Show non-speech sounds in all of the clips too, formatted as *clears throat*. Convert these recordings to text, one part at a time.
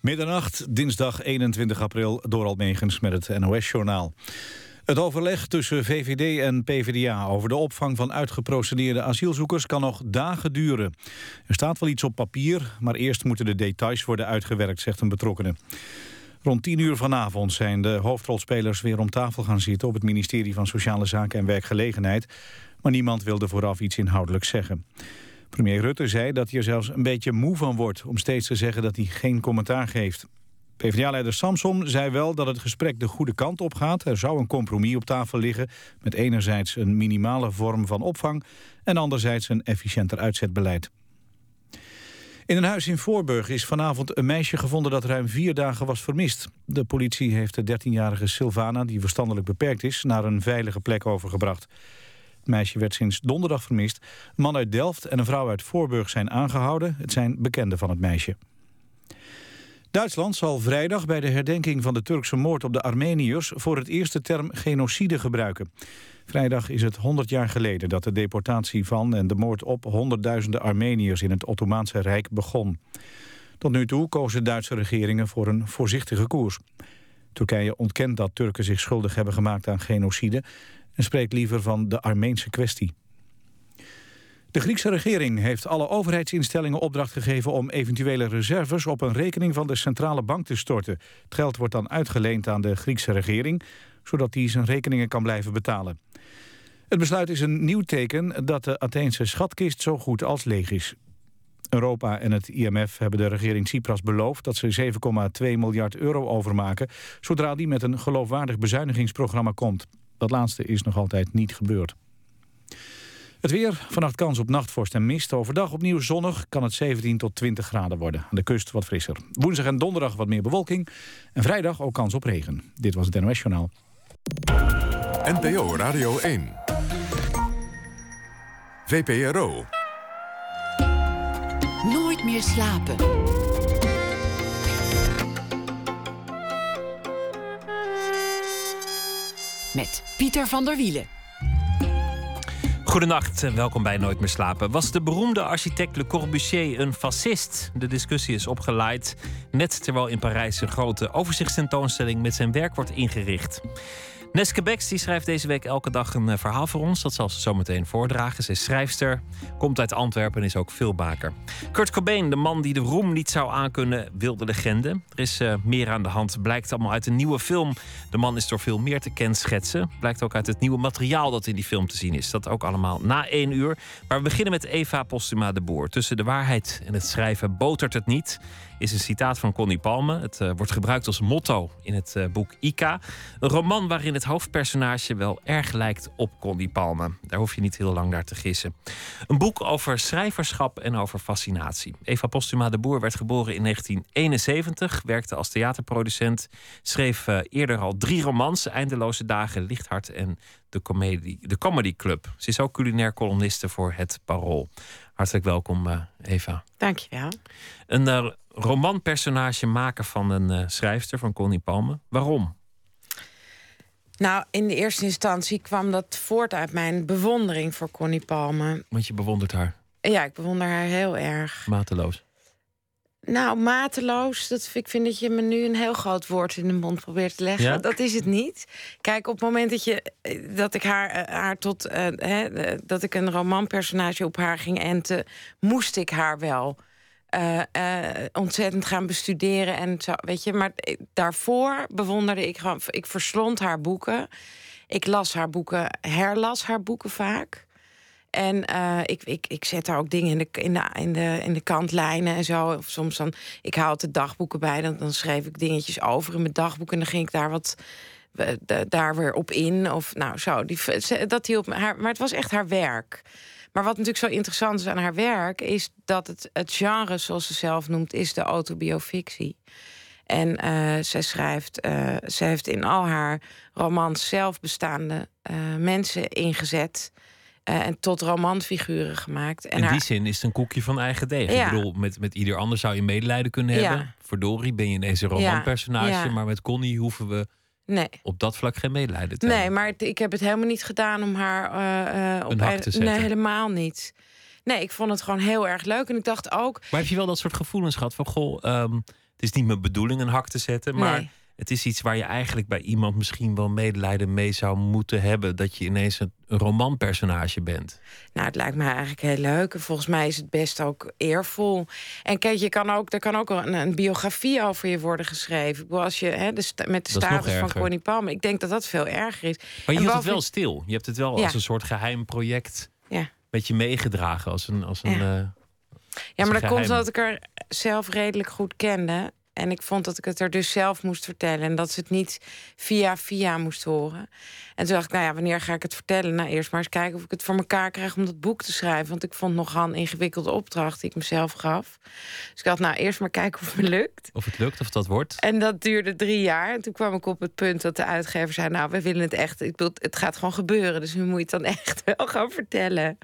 Middernacht, dinsdag 21 april, door Almegens met het NOS-journaal. Het overleg tussen VVD en PvdA over de opvang van uitgeprocedeerde asielzoekers kan nog dagen duren. Er staat wel iets op papier, maar eerst moeten de details worden uitgewerkt, zegt een betrokkenen. Rond 10 uur vanavond zijn de hoofdrolspelers weer om tafel gaan zitten op het ministerie van Sociale Zaken en Werkgelegenheid. Maar niemand wilde vooraf iets inhoudelijks zeggen. Premier Rutte zei dat hij er zelfs een beetje moe van wordt... om steeds te zeggen dat hij geen commentaar geeft. PvdA-leider Samson zei wel dat het gesprek de goede kant op gaat. Er zou een compromis op tafel liggen... met enerzijds een minimale vorm van opvang... en anderzijds een efficiënter uitzetbeleid. In een huis in Voorburg is vanavond een meisje gevonden dat ruim vier dagen was vermist. De politie heeft de 13-jarige Silvana, die verstandelijk beperkt is, naar een veilige plek overgebracht. Het meisje werd sinds donderdag vermist. Een man uit Delft en een vrouw uit Voorburg zijn aangehouden. Het zijn bekenden van het meisje. Duitsland zal vrijdag bij de herdenking van de Turkse moord op de Armeniërs... voor het eerst de term genocide gebruiken. Vrijdag is het 100 jaar geleden dat de deportatie van... en de moord op honderdduizenden Armeniërs in het Ottomaanse Rijk begon. Tot nu toe kozen Duitse regeringen voor een voorzichtige koers. Turkije ontkent dat Turken zich schuldig hebben gemaakt aan genocide en spreekt liever van de Armeense kwestie. De Griekse regering heeft alle overheidsinstellingen opdracht gegeven om eventuele reserves op een rekening van de centrale bank te storten. Het geld wordt dan uitgeleend aan de Griekse regering, zodat die zijn rekeningen kan blijven betalen. Het besluit is een nieuw teken dat de Atheense schatkist zo goed als leeg is. Europa en het IMF hebben de regering Tsipras beloofd dat ze 7,2 miljard euro overmaken, zodra die met een geloofwaardig bezuinigingsprogramma komt. Dat laatste is nog altijd niet gebeurd. Het weer, vannacht kans op nachtvorst en mist. Overdag opnieuw zonnig, kan het 17 tot 20 graden worden. Aan de kust wat frisser. Woensdag en donderdag wat meer bewolking. En vrijdag ook kans op regen. Dit was het NOS Journaal. NPO Radio 1. VPRO. Nooit meer slapen. Met Pieter van der Wielen. Goedenacht en welkom bij Nooit meer slapen. Was de beroemde architect Le Corbusier een fascist? De discussie is opgeleid net terwijl in Parijs een grote overzichtstentoonstelling met zijn werk wordt ingericht. Neske Becks die schrijft deze week elke dag een eh, verhaal voor ons. Dat zal ze zo meteen voordragen. Ze is schrijfster, komt uit Antwerpen en is ook filmmaker. Kurt Cobain, de man die de roem niet zou aankunnen, wilde legende. Er is uh, meer aan de hand, blijkt allemaal uit een nieuwe film. De man is door veel meer te kenschetsen. Blijkt ook uit het nieuwe materiaal dat in die film te zien is. Dat ook allemaal na één uur. Maar we beginnen met Eva Postuma de Boer. Tussen de waarheid en het schrijven botert het niet is een citaat van Connie Palme. Het uh, wordt gebruikt als motto in het uh, boek Ika. Een roman waarin het hoofdpersonage wel erg lijkt op Connie Palme. Daar hoef je niet heel lang naar te gissen. Een boek over schrijverschap en over fascinatie. Eva Postuma de Boer werd geboren in 1971, werkte als theaterproducent, schreef uh, eerder al drie romans: Eindeloze Dagen, Lichthart en de Comedy, de Comedy Club. Ze is ook culinair columniste voor Het Parool. Hartelijk welkom, Eva. Dankjewel. Een romanpersonage maken van een uh, schrijfster, van Connie Palme. Waarom? Nou, in de eerste instantie kwam dat voort uit mijn bewondering voor Connie Palme. Want je bewondert haar? Ja, ik bewonder haar heel erg. Mateloos? Nou, mateloos, dat, ik vind dat je me nu een heel groot woord in de mond probeert te leggen. Ja? Dat is het niet. Kijk, op het moment dat, je, dat ik haar, eh, haar tot. Uh, hè, dat ik een romanpersonage op haar ging enten, moest ik haar wel uh, uh, ontzettend gaan bestuderen. En zo, weet je, maar daarvoor bewonderde ik gewoon. Ik verslond haar boeken. Ik las haar boeken, herlas haar boeken vaak. En ik, ik, ik zet daar ook dingen in de, in, de, in, de, in de kantlijnen en zo. Of soms dan, ik haal de dagboeken bij, dan, dan schreef ik dingetjes over in mijn dagboek. En dan ging ik daar wat daar weer op in. Of nou zo, die, dat hielp me. Haar, maar het was echt haar werk. Maar wat natuurlijk zo interessant is aan haar werk, is dat het, het genre, zoals ze zelf noemt, is de autobiofictie. En uh, zij schrijft, uh, ze heeft in al haar romans zelf bestaande uh, mensen ingezet. en tot romanfiguren gemaakt. En in die zin is het een koekje van eigen deeg. Ja. Ik bedoel, met, met ieder ander zou je medelijden kunnen Ja. hebben. Verdorie, ben je ineens een romanpersonage. Ja. Maar met Connie hoeven we Nee. op dat vlak geen medelijden te Nee, maar ik heb het helemaal niet gedaan om haar. eh, eh, op Een hak te zetten. Nee, helemaal niet. Nee, ik vond het gewoon heel erg leuk. En ik dacht ook... Maar heb je wel dat soort gevoelens gehad van... Goh, ehm, het is niet mijn bedoeling een hak te zetten, maar... Nee. Het is iets waar je eigenlijk bij iemand misschien wel medelijden mee zou moeten hebben. Dat je ineens een romanpersonage bent. Nou, het lijkt me eigenlijk heel leuk. En volgens mij is het best ook eervol. En kijk, je kan ook, er kan ook een, een biografie over je worden geschreven. Ik bedoel, Als je hè, de met de status van. Connie Palmer. Ik denk dat dat veel erger is. Maar je hield het wel stil. Je hebt het wel Ja. als een soort geheim project Ja. met je meegedragen. Als een, als een, Ja. eh, Ja, maar dat komt omdat ik haar zelf redelijk goed kende. En ik vond dat ik het er dus zelf moest vertellen. En dat ze het niet via via moest horen. En toen dacht ik, nou ja, wanneer ga ik het vertellen? Nou, eerst maar eens kijken of ik het voor elkaar krijg om dat boek te schrijven. Want ik vond nogal een ingewikkelde opdracht die ik mezelf gaf. Dus ik dacht, nou, eerst maar kijken of het me lukt. of het lukt, of dat wordt. En dat duurde drie jaar. En toen kwam ik op het punt dat de uitgever zei... nou, we willen het echt, ik bedoel, het gaat gewoon gebeuren. Dus nu moet je het dan echt *laughs* wel gaan vertellen.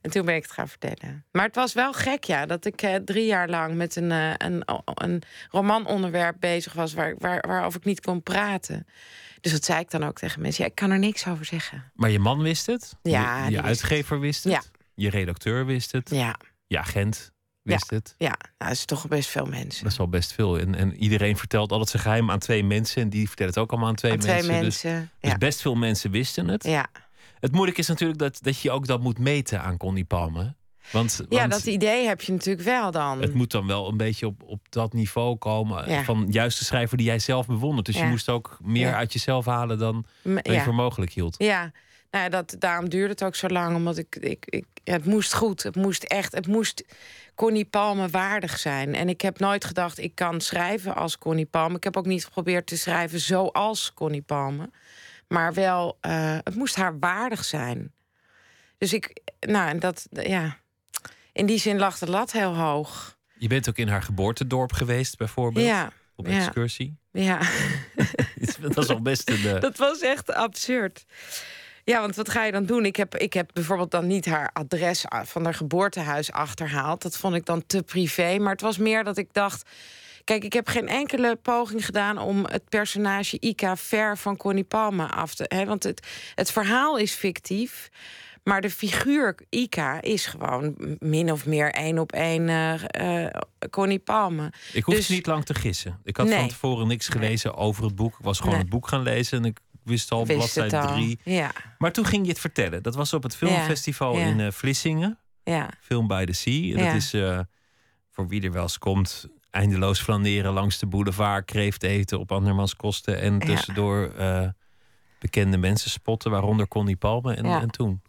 En toen ben ik het gaan vertellen. Maar het was wel gek, ja, dat ik eh, drie jaar lang... met een, eh, een, een romanonderwerp bezig was... Waar, waar, waarover ik niet kon praten. Dus dat zei ik dan ook tegen mensen. Ja, ik kan er niks over zeggen. Maar je man wist het. Ja, je, wist uitgever wist het. Ja. Je redacteur wist het. Ja, Je agent wist het. ja nou, dat is toch best veel mensen. Dat is al best veel. En, en iedereen vertelt altijd zijn geheim aan twee mensen. En die vertellen het ook allemaal aan twee Aan twee mensen. Dus, mensen, dus ja. best veel mensen wisten het. Ja. Het moeilijke is natuurlijk dat, dat je ook dat moet meten aan Connie Palme. Want, ja, want dat idee heb je natuurlijk wel dan. het moet dan wel een beetje op, op dat niveau komen. Ja. Van juist de schrijver die jij zelf bewondert. Dus je moest ook meer Ja. uit jezelf halen dan, je voor mogelijk hield. Ja, nou ja, dat, daarom duurde het ook zo lang. Omdat ik, ik, ik het moest goed. Het moest echt, het moest Connie Palme waardig zijn. En ik heb nooit gedacht, ik kan schrijven als Connie Palme. Ik heb ook niet geprobeerd te schrijven zoals Connie Palme. Maar wel, eh, het moest haar waardig zijn. Dus ik, nou, en dat, ja. In die zin lag de lat heel hoog. Je bent ook in haar geboortedorp geweest, bijvoorbeeld. Ja, Op excursie. ja. *laughs* dat is al best een. eh, Dat was echt absurd. Ja, want wat ga je dan doen? Ik heb, ik heb bijvoorbeeld dan niet haar adres van haar geboortehuis achterhaald. Dat vond ik dan te privé. Maar het was meer dat ik dacht. Kijk, ik heb geen enkele poging gedaan om het personage Ika ver van Connie Palme af te. Hè, want het, het verhaal is fictief. Maar de figuur Ika is gewoon min of meer één op één eh, Connie Palme. Ik hoefde Dus- niet lang te gissen. Ik had van tevoren niks gelezen over het boek. Ik was gewoon Nee. het boek gaan lezen en ik wist al Wist bladzijde drie. Ja, Maar toen ging je het vertellen. Dat was op het filmfestival Ja. in eh, Vlissingen. ja. Film by the Sea. Dat is voor wie er wel eens komt... eindeloos flaneren langs de boulevard... kreeft eten op andermans kosten... en Ja. tussendoor eh, bekende mensen spotten... waaronder Connie Palme. En, Ja. en toen?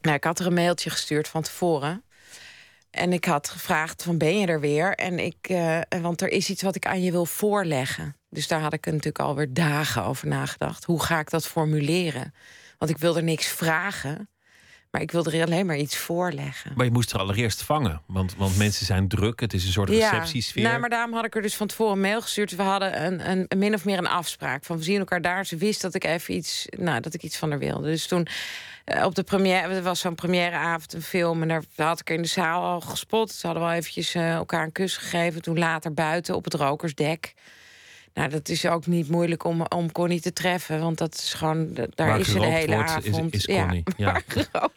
Nou, ik had er een mailtje gestuurd van tevoren. En ik had gevraagd van ben je er weer? En ik, eh, want er is iets wat ik aan je wil voorleggen. Dus daar had ik natuurlijk alweer dagen over nagedacht. Hoe ga ik dat formuleren? Want ik wilde niks vragen. Maar ik wilde er alleen maar iets voorleggen. Maar je moest er allereerst vangen. Want, want mensen zijn druk. Het is een soort receptiesfeer. nou, maar daarom had ik er dus van tevoren een mail gestuurd. We hadden een, een, een min of meer een afspraak. Van we zien elkaar daar. Ze wist dat ik even iets, nou, dat ik iets van haar wilde. Dus toen eh, op de première, er was zo'n premièreavond een film. En daar had ik er in de zaal al gespot. Ze hadden wel eventjes eh, elkaar een kus gegeven. Toen later buiten op het rokersdek. Nou, dat is ook niet moeilijk om, om Connie te treffen. Want dat is gewoon, daar Waar is ze de hele wordt, is- avond. is Connie, *laughs* ja.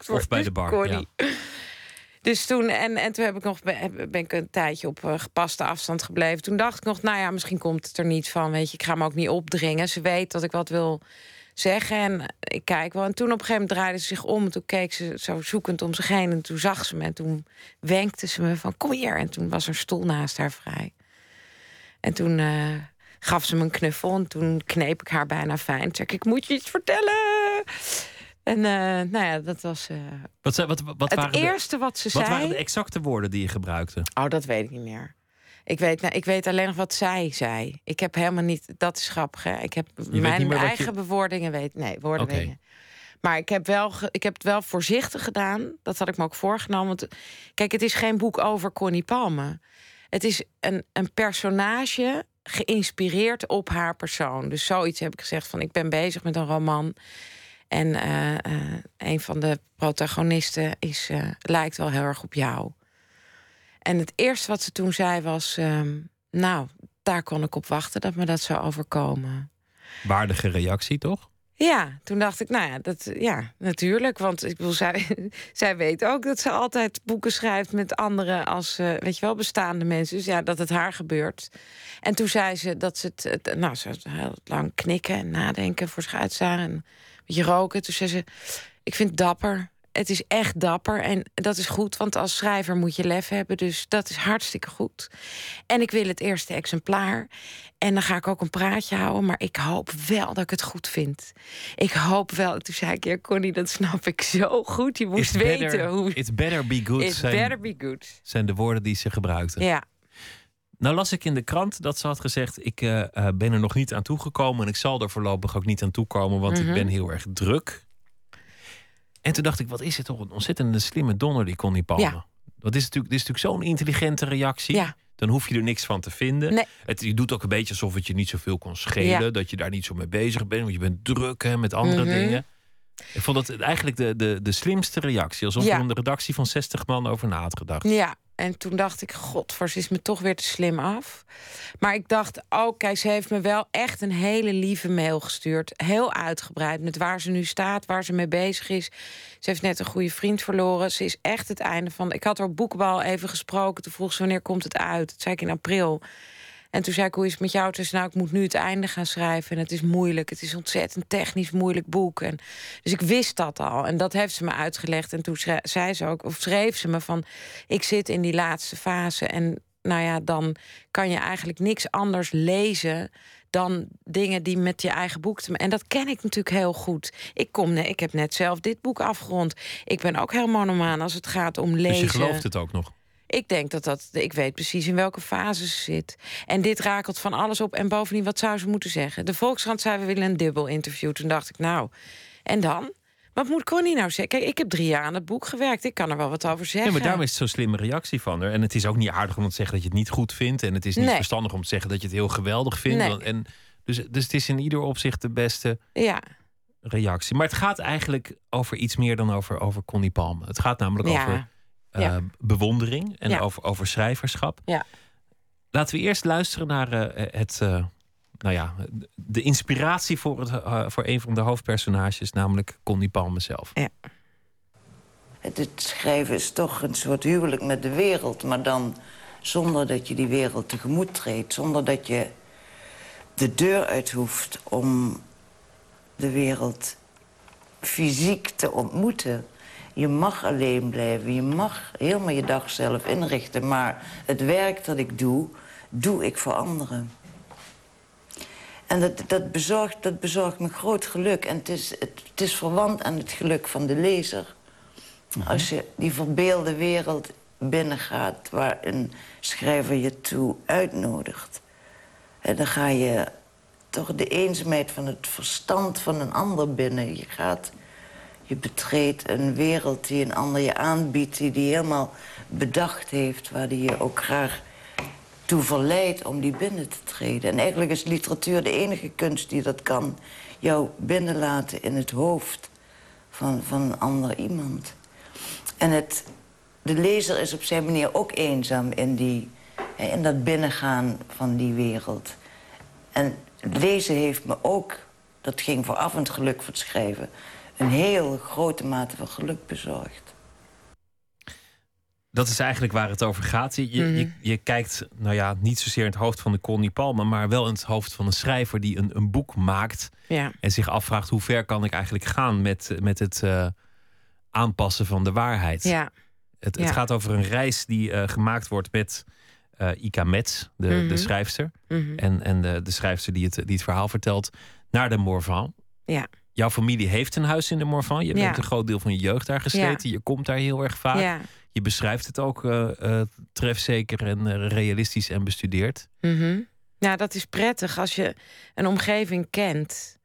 wordt, bij is de bar, Connie. Dus toen, en, en toen heb ik nog, ben ben ik een tijdje op eh, gepaste afstand gebleven. Toen dacht ik nog, nou ja, misschien komt het er niet van. Weet je, ik ga me ook niet opdringen. Ze weet dat ik wat wil zeggen en ik kijk wel. En toen op een gegeven moment draaide ze zich om. En toen keek ze zo zoekend om zich heen. En toen zag ze me en toen wenkte ze me van, kom hier. En toen was er een stoel naast haar vrij. En toen eh, gaf ze me een knuffel. En toen kneep ik haar bijna fijn. Toen zei ik, ik moet je iets vertellen. En eh, nou ja, dat was eh, Wat, zei- wat, wat, het waren de, eerste wat ze wat zei. waren de exacte woorden die je gebruikte? Oh, dat weet ik niet meer. Ik weet, nou, ik weet alleen nog wat zij zei. Ik heb helemaal niet. Dat is grappig. Hè? Ik heb mijn wat eigen je- bewoordingen weet. Nee, woorden ik. Maar ik heb, wel, ik heb het wel voorzichtig gedaan. Dat had ik me ook voorgenomen. Want, kijk, het is geen boek over Connie Palme. Het is een, een personage geïnspireerd op haar persoon. Dus zoiets heb ik gezegd van... ik ben bezig met een roman... En eh, eh, een van de protagonisten is, eh, lijkt wel heel erg op jou. En het eerste wat ze toen zei was... ehm, nou, daar kon ik op wachten dat me dat zou overkomen. Waardige reactie, toch? Ja, toen dacht ik, nou ja, dat, ja natuurlijk. Want ik bedoel, zij, *laughs* zij weet ook dat ze altijd boeken schrijft met anderen als, uh, weet je wel, bestaande mensen. Dus ja, dat het haar gebeurt. En toen zei ze dat ze het, het nou, ze heel lang knikken en nadenken voor zich uitzagen. En een beetje roken. Toen zei ze, ik vind het dapper het is echt dapper en dat is goed, want als schrijver moet je lef hebben. Dus dat is hartstikke goed. En ik wil het eerste exemplaar. En dan ga ik ook een praatje houden, maar ik hoop wel dat ik het goed vind. Ik hoop wel. Toen zei ik, ja, Connie, dat snap ik zo goed. Je moest weten hoe. It's better be good. It's zijn, better be good. Zijn de woorden die ze gebruikten. Ja. Nou las ik in de krant dat ze had gezegd: ik uh, ben er nog niet aan toegekomen en ik zal er voorlopig ook niet aan toekomen, want ik mhm. ben heel erg druk. En toen dacht ik, wat is het toch een ontzettende slimme donder, die Connie Palme. Ja. Dat is natuurlijk, dit is natuurlijk zo'n intelligente reactie. Ja. Dan hoef je er niks van te vinden. Nee. Het, je doet ook een beetje alsof het je niet zoveel kon schelen. Dat je daar niet zo mee bezig bent. Want je bent druk hè, met andere mhm. dingen. Ik vond het eigenlijk de, de, de slimste reactie. Alsof er om de redactie van 60 man over na had gedacht. Ja, en toen dacht ik, god, ze is me toch weer te slim af. Maar ik dacht, kijk, ze heeft me wel echt een hele lieve mail gestuurd. Heel uitgebreid, met waar ze nu staat, waar ze mee bezig is. Ze heeft net een goede vriend verloren. Ze is echt het einde van... Ik had haar boekbal even gesproken. Toen vroeg ze, wanneer komt het uit? Dat zei ik in april. En toen zei ik, hoe is het met jou? Toen zei nou, ik moet nu het einde gaan schrijven. En het is moeilijk. Het is ontzettend technisch moeilijk boek. En, dus ik wist dat al. En dat heeft ze me uitgelegd. En toen zei ze ook, of schreef ze me van... ik zit in die laatste fase. En nou ja, dan kan je eigenlijk niks anders lezen dan dingen die met je eigen boek te En dat ken ik natuurlijk heel goed. Ik, kom, ik heb net zelf dit boek afgerond. Ik ben ook heel monomaan als het gaat om lezen. Dus je gelooft het ook nog? Ik denk dat dat. Ik weet precies in welke fase ze zit. En dit rakelt van alles op. En bovendien, wat zou ze moeten zeggen? De Volkskrant zei: we willen een dubbel interview. Toen dacht ik, nou, en dan? Wat moet Connie nou zeggen? Kijk, ik heb drie jaar aan het boek gewerkt. Ik kan er wel wat over zeggen. Ja, maar daarom is het zo'n slimme reactie van haar. En het is ook niet aardig om te zeggen dat je het niet goed vindt. En het is niet verstandig om te zeggen dat je het heel geweldig vindt. Nee. En dus, dus het is in ieder opzicht de beste ja. reactie. Maar het gaat eigenlijk over iets meer dan over, over Connie Palme. Het gaat namelijk over uh, bewondering en over, over schrijverschap. Ja. Laten we eerst luisteren naar uh, het, uh, nou ja, de inspiratie voor, het, voor een van de hoofdpersonages, namelijk Connie Palme zelf. Ja. Het, schrijven is toch een soort huwelijk met de wereld, maar dan zonder dat je die wereld tegemoet treedt, zonder dat je de deur uit hoeft om de wereld fysiek te ontmoeten. Je mag alleen blijven, je mag helemaal je dag zelf inrichten... maar het werk dat ik doe, doe ik voor anderen. En dat, dat, bezorgt, dat bezorgt me groot geluk. En het is, het, het is verwant aan het geluk van de lezer. Mhm. Als je die verbeelde wereld binnengaat... waar een schrijver je toe uitnodigt... En dan ga je toch de eenzaamheid van het verstand van een ander binnen. Je gaat, je betreedt een wereld die een ander je aanbiedt... die die helemaal bedacht heeft, waar die je ook graag toe verleidt om die binnen te treden. En eigenlijk is literatuur de enige kunst die dat kan. Jou binnenlaten in het hoofd van, van een ander iemand. En het, de lezer is op zijn manier ook eenzaam in, die, in dat binnengaan van die wereld. En lezen heeft me ook, dat ging vooraf het geluk voor het schrijven... een heel grote mate van geluk bezorgd. Dat is eigenlijk waar het over gaat. Je, je, mhm. je, kijkt, nou ja, niet zozeer in het hoofd van de Connie Palme... maar wel in het hoofd van een schrijver die een, een boek maakt... Ja. en zich afvraagt hoe ver kan ik eigenlijk gaan... met, met het uh, aanpassen van de waarheid. Ja. Het, het gaat over een reis die uh, gemaakt wordt met uh, Ika Metz, de, de mhm. schrijfster. Mhm. En, en de, de schrijfster die het, die het verhaal vertelt, naar de Morvan. Ja. Jouw familie heeft een huis in de Morvan. Je hebt een groot deel van je jeugd daar gesleten. Je komt daar heel erg vaak. Ja. Je beschrijft het ook uh, uh, trefzeker en realistisch en bestudeerd. Mm Ja, dat is prettig als je een omgeving kent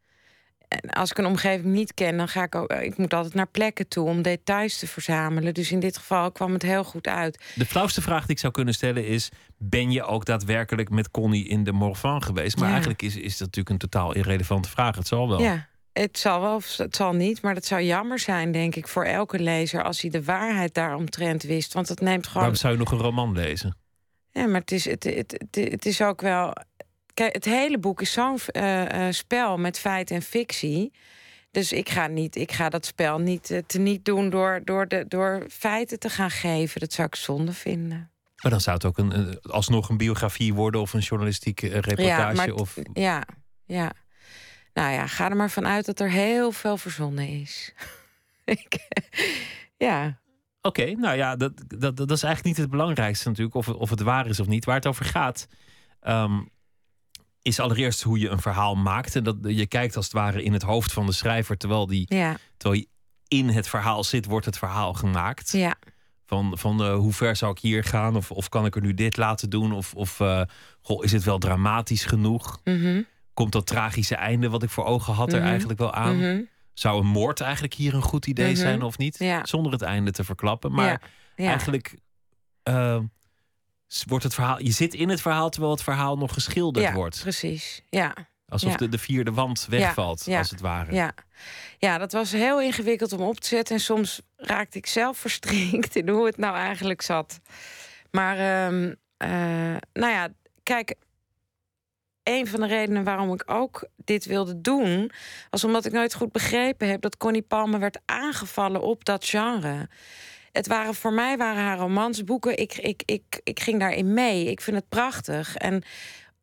en als ik een omgeving niet ken, dan ga ik ook. Ik moet altijd naar plekken toe om details te verzamelen. Dus in dit geval kwam het heel goed uit. De flauwste vraag die ik zou kunnen stellen is: ben je ook daadwerkelijk met Connie in de Morvan geweest? Maar eigenlijk is, is dat natuurlijk een totaal irrelevante vraag. Het zal wel. Ja, het zal wel, het zal niet. Maar dat zou jammer zijn, denk ik, voor elke lezer als hij de waarheid daaromtrent wist. Want dat neemt gewoon. Waarom zou je nog een roman lezen? Ja, maar het is, het, het, het, het is ook wel Kijk, het hele boek is zo'n uh, spel met feit en fictie. Dus ik ga, niet, ik ga dat spel niet uh, te niet doen door, door, de, door feiten te gaan geven. Dat zou ik zonde vinden. Maar dan zou het ook een, alsnog een biografie worden of een journalistieke reportage. Ja, maar, of... ja, ja. Nou ja, ga er maar vanuit dat er heel veel verzonnen is. *laughs* ja. Oké, nou ja, dat, dat, dat is eigenlijk niet het belangrijkste natuurlijk, of, of het waar is of niet. Waar het over gaat, ehm, is allereerst hoe je een verhaal maakt. En dat je kijkt als het ware in het hoofd van de schrijver, terwijl, die, ja. terwijl je in het verhaal zit, wordt het verhaal gemaakt. Ja. Van, van uh, hoe ver zou ik hier gaan? Of, of kan ik er nu dit laten doen? Of, of uh, goh, is het wel dramatisch genoeg? Mm Komt dat tragische einde wat ik voor ogen had er Mhm. eigenlijk wel aan? Mhm. Zou een moord eigenlijk hier een goed idee Mhm. zijn of niet? Ja. Zonder het einde te verklappen. Maar ja. Ja. eigenlijk eh, s- wordt het verhaal. Je zit in het verhaal terwijl het verhaal nog geschilderd ja, wordt. precies. Ja. Alsof ja. de, de vierde wand wegvalt, ja, als het ware. Ja. ja, dat was heel ingewikkeld om op te zetten. En soms raakte ik zelf verstrikt in hoe het nou eigenlijk zat. Maar, ehm, eh, nou ja, kijk. Een van de redenen waarom ik ook dit wilde doen, was omdat ik nooit goed begrepen heb dat Connie Palmer werd aangevallen op dat genre. Het waren voor mij waren haar romansboeken. Ik, ik, ik, ik ging daarin mee. Ik vind het prachtig. En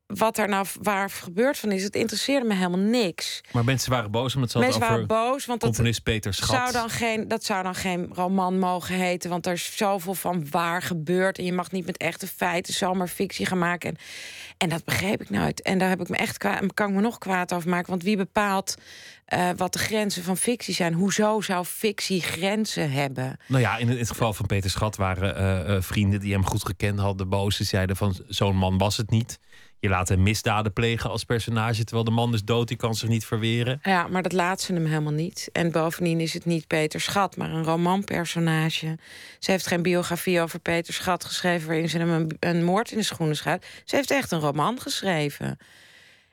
wat er nou waar gebeurd van is, het interesseerde me helemaal niks. Maar mensen waren boos omdat ze Mensen over waren boos, want dat componist Peter Schat. zou dan geen, dat zou dan geen roman mogen heten. Want er is zoveel van waar gebeurd. En je mag niet met echte feiten zomaar fictie gaan maken. En, en dat begreep ik nooit. En daar heb ik me echt kwa- kan ik me nog kwaad over maken. Want wie bepaalt eh, wat de grenzen van fictie zijn? Hoezo zou fictie grenzen hebben? Nou ja, in het geval van Peter Schat waren eh, eh, vrienden die hem goed gekend hadden, boos. Ze zeiden van zo'n man was het niet. Je laat hem misdaden plegen als personage, terwijl de man is dood, die kan zich niet verweren. Ja, maar dat laat ze hem helemaal niet. En bovendien is het niet Peter Schat, maar een romanpersonage. Ze heeft geen biografie over Peter Schat geschreven... waarin ze hem een, een moord in de schoenen schuift. Ze heeft echt een roman geschreven.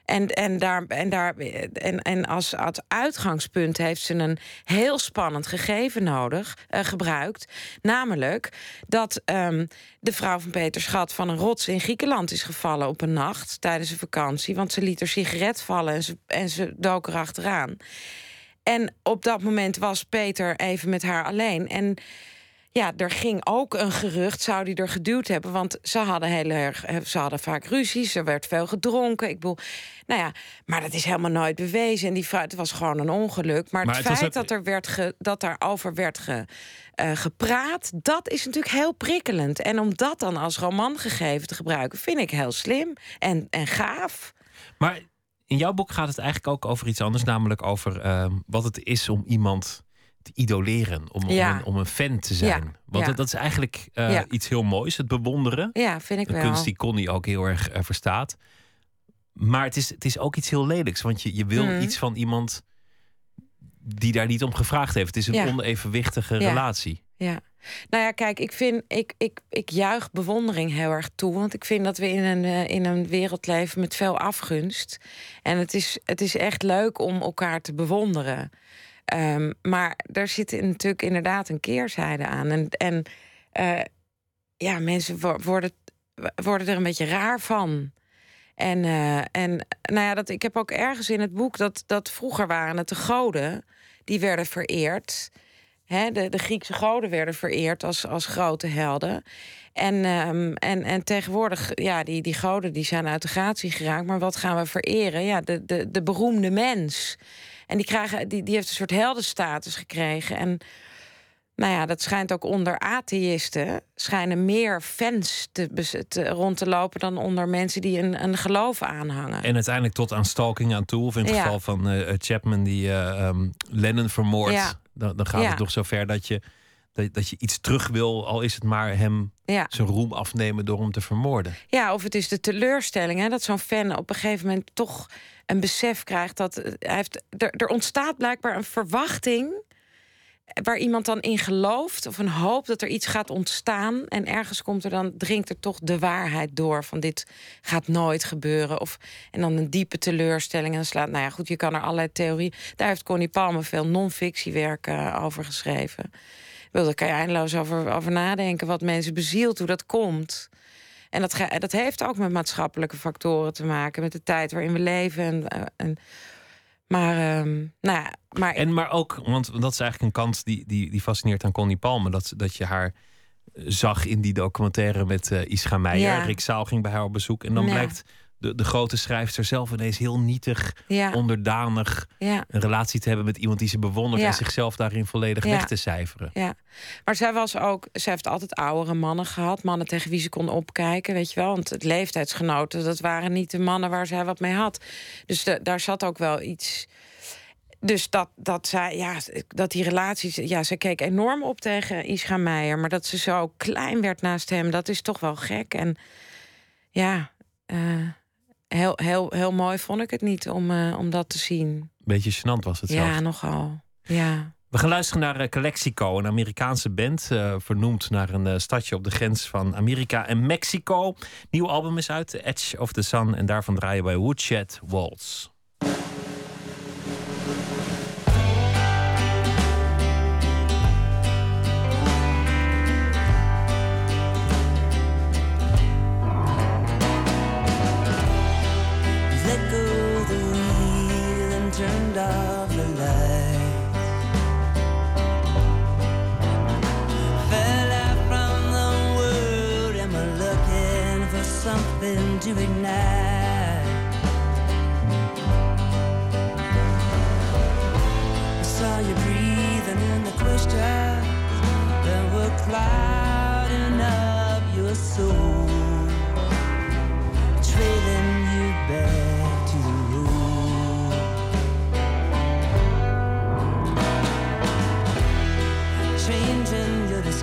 En, en, daar, en, daar, en, en als, als uitgangspunt heeft ze een heel spannend gegeven nodig, eh, gebruikt. Namelijk dat ehm, de vrouw van Peter Schat van een rots in Griekenland is gevallen op een nacht tijdens een vakantie. Want ze liet haar sigaret vallen en ze, en ze dook erachteraan. En op dat moment was Peter even met haar alleen. En ja, er ging ook een gerucht, zou die er geduwd hebben. Want ze hadden heel erg, eh, ze hadden vaak ruzies, er werd veel gedronken. Ik bedoel, nou ja, maar dat is helemaal nooit bewezen. En die vrouw, het was gewoon een ongeluk. Maar, Maar het, feit dat er werd ge, dat daarover werd ge, eh, gepraat, dat is natuurlijk heel prikkelend. En om dat dan als romangegeven te gebruiken, vind ik heel slim en, en gaaf. Maar in jouw boek gaat het eigenlijk ook over iets anders, namelijk over ehm, wat het is om iemand te idoleren, om, Ja. om, een, om een fan te zijn. Ja, Want ja. dat, is eigenlijk eh, iets heel moois, het bewonderen. Ja, vind ik Een wel. kunst die Connie ook heel erg eh, verstaat. Maar het is, het is ook iets heel lelijks, want je, je wil Mhm. iets van iemand die daar niet om gevraagd heeft. Het is een onevenwichtige relatie. Ja. Nou ja, kijk, ik vind, ik, ik, ik juich bewondering heel erg toe. Want ik vind dat we in een, eh, in een wereld leven met veel afgunst. En het is, het is echt leuk om elkaar te bewonderen. Ehm, maar er zit natuurlijk inderdaad een keerzijde aan. En, en eh, ja, mensen wo- worden, worden er een beetje raar van. En, eh, en nou ja, dat, ik heb ook ergens in het boek dat, dat vroeger waren het de goden die werden vereerd. De, de Griekse goden werden vereerd als, als grote helden. En, ehm, en, en tegenwoordig, ja, die, die goden die zijn uit de gratie geraakt. Maar wat gaan we vereren? Ja, de, de, de beroemde mens. En die, krijgen, die, die heeft een soort heldenstatus gekregen. En nou ja, dat schijnt ook onder atheïsten... schijnen meer fans te, te, rond te lopen... dan onder mensen die een, een geloof aanhangen. En uiteindelijk tot aan stalking aan toe. Of in het Ja. geval van eh, Chapman die eh, ehm, Lennon vermoordt. Ja. Dan, dan gaat Ja. het nog zover dat je, dat, dat je iets terug wil. Al is het maar hem Ja. zijn roem afnemen door hem te vermoorden. Ja, of het is de teleurstelling, hè, dat zo'n fan op een gegeven moment toch een besef krijgt dat eh, hij heeft, er, er ontstaat blijkbaar een verwachting waar iemand dan in gelooft of een hoop dat er iets gaat ontstaan en ergens komt er dan dringt er toch de waarheid door van dit gaat nooit gebeuren of en dan een diepe teleurstelling en dan slaat nou ja goed je kan er allerlei theorieën daar heeft Connie Palmer veel non-fictiewerk eh, over geschreven. Ik bedoel, daar kan je eindeloos over, over nadenken wat mensen bezielt, hoe dat komt. En dat, dat heeft ook met maatschappelijke factoren te maken, met de tijd waarin we leven. En, eh, en, Maar, ehm, nou ja, maar En maar ook, want dat is eigenlijk een kant die, die, die fascineert aan Connie Palme. Dat, dat je haar eh, zag in die documentaire met eh Ischa Meijer. Ja. Rick Zaal ging bij haar op bezoek. En dan Ja. blijkt de, de grote schrijfster zelf ineens heel nietig, ja, onderdanig... ja, een relatie te hebben met iemand die ze bewondert... Ja. en zichzelf daarin volledig weg te cijferen. ja. Maar zij was ook, zij heeft altijd oudere mannen gehad. Mannen tegen wie ze kon opkijken, weet je wel. Want het leeftijdsgenoten, dat waren niet de mannen waar zij wat mee had. Dus de- daar zat ook wel iets... Dus dat, dat zij, ja, dat die relaties, ja, ze keek enorm op tegen Ischa Meijer, maar dat ze zo klein werd naast hem, dat is toch wel gek. En ja, eh, heel, heel, heel mooi vond ik het niet om, eh, om dat te zien. Beetje gênant was het zelfs. Ja, nogal. Ja. We gaan luisteren naar eh, Calexico, een Amerikaanse band. eh, vernoemd naar een stadje op de grens van Amerika en Mexico. Nieuw album is uit, The Edge of the Sun. En daarvan draaien wij Woodshed Waltz.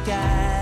Your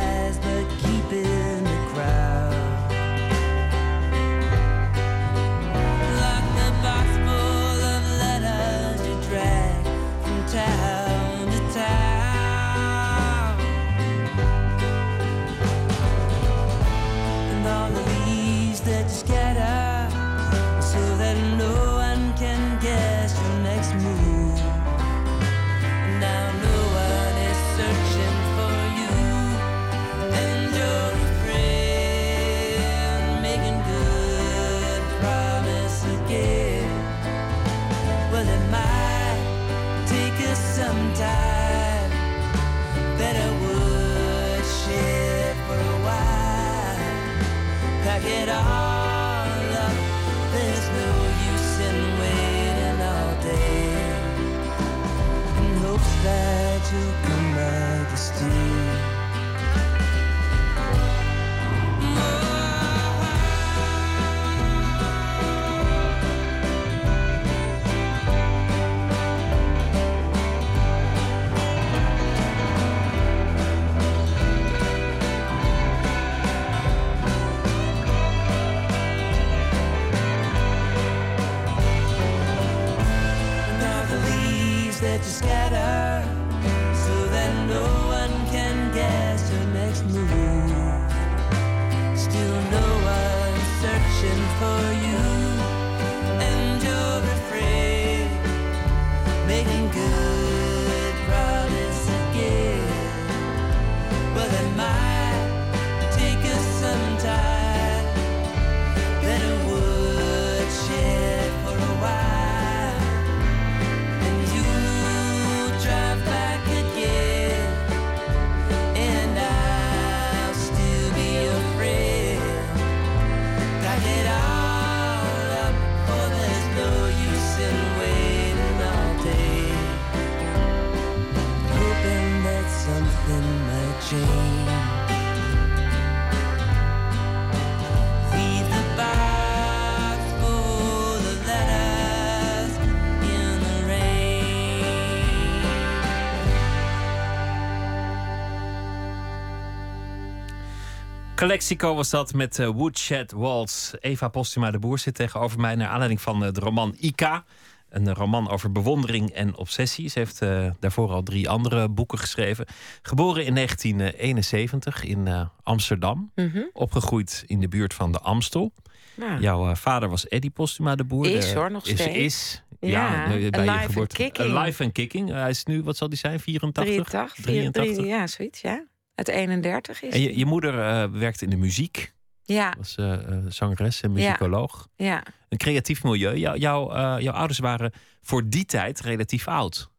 Calexico was dat met eh, Woodshed Waltz. Eva Postuma de Boer zit tegenover mij... naar aanleiding van eh, de roman Ika. Een roman over bewondering en obsessie. Ze heeft eh, daarvoor al drie andere boeken geschreven. Geboren in 1971 in eh, Amsterdam. Mhm. Opgegroeid in de buurt van de Amstel. Ja. Jouw eh, vader was Eddie Postuma de Boer. Is, De- hoor, nog is, steeds. Is, Ja, eh, bij je alive and geboorte. kicking. Alive and kicking. Hij is nu, wat zal die zijn, 84? 83, 83. ja, zoiets, ja. Het 31 is. En je, je moeder eh, werkte in de muziek. Ja, Was eh, eh, zangeres en muzikoloog. ja. Een creatief milieu. Jou, jou, jouw ouders waren voor die tijd relatief oud.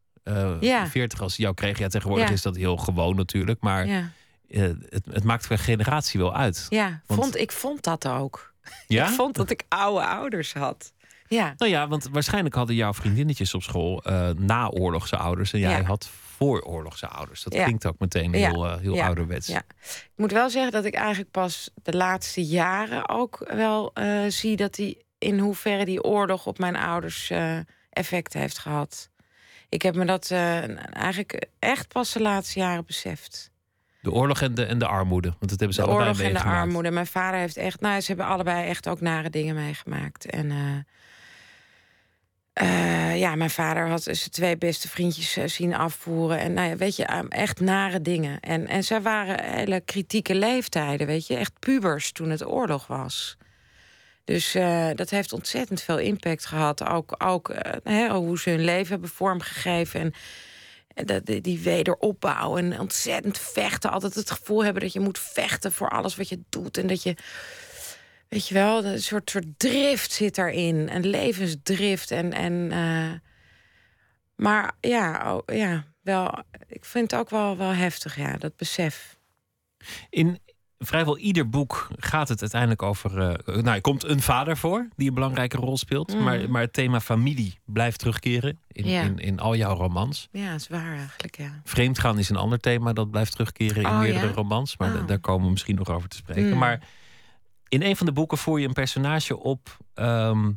Ja. 40 als ze jou kregen. Ja, tegenwoordig Ja. is dat heel gewoon natuurlijk. Maar ja. het, het maakt per generatie wel uit. ja. Want- Vond, ik vond dat ook. *laughs* Ja? Ik vond dat ik oude ouders had. Ja, Nou ja, want waarschijnlijk hadden jouw vriendinnetjes op school eh naoorlogse ouders. En jij Ja. had vooroorlogse ouders. Dat Ja. klinkt ook meteen Ja. heel, eh, heel Ja. ouderwets. Ja. ik moet wel zeggen dat ik eigenlijk pas de laatste jaren ook wel eh, zie dat die in hoeverre die oorlog op mijn ouders eh, effect heeft gehad. Ik heb me dat eigenlijk echt pas de laatste jaren beseft. De oorlog en de, en de armoede. Want dat hebben ze De allebei oorlog en de armoede. Mijn vader heeft echt, nou, ze hebben allebei echt ook nare dingen meegemaakt. En eh, ja, mijn vader had zijn twee beste vriendjes eh, zien afvoeren. En nou ja, weet je, eh, echt nare dingen. En, en zij waren hele kritieke leeftijden, weet je, echt pubers toen het oorlog was. Dus dat heeft ontzettend veel impact gehad. Ook, ook hoe ze hun leven hebben vormgegeven. En die wederopbouw en ontzettend vechten. Altijd het gevoel hebben dat je moet vechten voor alles wat je doet. En dat je, weet je wel, een soort, soort drift zit erin. Een levensdrift. En, en, eh, maar ja, oh, ja, wel, ik vind het ook wel, wel heftig, ja, dat besef. In vrijwel ieder boek gaat het uiteindelijk over. eh, nou, er komt een vader voor die een belangrijke rol speelt. Mhm. Maar, maar het thema familie blijft terugkeren in, Ja. in, in al jouw romans. Ja, is waar eigenlijk, ja. Vreemdgaan is een ander thema dat blijft terugkeren in Oh, meerdere ja? romans. Maar Oh. daar komen we misschien nog over te spreken. Mm. Maar in een van de boeken voer je een personage op ehm,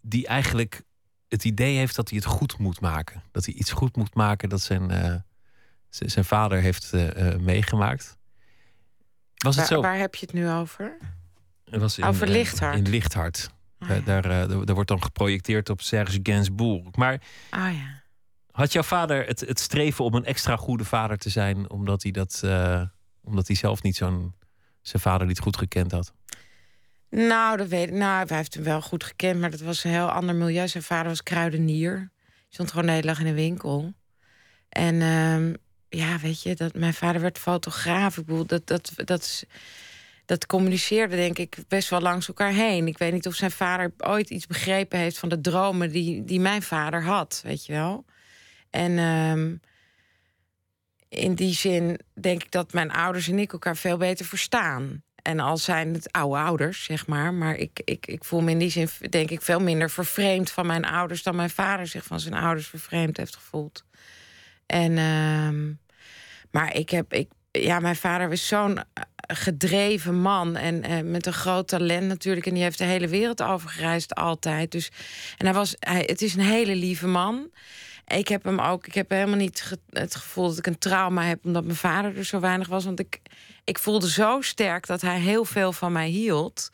die eigenlijk het idee heeft dat hij het goed moet maken. Dat hij iets goed moet maken dat zijn, eh, zijn vader heeft eh, eh, meegemaakt. Was het Waar, zo? waar heb je het nu over? Het was in, Over Lichthart. In Lichthart. Ah, Daar, ja. daar, wordt dan geprojecteerd op Serge Gainsbourg. Maar Ah, ja. had jouw vader het, het streven om een extra goede vader te zijn, omdat hij, dat, omdat hij zelf niet zo'n zijn vader niet goed gekend had? Nou, dat weet ik. Nou, hij heeft hem wel goed gekend, maar dat was een heel ander milieu. Zijn vader was kruidenier. Hij stond gewoon de hele dag in een winkel. En ehm, ja, weet je, dat, mijn vader werd fotograaf. Ik bedoel, dat, dat, dat, dat communiceerde denk ik best wel langs elkaar heen. Ik weet niet of zijn vader ooit iets begrepen heeft van de dromen die, die mijn vader had, weet je wel. En ehm, in die zin denk ik dat mijn ouders en ik elkaar veel beter verstaan. En al zijn het oude ouders, zeg maar. Maar ik, ik, ik voel me in die zin, denk ik, veel minder vervreemd van mijn ouders dan mijn vader zich van zijn ouders vervreemd heeft gevoeld. En, ehm, maar ik heb, ik, ja, mijn vader was zo'n eh, gedreven man en eh, met een groot talent natuurlijk. En die heeft de hele wereld overgereisd altijd. Dus, en hij was, hij, het is een hele lieve man. Ik heb hem ook, ik heb helemaal niet het gevoel dat ik een trauma heb omdat mijn vader er zo weinig was. Want ik, ik voelde zo sterk dat hij heel veel van mij hield.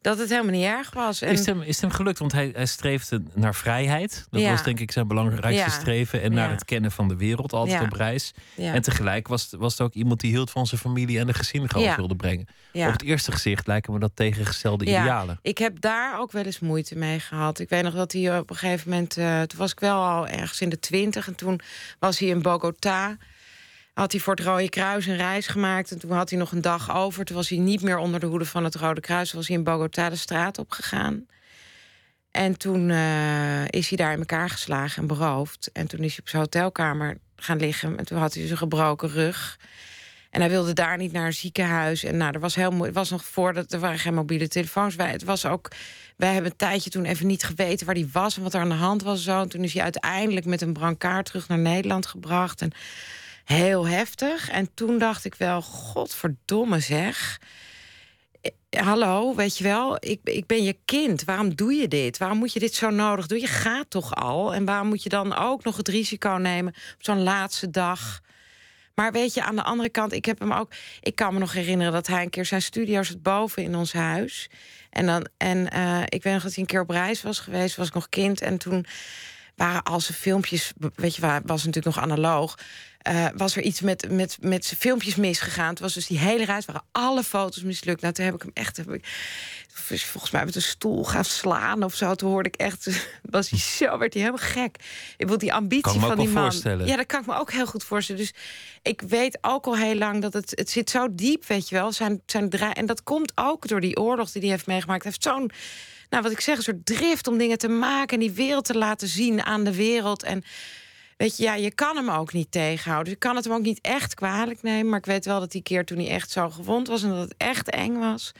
Dat het helemaal niet erg was. En, Is het hem, is het hem gelukt? Want hij, hij streefde naar vrijheid. Dat Ja. was denk ik zijn belangrijkste Ja. streven. En naar Ja. het kennen van de wereld, altijd op reis. En tegelijk was, was het ook iemand die hield van zijn familie en de gezin groot Ja. wilde brengen. Op het eerste gezicht lijken me dat tegengestelde Ja. idealen. Ik heb daar ook wel eens moeite mee gehad. Ik weet nog dat hij op een gegeven moment... eh, toen was ik wel al ergens in de twintig... en toen was hij in Bogota. Had hij voor het Rode Kruis een reis gemaakt... en toen had hij nog een dag over. Toen was hij niet meer onder de hoede van het Rode Kruis. Toen was hij in Bogota de straat op gegaan. En toen eh, is hij daar in elkaar geslagen en beroofd. En toen is hij op zijn hotelkamer gaan liggen. En toen had hij dus een gebroken rug... En hij wilde daar niet naar een ziekenhuis. En nou, er was heel Het was nog voordat er waren geen mobiele telefoons. Wij, het was ook. Wij hebben een tijdje toen even niet geweten waar hij was en wat er aan de hand was. Zo. En toen is hij uiteindelijk met een brancard terug naar Nederland gebracht. En heel heftig. En toen dacht ik wel, godverdomme zeg. Eh, Hallo, weet je wel, ik, ik ben je kind. Waarom doe je dit? Waarom moet je dit zo nodig doen? Je gaat toch al? En waarom moet je dan ook nog het risico nemen op zo'n laatste dag? Maar weet je, aan de andere kant, ik heb hem ook. Ik kan me nog herinneren dat hij een keer zijn studio zat boven in ons huis. En dan, en eh, ik weet nog dat hij een keer op reis was geweest, was ik nog kind. En toen waren al zijn filmpjes, weet je waar, was natuurlijk nog analoog. eh, was er iets met, met, met zijn filmpjes misgegaan. Het was dus die hele reis, waren alle foto's mislukt. Nou, toen heb ik hem echt, heb ik, volgens mij met een stoel gaan slaan of zo. Toen hoorde ik echt, *laughs* was hij zo, werd hij helemaal gek. Ik wil die ambitie Kan ik me van ook die man. voorstellen. Ja, dat kan ik me ook heel goed voorstellen. Dus ik weet ook al heel lang dat het, het zit zo diep, weet je wel. Zijn, zijn draai, en dat komt ook door die oorlog die hij heeft meegemaakt. Hij heeft zo'n, nou wat ik zeg, een soort drift om dingen te maken en die wereld te laten zien aan de wereld. En weet je, ja, je kan hem ook niet tegenhouden. Dus ik kan het hem ook niet echt kwalijk nemen. Maar ik weet wel dat die keer toen hij echt zo gewond was en dat het echt eng was.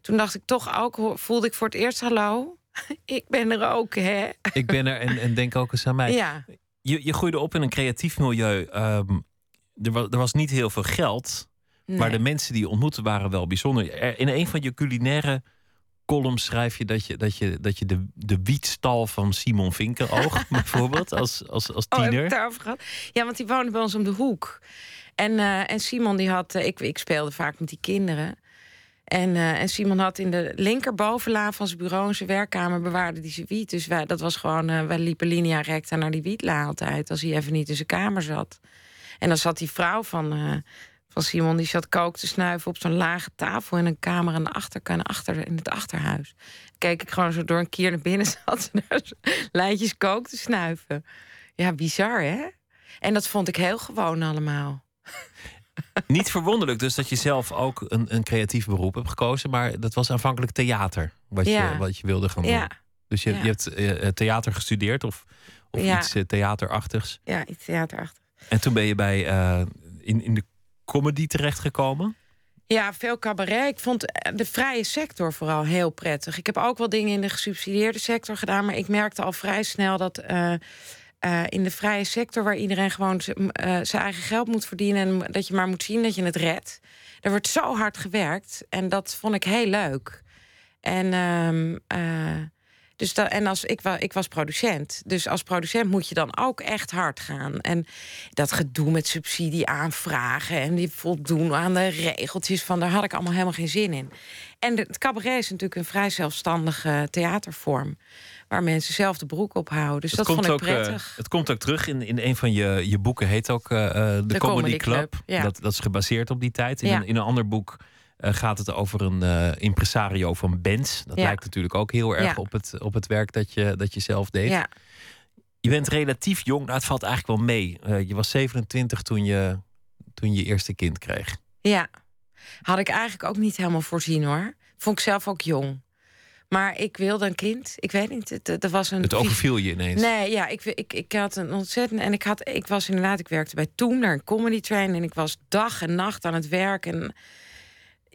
Toen dacht ik toch ook, voelde ik voor het eerst hallo. *laughs* Ik ben er ook, hè? Ik ben er en, en denk ook eens aan mij. Ja. Je, je groeide op in een creatief milieu. Ehm, er, was, er was niet heel veel geld. Maar de mensen die je ontmoette waren wel bijzonder. Er- in een van je culinaire columns schrijf je dat je, dat je, dat je de, de wietstal van Simon Vinkeroog, *laughs* bijvoorbeeld, als, als, als Oh, heb ik tiener. daarover gehad? Ja, want die woonde bij ons om de hoek. En, eh, en Simon die had... eh, ik, ik speelde vaak met die kinderen. En, eh, en Simon had in de linkerbovenlaan van zijn bureau... in zijn werkkamer bewaarde die zijn wiet. Dus wij, dat was gewoon... wij liepen linea recta naar die wietla altijd... als hij even niet in zijn kamer zat. En dan zat die vrouw van, van Simon... die zat kook te snuiven op zo'n lage tafel... in een kamer aan de achterkant, achter, in het achterhuis. Keek ik gewoon zo door een kier naar binnen... *laughs* zat ze daar lijntjes kook te snuiven. Ja, bizar, hè? En dat vond ik heel gewoon allemaal. Niet verwonderlijk dus dat je zelf ook een, een creatief beroep hebt gekozen. Maar dat was aanvankelijk theater, wat, Ja. je, wat je wilde gaan doen. Ja, Dus je, Ja. je hebt eh, theater gestudeerd of, of iets eh, theaterachtigs. ja iets theaterachtig. En toen ben je bij, eh, in, in de comedy terechtgekomen. Ja, veel cabaret. Ik vond eh, de vrije sector vooral heel prettig. Ik heb ook wel dingen in de gesubsidieerde sector gedaan... maar ik merkte al vrij snel dat... eh, eh, in de vrije sector, waar iedereen gewoon zijn eigen geld moet verdienen... en dat je maar moet zien dat je het redt. Er wordt zo hard gewerkt en dat vond ik heel leuk. En, ehm, eh, dus en als, ik, wa, ik was producent. Dus als producent moet je dan ook echt hard gaan. En dat gedoe met subsidie aanvragen... en die voldoen aan de regeltjes van... daar had ik allemaal helemaal geen zin in. En het cabaret is natuurlijk een vrij zelfstandige theatervorm... waar mensen zelf de broek ophouden. Dus dat, vond ik ook, eh, prettig. het komt ook terug in, in een van je, je boeken, heet ook eh, eh, de, De Comedy, Comedy Club. Club, ja. dat, dat is gebaseerd op die tijd. In, Ja. een, in een ander boek eh, gaat het over een eh, impresario van Benz. Dat Ja. lijkt natuurlijk ook heel erg Ja. op, het, op het werk dat je, dat je zelf deed. ja. Je bent relatief jong, nou, het valt eigenlijk wel mee. Eh, je was 27 toen je, toen je eerste kind kreeg. Ja, had ik eigenlijk ook niet helemaal voorzien hoor. Vond ik zelf ook jong. Maar ik wilde een kind. Ik weet niet, het- er was een... Het overviel je ineens. Nee, ja, ik, ik, ik had een ontzettend... En ik, had, ik was inderdaad, ik werkte bij Toen, naar een comedy train... en ik was dag en nacht aan het werk. En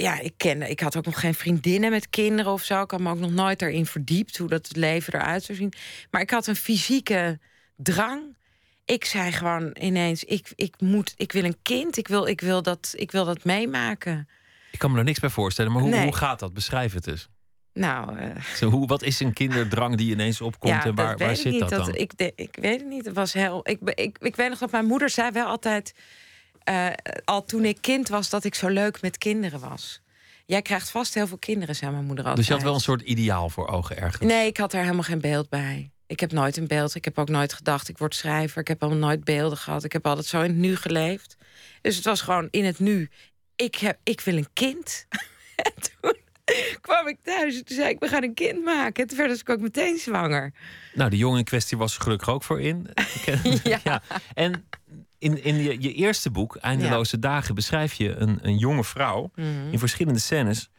ja, ik, kende, ik had ook nog geen vriendinnen met kinderen of zo. Ik had me ook nog nooit daarin verdiept... hoe dat leven eruit zou zien. Maar ik had een fysieke drang. Ik zei gewoon ineens, ik, ik, moet, ik wil een kind. Ik wil, ik, wil dat, ik wil dat meemaken. Ik kan me er niks bij voorstellen, maar hoe, Nee. hoe gaat dat? Beschrijf het eens. Nou, eh, Zo, hoe, wat is een kinderdrang die ineens opkomt ja, en waar, dat waar ik zit niet. dat dan? ik, de- ik weet het niet. Het was heel. Ik, ik, ik weet nog dat mijn moeder zei wel altijd. Eh, al toen ik kind was, dat ik zo leuk met kinderen was. Jij krijgt vast heel veel kinderen, zei mijn moeder altijd. Dus je had wel een soort ideaal voor ogen ergens. Nee, ik had daar helemaal geen beeld bij. Ik heb nooit een beeld. Ik heb ook nooit gedacht, ik word schrijver. Ik heb al nooit beelden gehad. Ik heb altijd zo in het nu geleefd. Dus het was gewoon in het nu. Ik, heb, ik wil een kind. *laughs* en toen kwam ik thuis en toen zei ik, we gaan een kind maken. En toen werd ik ook meteen zwanger. Nou, de jongen in kwestie was er gelukkig ook voor in. *laughs* Ja. En in, in je, je eerste boek, Eindeloze Dagen, beschrijf je een, een jonge vrouw Mhm. in verschillende scènes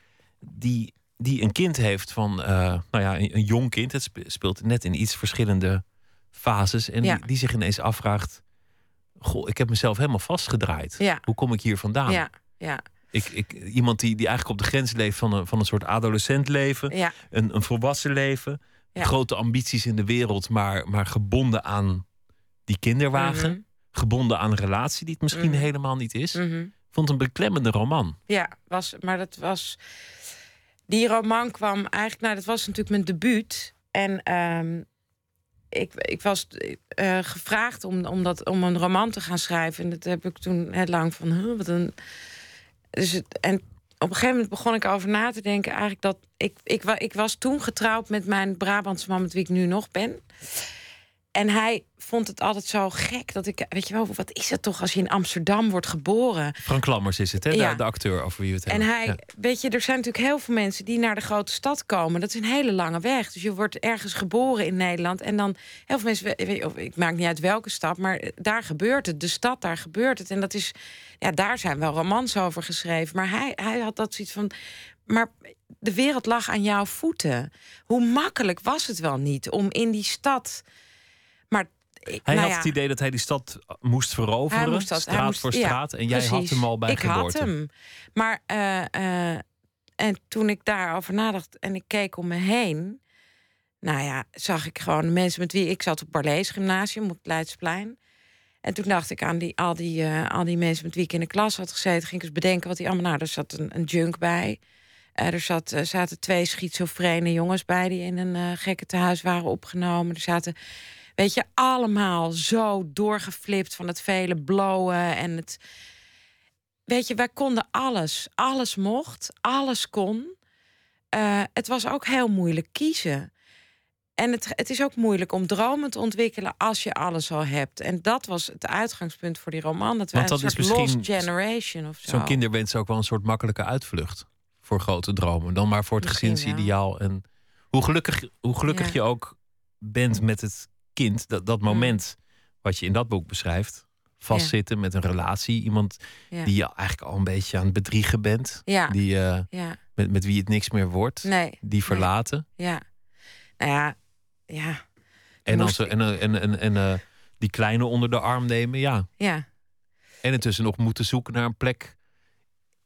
die, die een kind heeft van, eh, nou ja, een, een jong kind. Het spe- speelt net in iets verschillende fases. En Ja. die, die zich ineens afvraagt: Goh, ik heb mezelf helemaal vastgedraaid. Ja. Hoe kom ik hier vandaan? Ja, ja, Ik, ik, iemand die, die eigenlijk op de grens leeft van een, van een soort adolescent leven, ja. een, een volwassen leven, grote ambities in de wereld, maar, maar gebonden aan die kinderwagen, Mhm. Gebonden aan een relatie die het misschien Mhm. helemaal niet is. Mhm. Vond een beklemmende roman. Ja, was, maar dat was. Die roman kwam eigenlijk. Nou, dat was natuurlijk mijn debuut. En ehm, ik, ik was eh, gevraagd om, om, dat, om een roman te gaan schrijven. En dat heb ik toen heel lang van. Huh, wat een. Dus het, en op een gegeven moment begon ik over na te denken. Eigenlijk dat ik, ik, ik was toen getrouwd met mijn Brabantse man, met wie ik nu nog ben. En hij vond het altijd zo gek dat ik, weet je wel, wat is het toch als je in Amsterdam wordt geboren? Frank Lammers is het, hè? De, Ja. de acteur over wie we het En hebben. hij, Ja. weet je, er zijn natuurlijk heel veel mensen die naar de grote stad komen. Dat is een hele lange weg. Dus je wordt ergens geboren in Nederland. En dan, heel veel mensen, weet je, of ik maak niet uit welke stad, maar daar gebeurt het. De stad, daar gebeurt het. En dat is, ja, daar zijn wel romans over geschreven. Maar hij, hij had dat zoiets van. Maar de wereld lag aan jouw voeten. Hoe makkelijk was het wel niet om in die stad. Ik- Hij nou had ja, het idee dat hij die stad moest veroveren, hij moest dat, hij straat moest- voor ja, straat. en jij had hem al bij ik geboorte. had hem. Maar eh, eh, en toen ik daarover nadacht en ik keek om me heen, nou ja, zag ik gewoon mensen met wie ik zat op Barlees Gymnasium op het Leidsplein. En toen dacht ik aan die, al, die, eh, al die mensen met wie ik in de klas had gezeten, ging ik eens bedenken wat die allemaal. Nou, er zat een, een junk bij. Eh, er zat, eh, zaten twee schizofrene jongens bij die in een eh, gekke tehuis waren opgenomen. Er zaten, weet je, allemaal zo doorgeflipt van het vele blowen en het. Weet je, wij konden alles. Alles mocht, alles kon. Eh, het was ook heel moeilijk kiezen. En het, het is ook moeilijk om dromen te ontwikkelen als je alles al hebt. En dat was het uitgangspunt voor die roman. Dat dat een soort lost generation of zo. Zo'n kinderwens ook wel een soort makkelijke uitvlucht voor grote dromen. Dan maar voor het Misschien gezinsideaal. En hoe gelukkig, hoe gelukkig Ja. je ook bent met het kind, dat, dat moment wat je in dat boek beschrijft. Vastzitten met een relatie. Iemand Ja. die je eigenlijk al een beetje aan het bedriegen bent. Ja. Die, Ja. met, met wie het niks meer wordt. Nee. Die verlaten. Ja. Nou ja, ja. En, zo, en, en, en, en eh, die kleine onder de arm nemen. Ja. Ja, En intussen nog moeten zoeken naar een plek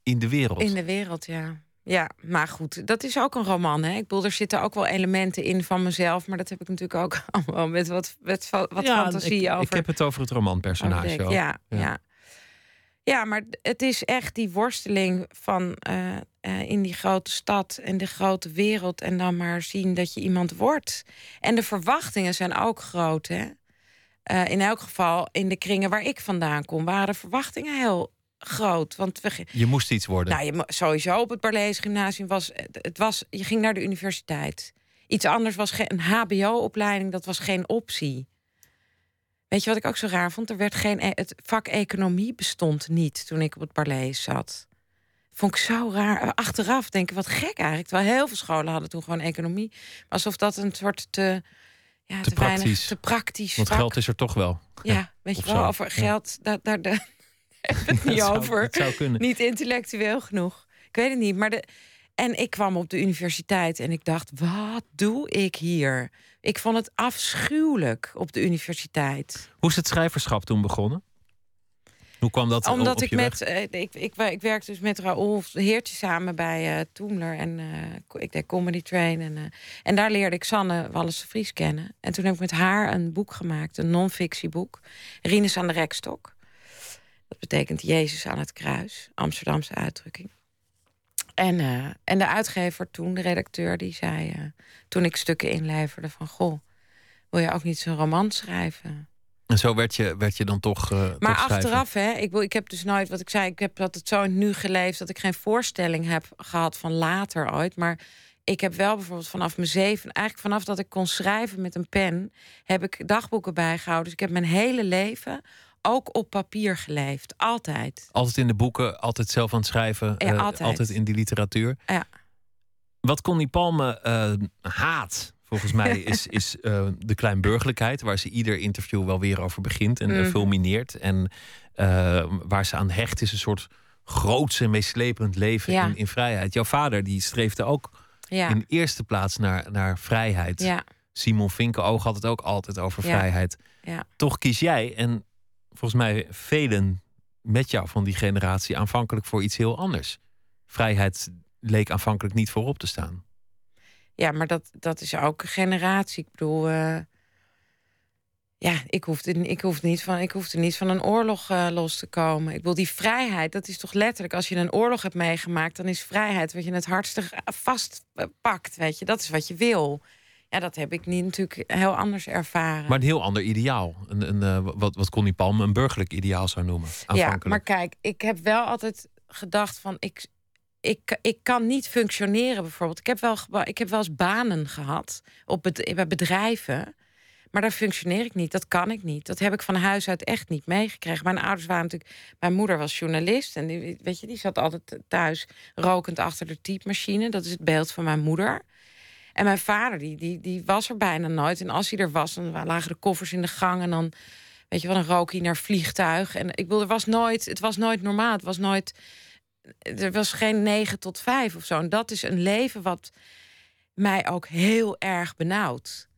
in de wereld. in de wereld, ja. Ja, maar goed, dat is ook een roman. Hè? Ik bedoel, er zitten ook wel elementen in van mezelf, maar dat heb ik natuurlijk ook *laughs* allemaal met wat, met wat ja, fantasie ik, over. ik heb het over het romanpersonage. overdenk. ook. Ja, ja. ja. maar het is echt die worsteling van eh, eh, in die grote stad en de grote wereld en dan maar zien dat je iemand wordt. En de verwachtingen zijn ook groot, hè? Eh, in elk geval, in de kringen waar ik vandaan kom, waren de verwachtingen heel groot. Want we, Je moest iets worden. nou, je, sowieso op het Barlees Gymnasium was het het was. Je ging naar de universiteit. Iets anders was geen een HBO-opleiding, dat was geen optie. Weet je wat ik ook zo raar vond? Er werd geen, e- het vak economie bestond niet toen ik op het Barlees zat. Vond ik zo raar. Achteraf denk ik, wat gek eigenlijk. Terwijl heel veel scholen hadden toen gewoon economie. Alsof dat een soort te, ja, te, weinig, praktisch. te praktisch Want vak. geld is er toch wel. Ja, weet je wel, zo. over geld, daar, daar, daar hebben het *laughs* niet zou- over. zou. Niet intellectueel genoeg. Ik weet het niet, maar de... En ik kwam op de universiteit en ik dacht, wat doe ik hier? Ik vond het afschuwelijk op de universiteit. Hoe is het schrijverschap toen begonnen? Hoe kwam dat Omdat op ik met, eh, ik, ik, ik werkte dus met Raoul Heertje samen bij eh Toemler. En eh, ik deed Comedy Train. En, en daar leerde ik Sanne Wallis Vries kennen. En toen heb ik met haar een boek gemaakt, een non-fictieboek. Rinus aan de Rekstok. Dat betekent Jezus aan het kruis, Amsterdamse uitdrukking. En, eh, en de uitgever toen, de redacteur, die zei... eh, toen ik stukken inleverde van... goh, wil je ook niet zo'n roman schrijven? En zo werd je, werd je dan toch. eh, Maar toch achteraf, hè, ik, wil, ik heb dus nooit, wat ik zei, ik heb dat het zo in nu geleefd dat ik geen voorstelling heb gehad van later ooit. Maar ik heb wel bijvoorbeeld vanaf mijn zeven, eigenlijk vanaf dat ik kon schrijven met een pen, heb ik dagboeken bijgehouden. Dus ik heb mijn hele leven ook op papier geleefd. Altijd. Altijd in de boeken, altijd zelf aan het schrijven. Ja, eh, altijd. in die literatuur. Ja. Wat Connie Palme eh, haat, volgens mij, *laughs* is, is eh, de kleinburgerlijkheid. Waar ze ieder interview wel weer over begint en Mhm. fulmineert. En waar ze aan hecht is een soort groots en meeslepend leven Ja. in, in vrijheid. Jouw vader die streefde ook Ja. in eerste plaats naar, naar vrijheid. Ja. Simon Vinkenoog had het ook altijd over vrijheid. Ja. Toch kies jij, en volgens mij velen met jou van die generatie, aanvankelijk voor iets heel anders. Vrijheid leek aanvankelijk niet voorop te staan. Ja, maar dat, dat is ook een generatie. Ik bedoel, eh, ja, ik hoefde, ik, niet van, ik hoefde niet van een oorlog eh, los te komen. Ik bedoel, die vrijheid, dat is toch letterlijk... als je een oorlog hebt meegemaakt, dan is vrijheid... wat je het hardste vastpakt, weet je. Dat is wat je wil. Ja, dat heb ik niet natuurlijk heel anders ervaren. Maar een heel ander ideaal. Een, een, eh, wat, wat Connie Palme een burgerlijk ideaal zou noemen. Ja, maar kijk, ik heb wel altijd gedacht van... ik, ik, ik kan niet functioneren bijvoorbeeld. Ik heb wel, ik heb wel eens banen gehad op bij bedrijven... Maar daar functioneer ik niet. Dat kan ik niet. Dat heb ik van huis uit echt niet meegekregen. Mijn ouders waren natuurlijk. Mijn moeder was journalist. En die, weet je, die zat altijd thuis rokend achter de typemachine. Dat is het beeld van mijn moeder. En mijn vader, die, die, die was er bijna nooit. En als hij er was, dan lagen de koffers in de gang. En dan, weet je wel, een rook naar vliegtuig. En ik bedoel, er was nooit, het was nooit normaal. Het was nooit. Er was geen negen tot vijf of zo. En dat is een leven wat mij ook heel erg benauwt.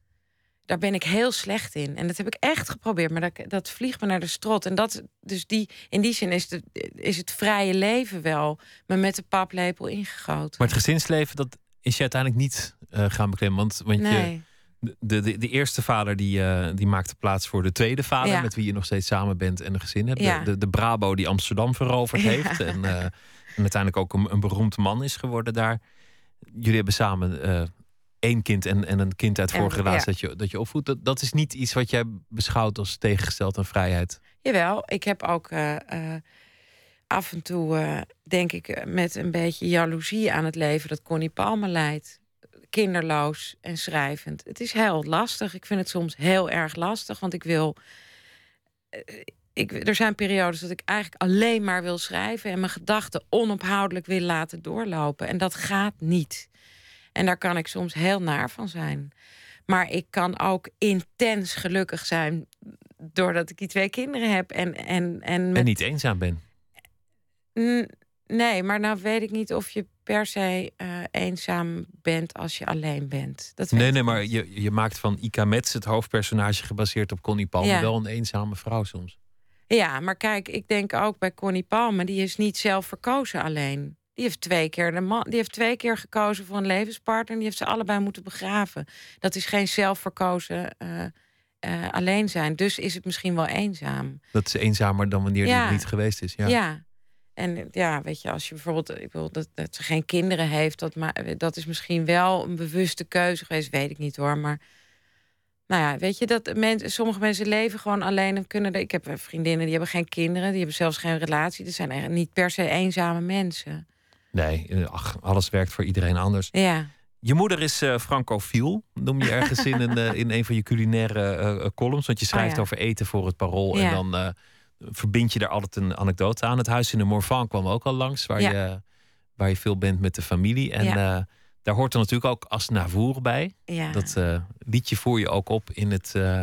Daar ben ik heel slecht in. En dat heb ik echt geprobeerd, maar dat, dat vliegt me naar de strot. En dat, dus die, in die zin is, is het vrije leven wel me met de paplepel ingegoten. Maar het gezinsleven, dat is je uiteindelijk niet eh, gaan beklemmen. Want, want nee. je, de, de, de eerste vader die, eh, die maakte plaats voor de tweede vader, Ja. met wie je nog steeds samen bent en een gezin hebt. Ja. De, de, de Brabo die Amsterdam veroverd Ja. heeft. En, eh, en uiteindelijk ook een, een beroemd man is geworden daar. Jullie hebben samen eh, één kind en, en een kind uit vorige relatie dat, je, dat je opvoedt. Dat, dat is niet iets wat jij beschouwt als tegengesteld aan vrijheid. Jawel, ik heb ook af en toe, denk ik, met een beetje jaloezie aan het leven dat Connie Palmer leidt. Kinderloos en schrijvend. Het is heel lastig. Ik vind het soms heel erg lastig, want ik wil. eh, Ik, er zijn periodes dat ik eigenlijk alleen maar wil schrijven en mijn gedachten onophoudelijk wil laten doorlopen. En dat gaat niet. En daar kan ik soms heel naar van zijn. Maar ik kan ook intens gelukkig zijn doordat ik die twee kinderen heb. En, en, en, met- En niet eenzaam ben. Nee, maar nou weet ik niet of je per se eh, eenzaam bent als je alleen bent. Dat Nee, nee, maar je, je maakt van Ika Metz, het hoofdpersonage gebaseerd op Connie Palmer, Ja. wel een eenzame vrouw soms. Ja, maar kijk, ik denk ook bij Connie Palme, die is niet zelf verkozen alleen. Die heeft twee keer de man, die heeft twee keer gekozen voor een levenspartner. En die heeft ze allebei moeten begraven. Dat is geen zelfverkozen eh, alleen zijn. Dus is het misschien wel eenzaam. Dat is eenzamer dan wanneer die Ja. er niet geweest is. Ja. Ja. En ja, weet je, als je bijvoorbeeld, ik bedoel, dat, dat ze geen kinderen heeft, dat, ma- dat is misschien wel een bewuste keuze geweest, weet ik niet hoor. Maar nou ja, weet je, dat mensen, sommige mensen leven gewoon alleen en kunnen. er- Ik heb vriendinnen die hebben geen kinderen, die hebben zelfs geen relatie. Dat zijn echt niet per se eenzame mensen. Nee, eh, ach, alles werkt voor iedereen anders. Ja, Je moeder is eh francofiel, noem je ergens in een, eh, in een van je culinaire eh, eh, columns. Want je schrijft Oh ja. over eten voor het parool. Ja. En dan eh, verbind je daar altijd een anekdote aan. Het huis in de Morvan kwam ook al langs, waar, Ja. je, waar je veel bent met de familie. En Ja. eh, daar hoort er natuurlijk ook Asnavoer bij. ja, Dat eh, liedje voer je ook op in het, eh,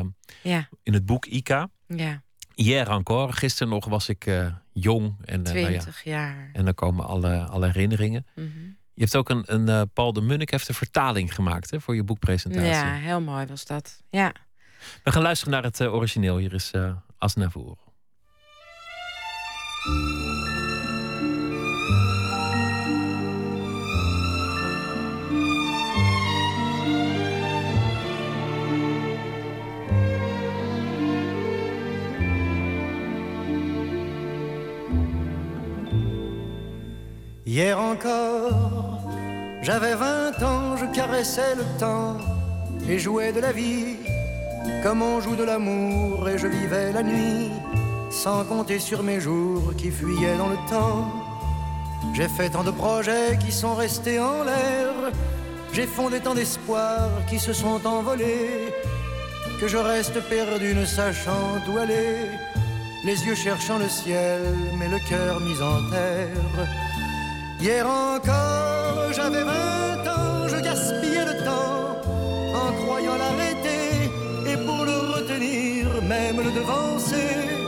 in het boek Ika. ja. Hier encore, gisteren nog was ik jong. En, eh, nou ja, Twintig jaar. en dan komen alle, alle herinneringen. Mhm. Je hebt ook een, een Paul de Munnik heeft een vertaling gemaakt hè, voor je boekpresentatie. Ja, heel mooi was dat. Ja. We gaan luisteren naar het origineel. Hier is Asnavoer. Hier encore, j'avais vingt ans, je caressais le temps et jouais de la vie comme on joue de l'amour et je vivais la nuit sans compter sur mes jours qui fuyaient dans le temps. J'ai fait tant de projets qui sont restés en l'air, j'ai fondé tant d'espoirs qui se sont envolés que je reste perdu ne sachant où aller, les yeux cherchant le ciel mais le cœur mis en terre. Hier encore, j'avais vingt ans, je gaspillais le temps en croyant l'arrêter et pour le retenir, même le devancer.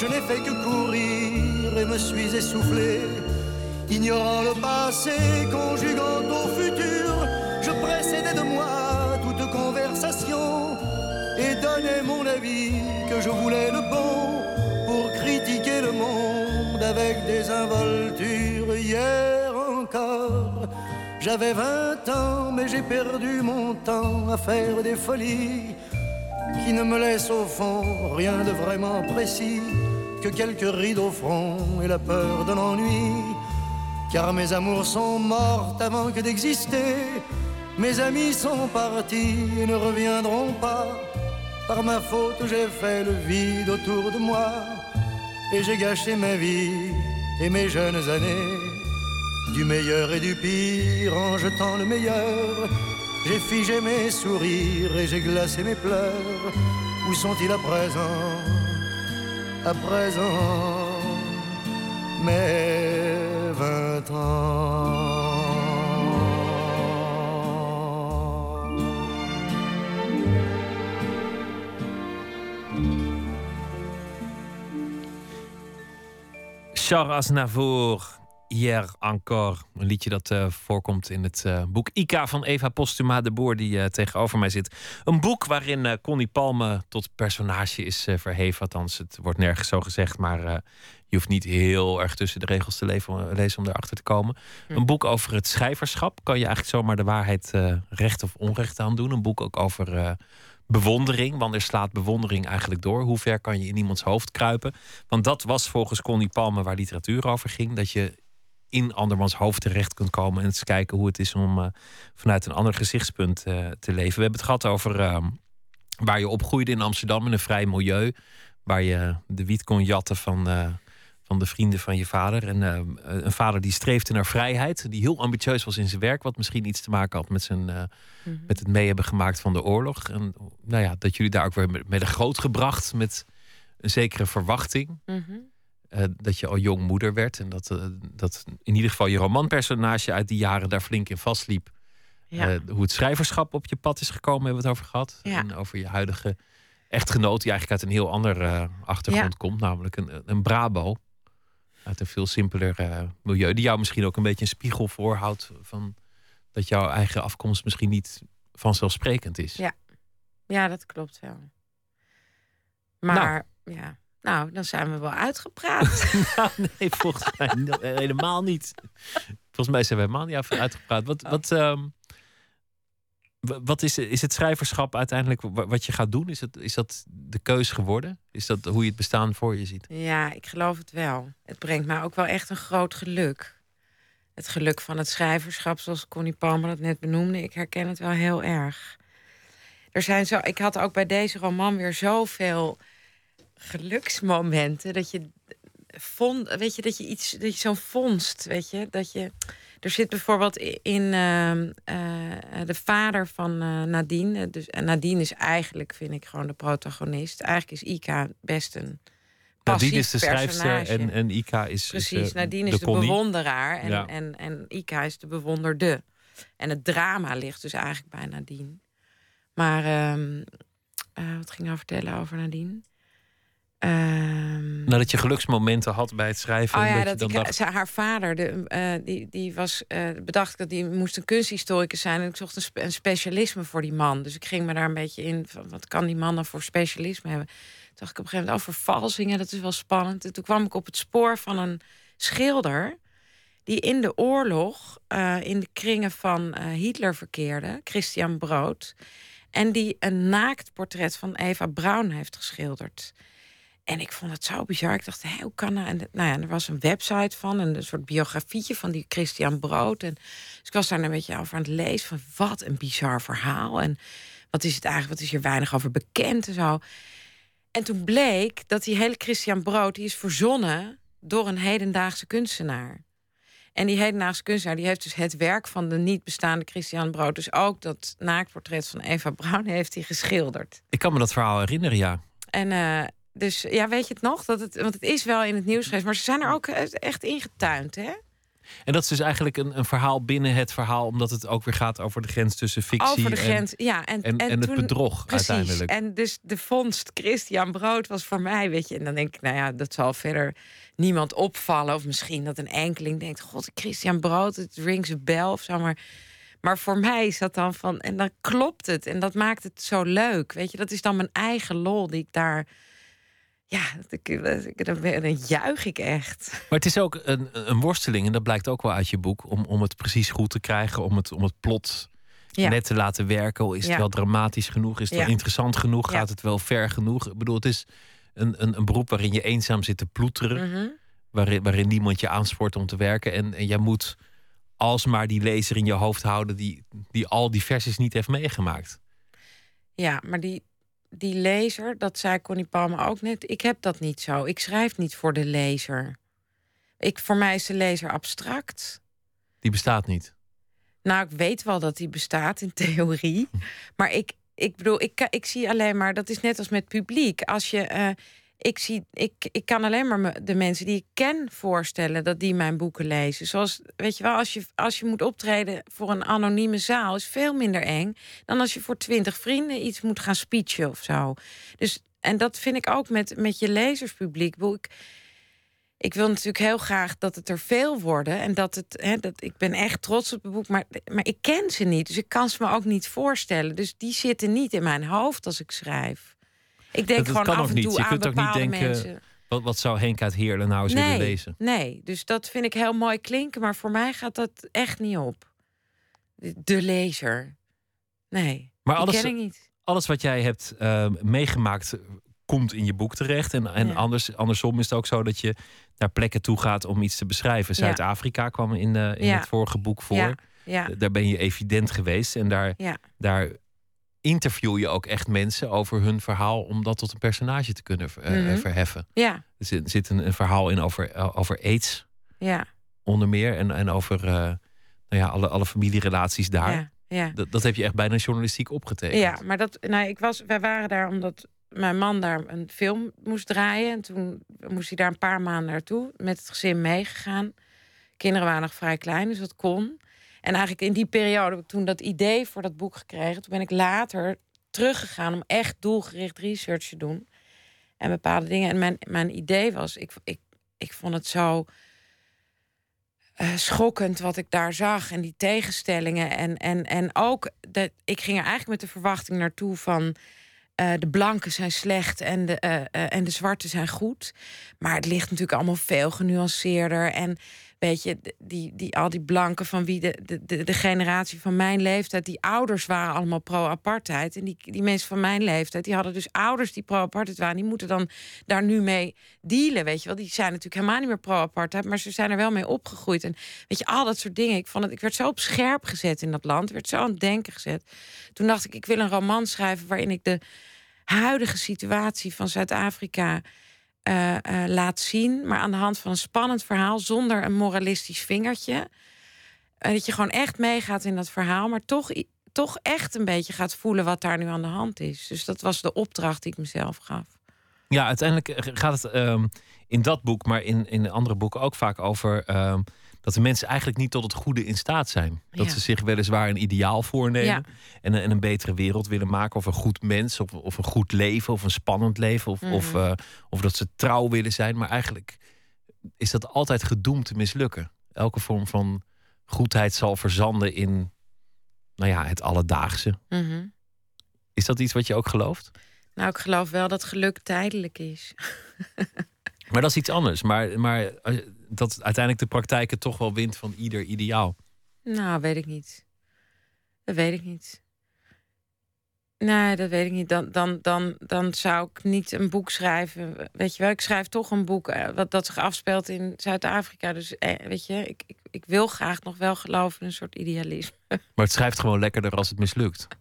Je n'ai fait que courir et me suis essoufflé, ignorant le passé, conjuguant au futur. Je précédais de moi toute conversation et donnais mon avis que je voulais le bon pour critiquer le monde avec des involtures. Hier encore, j'avais vingt ans, mais j'ai perdu mon temps à faire des folies qui ne me laissent au fond rien de vraiment précis que quelques rides au front et la peur de l'ennui. Car mes amours sont mortes avant que d'exister. Mes amis sont partis et ne reviendront pas. Par ma faute, j'ai fait le vide autour de moi. Et j'ai gâché ma vie et mes jeunes années. Du meilleur et du pire en jetant le meilleur. J'ai figé mes sourires et j'ai glacé mes pleurs. Où sont-ils à présent? À présent, mes vingt ans. Charles Aznavour, Hier encore. Een liedje dat eh, voorkomt in het eh, boek Ika van Eva Postuma de Boer, die eh, tegenover mij zit. Een boek waarin Connie Palme tot personage is verheven. Althans, het wordt nergens zo gezegd, maar je hoeft niet heel erg tussen de regels te leven, lezen om erachter te komen. Hm. Een boek over het schrijverschap. Kan je eigenlijk zomaar de waarheid recht of onrecht aan doen. Een boek ook over bewondering. Wanneer slaat bewondering eigenlijk door? Hoe ver kan je in iemands hoofd kruipen? Want dat was volgens Connie Palme waar literatuur over ging. Dat je in andermans hoofd terecht kunt komen en eens kijken hoe het is om uh, vanuit een ander gezichtspunt uh, te leven. We hebben het gehad over uh, waar je opgroeide in Amsterdam in een vrij milieu, waar je de wiet kon jatten van, van de vrienden van je vader. En een vader die streefde naar vrijheid, die heel ambitieus was in zijn werk, wat misschien iets te maken had met, zijn, mm -hmm. met het mee hebben gemaakt van de oorlog. En nou ja, dat jullie daar ook weer mee groot gebracht met een zekere verwachting. Mm -hmm. Uh, dat je al jong moeder werd. En dat, uh, dat in ieder geval je romanpersonage uit die jaren daar flink in vastliep. Ja. Uh, hoe het schrijverschap op je pad is gekomen, hebben we het over gehad. Ja. En over je huidige echtgenoot, die eigenlijk uit een heel ander achtergrond Ja. komt. Namelijk een, een Brabo. Uit een veel simpeler milieu. Die jou misschien ook een beetje een spiegel voorhoudt. Van dat jouw eigen afkomst misschien niet vanzelfsprekend is. Ja. Ja, dat klopt wel. Maar ja, nou, dan zijn we wel uitgepraat. *laughs* Nou, nee, volgens mij helemaal niet. Volgens mij zijn we helemaal niet uit- uitgepraat. Wat, wat, ehm, wa- wat is, is het schrijverschap uiteindelijk wa- wat je gaat doen? Is, het, is dat de keus geworden? Is dat hoe je het bestaan voor je ziet? Ja, ik geloof het wel. Het brengt mij ook wel echt een groot geluk. Het geluk van het schrijverschap, zoals Connie Palmer dat net benoemde. Ik herken het wel heel erg. Er zijn zo, ik had ook bij deze roman weer zoveel geluksmomenten. Dat je vond, weet je, dat je iets, dat je zo'n vondst, weet je, dat je. Er zit bijvoorbeeld in ehm, eh, de vader van eh, Nadine. Dus, en Nadine is eigenlijk, vind ik, gewoon de protagonist. Eigenlijk is Ika best een. Nadine is de schrijfster en, en Ika is. Precies, is, eh, Nadine is de, Connie. bewonderaar en, Ja. en, en Ika is de bewonderde. En het drama ligt dus eigenlijk bij Nadine. Maar ehm, eh, wat ging ik nou vertellen over Nadine? Ehm, Nadat je geluksmomenten had bij het schrijven. Oh ja, dat, dat je dan ik, dacht, haar vader, de, eh, die, die was eh, bedacht dat die moest een kunsthistoricus zijn. En ik zocht een, spe- een specialisme voor die man. Dus ik ging me daar een beetje in. Van, wat kan die man dan voor specialisme hebben? Toen dacht ik op een gegeven moment, oh, vervalsingen, dat is wel spannend. En toen kwam ik op het spoor van een schilder. die in de oorlog eh, in de kringen van Hitler verkeerde, Christian Brood. En die een naakt portret van Eva Braun heeft geschilderd. En ik vond het zo bizar. Ik dacht, hé, hoe kan dat? En nou ja, er was een website van, en een soort biografietje van die Christian Brood. En dus ik was daar een beetje over aan het lezen van wat een bizar verhaal. En wat is het eigenlijk, wat is hier weinig over bekend en zo. En toen bleek dat die hele Christian Brood, die is verzonnen door een hedendaagse kunstenaar. En die hedendaagse kunstenaar die heeft dus het werk van de niet bestaande Christian Brood. Dus ook dat naaktportret van Eva Braun heeft hij geschilderd. ik kan me dat verhaal herinneren, ja. En eh, dus ja, weet je het nog? Dat het, want het is wel in het nieuws geweest, maar ze zijn er ook eh, echt ingetuind, hè? En dat is dus eigenlijk een, een verhaal binnen het verhaal, omdat het ook weer gaat over de grens tussen fictie Over de en, grens. ja, en, en, en, het toen- bedrog Precies. uiteindelijk. En dus de vondst Christian Brood was voor mij, weet je. En dan denk ik, nou ja, dat zal verder niemand opvallen. Of misschien dat een enkeling denkt, god, Christian Brood, het rings a bell of zo. Maar, maar voor mij is dat dan van, en dan klopt het. En dat maakt het zo leuk, weet je. Dat is dan mijn eigen lol die ik daar... Ja, dat dan, juich ik echt. Maar het is ook een, een worsteling, en dat blijkt ook wel uit je boek, om, om het precies goed te krijgen, om het, om het plot Ja. net te laten werken. Is het Ja. wel dramatisch genoeg? Is het Ja. wel interessant genoeg? Gaat het wel ver genoeg? Ik bedoel, het is een, een, een beroep waarin je eenzaam zit te ploeteren, Mhm. waarin, waarin niemand je aanspoort om te werken. En, en jij moet alsmaar die lezer in je hoofd houden die, die al die versies niet heeft meegemaakt. Ja, maar die, die lezer, dat zei Connie Palme ook net. Ik heb dat niet zo. Ik schrijf niet voor de lezer. Ik, voor mij is de lezer abstract. Die bestaat niet. Nou, ik weet wel dat die bestaat in theorie. *laughs* Maar ik, ik bedoel, ik, ik zie alleen maar, dat is net als met publiek. Als je, eh, ik, zie, ik, ik kan alleen maar de mensen die ik ken voorstellen dat die mijn boeken lezen. Zoals, weet je wel, als je, als je moet optreden voor een anonieme zaal, is veel minder eng dan als je voor twintig vrienden iets moet gaan speechen of zo. Dus, en dat vind ik ook met, met je lezerspubliek. Ik, ik wil natuurlijk heel graag dat het er veel worden. En dat het, hè, dat, ik ben echt trots op het boek, maar, maar ik ken ze niet. Dus ik kan ze me ook niet voorstellen. Dus die zitten niet in mijn hoofd als ik schrijf. Ik denk Dat- dat gewoon kan af en niet. toe Je aan kunt ook niet denken, mensen. Wat, wat zou Henk uit Heerlen nou eens willen Nee, lezen? nee, dus dat vind ik heel mooi klinken. Maar voor mij gaat dat echt niet op. De, de lezer. Nee, Maar alles, ken ik niet. alles wat jij hebt eh, meegemaakt, komt in je boek terecht. En, en Ja. anders, andersom is het ook zo dat je naar plekken toe gaat om iets te beschrijven. Ja. Zuid-Afrika kwam in, eh, in Ja. het vorige boek voor. Daar ben je evident geweest. En daar, ja. daar interview je ook echt mensen over hun verhaal... om dat tot een personage te kunnen eh, Mhm. verheffen. ja, Er zit, zit een, een verhaal in over, eh, over aids, ja, onder meer. En, en over eh, nou ja, alle, alle familierelaties daar. ja, ja. Dat, dat heb je echt bijna journalistiek opgetekend. Ja, maar dat, nou, ik was, wij waren daar omdat mijn man daar een film moest draaien. En toen moest hij daar een paar maanden naartoe. Met het gezin meegegaan. Kinderen waren nog vrij klein, dus dat kon. En eigenlijk in die periode heb ik toen dat idee voor dat boek gekregen. Toen ben ik later teruggegaan om echt doelgericht research te doen. En bepaalde dingen. En mijn, mijn idee was, ik, ik, ik vond het zo eh, schokkend wat ik daar zag. En die tegenstellingen. En, en, en ook, dat, ik ging er eigenlijk met de verwachting naartoe van... eh, de blanken zijn slecht en de, eh, en de zwarte zijn goed. Maar het ligt natuurlijk allemaal veel genuanceerder. En weet je, die, die, al die blanken van wie de, de, de, de generatie van mijn leeftijd... die ouders waren allemaal pro-apartheid. En die, die mensen van mijn leeftijd, die hadden dus ouders die pro-apartheid waren. Die moeten dan daar nu mee dealen, weet je wel. Die zijn natuurlijk helemaal niet meer pro-apartheid... maar ze zijn er wel mee opgegroeid. En weet je, al dat soort dingen. Ik, vond het, ik werd zo op scherp gezet in dat land. Ik werd zo aan het denken gezet. Toen dacht ik, ik wil een roman schrijven... waarin ik de huidige situatie van Zuid-Afrika eh, eh, laat zien, maar aan de hand van een spannend verhaal zonder een moralistisch vingertje. En dat je gewoon echt meegaat in dat verhaal, maar toch, toch echt een beetje gaat voelen wat daar nu aan de hand is. Dus dat was de opdracht die ik mezelf gaf. Ja, uiteindelijk eh, gaat het ehm, in dat boek, maar in, in andere boeken ook vaak over ehm, dat de mensen eigenlijk niet tot het goede in staat zijn. Dat Ja. ze zich weliswaar een ideaal voornemen Ja. en, een- en een betere wereld willen maken, of een goed mens, of, of een goed leven, of een spannend leven, of, of, Mhm. eh, of dat ze trouw willen zijn. Maar eigenlijk is dat altijd gedoemd te mislukken. Elke vorm van goedheid zal verzanden in nou ja, het alledaagse. Mhm. Is dat iets wat je ook gelooft? Nou, ik geloof wel dat geluk tijdelijk is. *laughs* Maar dat is iets anders. Maar, maar eh, dat uiteindelijk de praktijk het toch wel wint van ieder ideaal. Nou, weet ik niet. Dat weet ik niet. Nee, dat weet ik niet. Dan, dan, dan, dan zou ik niet een boek schrijven. Weet je wel, ik schrijf toch een boek eh, wat dat zich afspeelt in Zuid-Afrika. Dus eh, weet je, ik, ik, ik wil graag nog wel geloven in een soort idealisme. Maar het schrijft gewoon lekkerder als het mislukt. *laughs*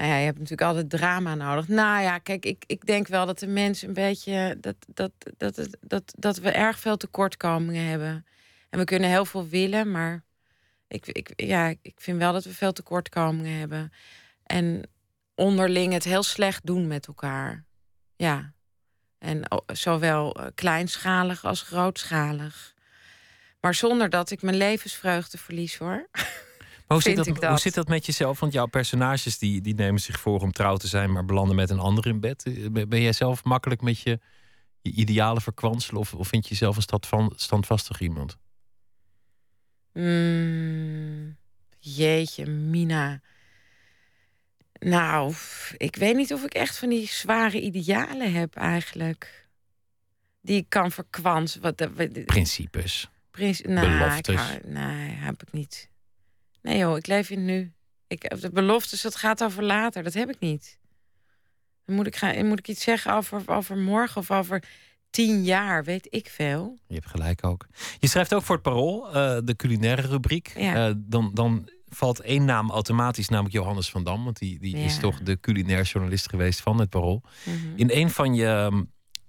Nou ja, je hebt natuurlijk altijd drama nodig. Nou ja, kijk, ik, ik denk wel dat de mensen een beetje. Dat, dat, dat, dat, dat, dat we erg veel tekortkomingen hebben. En we kunnen heel veel willen, maar ik, ik, ja, ik vind wel dat we veel tekortkomingen hebben. En onderling het heel slecht doen met elkaar. Ja. En zowel eh, kleinschalig als grootschalig. Maar zonder dat ik mijn levensvreugde verlies hoor. *laughs* Hoe, zit dat, hoe zit dat met jezelf? Want jouw personages die, die nemen zich voor om trouw te zijn, maar belanden met een ander in bed. Eh, Ben jij zelf makkelijk met je, je idealen verkwanselen? Of, of vind je jezelf een stadvan- standvastig iemand? Mm, jeetje, Mina. Nou, ik weet niet of ik echt van die zware idealen heb eigenlijk. Die ik kan verkwansen. Wat, Principes. Prins, nou, ik beloftes. hou- nee, heb ik niet. Nee joh, ik leef in het nu. Ik, de beloftes, dat gaat over later. Dat heb ik niet. Dan moet ik, gaan, moet ik iets zeggen over, over morgen of over tien jaar, weet ik veel. Je hebt gelijk ook. Je schrijft ook voor het Parool, eh, de culinaire rubriek. Ja. Eh, dan, dan valt één naam automatisch, namelijk Johannes van Dam. Want die, die is toch de culinair journalist geweest van het Parool. Mhm. In een van je ehm,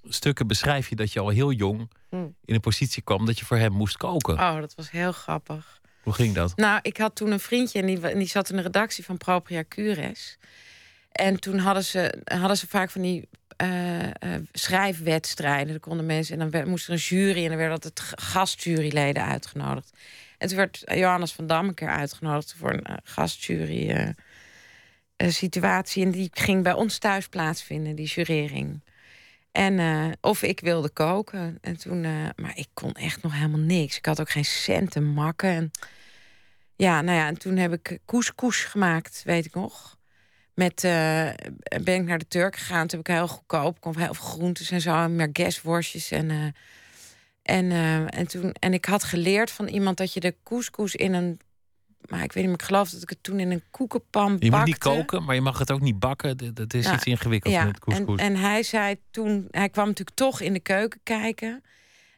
stukken beschrijf je dat je al heel jong Mm. in een positie kwam dat je voor hem moest koken. Oh, dat was heel grappig. Hoe ging dat? Nou, ik had toen een vriendje en die, die zat in de redactie van Propria Cures. En toen hadden ze, hadden ze vaak van die eh, eh, schrijfwedstrijden. Daar konden mensen en dan moest er een jury en dan werden altijd gastjuryleden uitgenodigd. En toen werd Johannes van Dam uitgenodigd voor een eh, gastjury situatie. En die ging bij ons thuis plaatsvinden, die jurering. En eh, of ik wilde koken. En toen, eh, maar ik kon echt nog helemaal niks. Ik had ook geen cent te makken. En, ja, nou ja, en toen heb ik couscous gemaakt, weet ik nog. Met, eh, ben ik naar de Turk gegaan. Toen heb ik heel goedkoop, kon heel veel groentes en zo. En merguezworstjes en... en, en, toen, en ik had geleerd van iemand dat je de couscous in een... Maar ik weet niet ik geloof dat ik het toen in een koekenpan Je moet niet bakte. koken, maar je mag het ook niet bakken. Dat is iets ingewikkelds Ja, met en, couscous. en hij zei toen, hij kwam natuurlijk toch in de keuken kijken.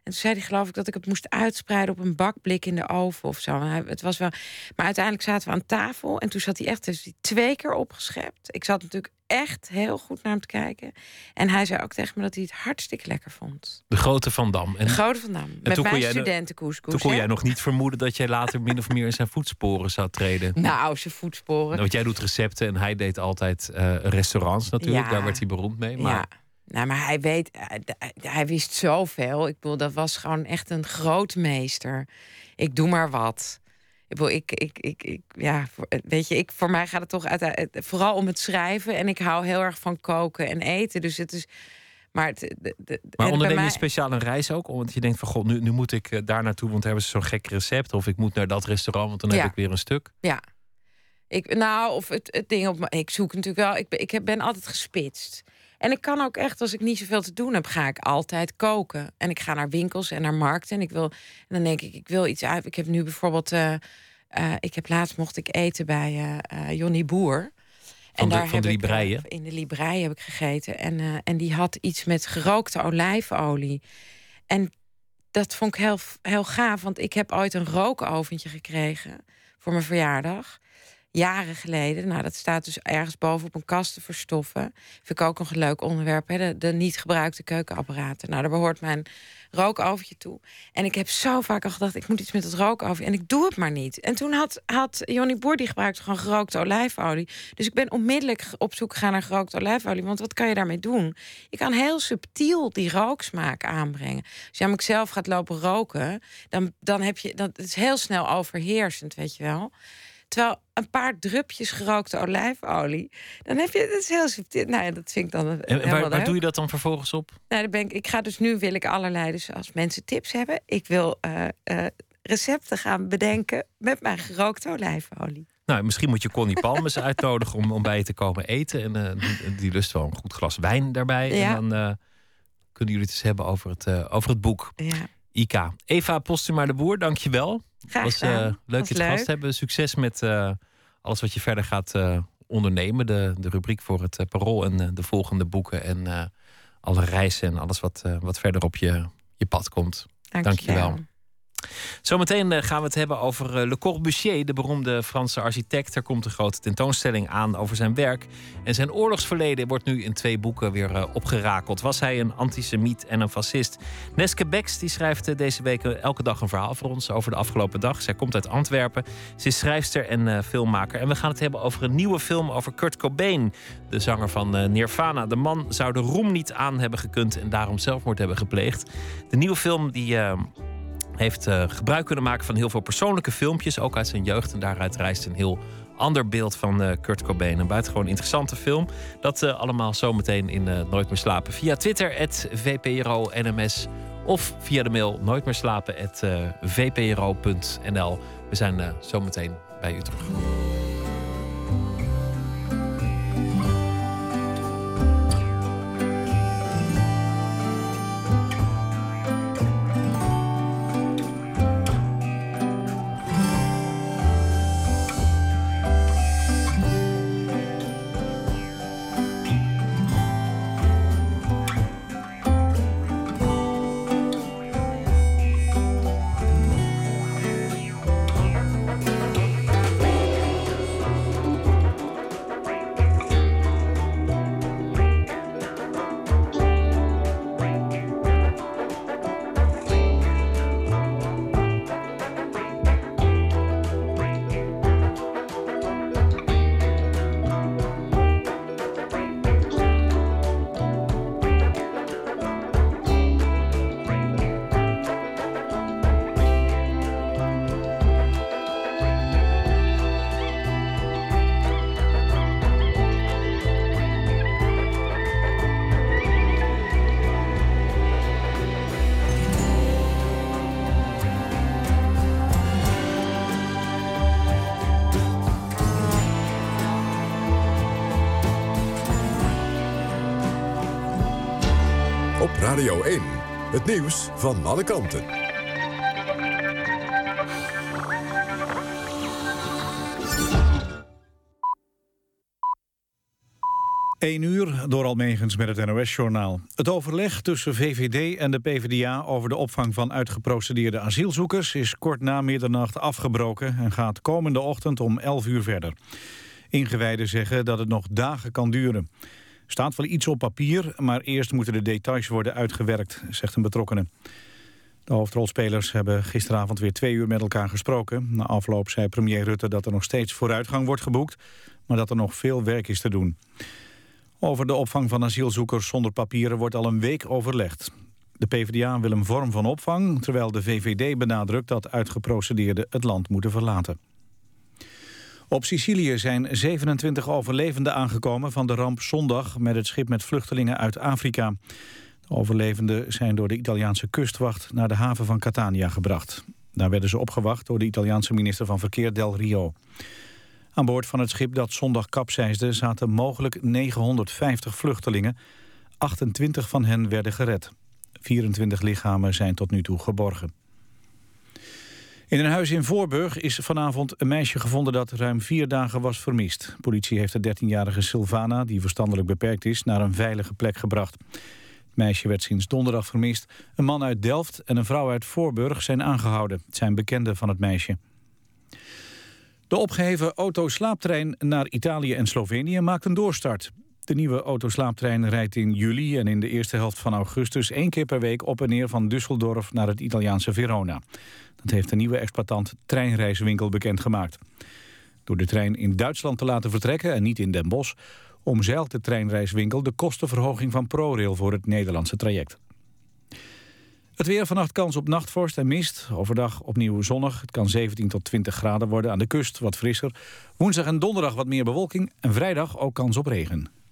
En toen zei hij, geloof ik, dat ik het moest uitspreiden op een bakblik in de oven of zo. Hij, het was wel... Maar uiteindelijk zaten we aan tafel en toen zat hij echt dus die twee keer opgeschept. Ik zat natuurlijk echt heel goed naar hem te kijken. En hij zei ook tegen me dat hij het hartstikke lekker vond. De grote Van Dam. En De grote van Dam. Met toen mijn studentenkoeskoes. toen kon hè? jij nog niet vermoeden dat jij later min of meer in zijn voetsporen zou treden. *laughs* Nou, zijn voetsporen. Want jij doet recepten en hij deed altijd eh, restaurants natuurlijk. Ja. Daar werd hij beroemd mee. Maar Ja. Nou, maar hij weet, hij, hij wist zoveel. Ik bedoel, dat was gewoon echt een grootmeester. Ik doe maar wat. Ik bedoel, ik, ik, ik, ik ja, voor- weet je, ik, voor mij gaat het toch uit, vooral om het schrijven. En ik hou heel erg van koken en eten. Dus het is, maar het, de, de, Maar onderneem je mij- speciaal een reis ook? Want je denkt van, god, nu, nu moet ik eh, daar naartoe, want hebben ze zo'n gek recept. Of ik moet naar dat restaurant, want dan heb ik weer een stuk. Ja. Ik, nou, of het, het ding op. Ik zoek natuurlijk wel. Ik, ben- ik ben altijd gespitst. En ik kan ook echt, als ik niet zoveel te doen heb, ga ik altijd koken. En ik ga naar winkels en naar markten. En ik wil. En dan denk ik, ik wil iets uit. Ik heb nu bijvoorbeeld. eh, eh, ik heb laatst mocht ik eten bij eh eh Johnny Boer. Van de- van heb de ik, in de Librei heb ik gegeten. En, en die had iets met gerookte olijfolie. En dat vond ik heel, heel gaaf, want ik heb ooit een rookoventje gekregen voor mijn verjaardag. Jaren geleden. Nou, dat staat dus ergens boven op een kast te verstoffen. Vind ik ook nog een leuk onderwerp. Hè? De, niet gebruikte keukenapparaten. Nou, daar behoort mijn rookoventje toe. En ik heb zo vaak al gedacht, ik moet iets met het rookoventje. En ik doe het maar niet. En toen had, had Johnny Boer, die gebruikte gewoon gerookte olijfolie. Dus ik ben onmiddellijk op zoek gegaan naar gerookte olijfolie. Want wat kan je daarmee doen? Je kan heel subtiel die rooksmaak aanbrengen. Als je namelijk zelf gaat lopen roken, dan, dan heb je... Dat, het is heel snel overheersend, weet je wel. Terwijl een paar drupjes gerookte olijfolie, dan heb je... Dat is heel subtiel. Nou ja, dat vind ik dan En helemaal waar, waar leuk. doe je dat dan vervolgens op? Nou, dan ben ik, ik ga dus nu wil ik allerlei, dus als mensen tips hebben, ik wil eh, recepten gaan bedenken met mijn gerookte olijfolie. Nou, misschien moet je Connie Palmes *laughs* uitnodigen om, om bij je te komen eten. En eh, die, lust wel een goed glas wijn daarbij. Ja. En dan kunnen jullie het eens hebben over het, over het boek. Ja, Ika. Eva Postuma de Boer, dank je wel. graag was eh, leuk Was je te gast hebben. Succes met eh, alles wat je verder gaat eh, ondernemen. De, de rubriek voor het Parool en de volgende boeken. En alle reizen en alles wat, wat verder op je, je pad komt. Dank je wel. Zometeen eh, gaan we het hebben over eh, Le Corbusier, de beroemde Franse architect. Er komt een grote tentoonstelling aan over zijn werk. En zijn oorlogsverleden wordt nu in twee boeken weer eh, opgerakeld. Was hij een antisemiet en een fascist? Neske Becks die schrijft deze week elke dag een verhaal voor ons over de afgelopen dag. Zij komt uit Antwerpen. Ze is schrijfster en filmmaker. En we gaan het hebben over een nieuwe film over Kurt Cobain, de zanger van Nirvana. De man zou de roem niet aan hebben gekund en daarom zelfmoord hebben gepleegd. De nieuwe film die. Heeft eh, gebruik kunnen maken van heel veel persoonlijke filmpjes, ook uit zijn jeugd. En daaruit reist een heel ander beeld van eh, Kurt Cobain. Een buitengewoon interessante film. Dat eh, allemaal zometeen in Nooit meer slapen. Via Twitter, VPRO NMS. Of via de mail nooit meer slapen, eh, VPRO.nl. We zijn zometeen bij u terug. Nieuws van alle kanten. 1 uur door Almegens met het NOS-journaal. Het overleg tussen VVD en de PvdA over de opvang van uitgeprocedeerde asielzoekers... is kort na middernacht afgebroken en gaat komende ochtend om 11 uur verder. Ingewijden zeggen dat het nog dagen kan duren. Staat wel iets op papier, maar eerst moeten de details worden uitgewerkt, zegt een betrokkenen. De hoofdrolspelers hebben gisteravond weer twee uur met elkaar gesproken. Na afloop zei premier Rutte dat er nog steeds vooruitgang wordt geboekt... maar dat er nog veel werk is te doen. Over de opvang van asielzoekers zonder papieren wordt al een week overlegd. De PvdA wil een vorm van opvang, terwijl de VVD benadrukt dat uitgeprocedeerden het land moeten verlaten. Op Sicilië zijn 27 overlevenden aangekomen van de ramp zondag met het schip met vluchtelingen uit Afrika. De overlevenden zijn door de Italiaanse kustwacht naar de haven van Catania gebracht. Daar werden ze opgewacht door de Italiaanse minister van Verkeer Del Rio. Aan boord van het schip dat zondag kapseisde zaten mogelijk 950 vluchtelingen. 28 van hen werden gered. 24 lichamen zijn tot nu toe geborgen. In een huis in Voorburg is vanavond een meisje gevonden dat ruim vier dagen was vermist. Politie heeft de 13-jarige Silvana, die verstandelijk beperkt is, naar een veilige plek gebracht. Het meisje werd sinds donderdag vermist. Een man uit Delft en een vrouw uit Voorburg zijn aangehouden. Het zijn bekenden van het meisje. De opgeheven autoslaaptrein naar Italië en Slovenië maakt een doorstart. De nieuwe autoslaaptrein rijdt in juli en in de eerste helft van augustus... één keer per week op en neer van Düsseldorf naar het Italiaanse Verona. Dat heeft de nieuwe exploitant Treinreiswinkel bekendgemaakt. Door de trein in Duitsland te laten vertrekken en niet in Den Bosch... omzeilt de treinreiswinkel de kostenverhoging van ProRail voor het Nederlandse traject. Het weer vannacht kans op nachtvorst en mist. Overdag opnieuw zonnig. Het kan 17 tot 20 graden worden. Aan de kust wat frisser. Woensdag en donderdag wat meer bewolking. En vrijdag ook kans op regen.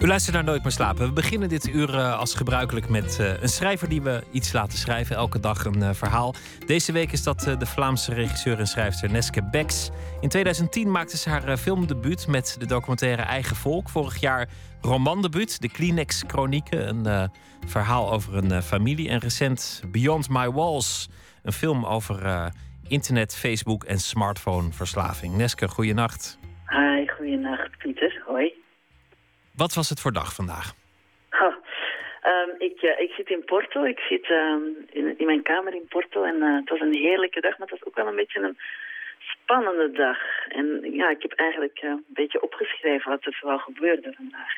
U luistert naar Nooit meer slapen. We beginnen dit uur uh, als gebruikelijk met uh, een schrijver die we iets laten schrijven. Elke dag een uh, verhaal. Deze week is dat de Vlaamse regisseur en schrijfster Neske Becks. In 2010 maakte ze haar filmdebuut met de documentaire Eigen Volk. Vorig jaar romandebuut, de Kleenex Chronieken. Een verhaal over een familie. En recent Beyond My Walls. Een film over internet, Facebook en smartphoneverslaving. Neske, goeienacht. Hi, goeienacht Pieter. Hoi. Wat was het voor dag vandaag? Oh, um, ik, uh, ik zit in Porto. Ik zit uh, in, in, mijn kamer in Porto. En uh, het was een heerlijke dag, maar het was ook wel een beetje een spannende dag. En ja, ik heb eigenlijk een beetje opgeschreven wat er zoal gebeurde vandaag.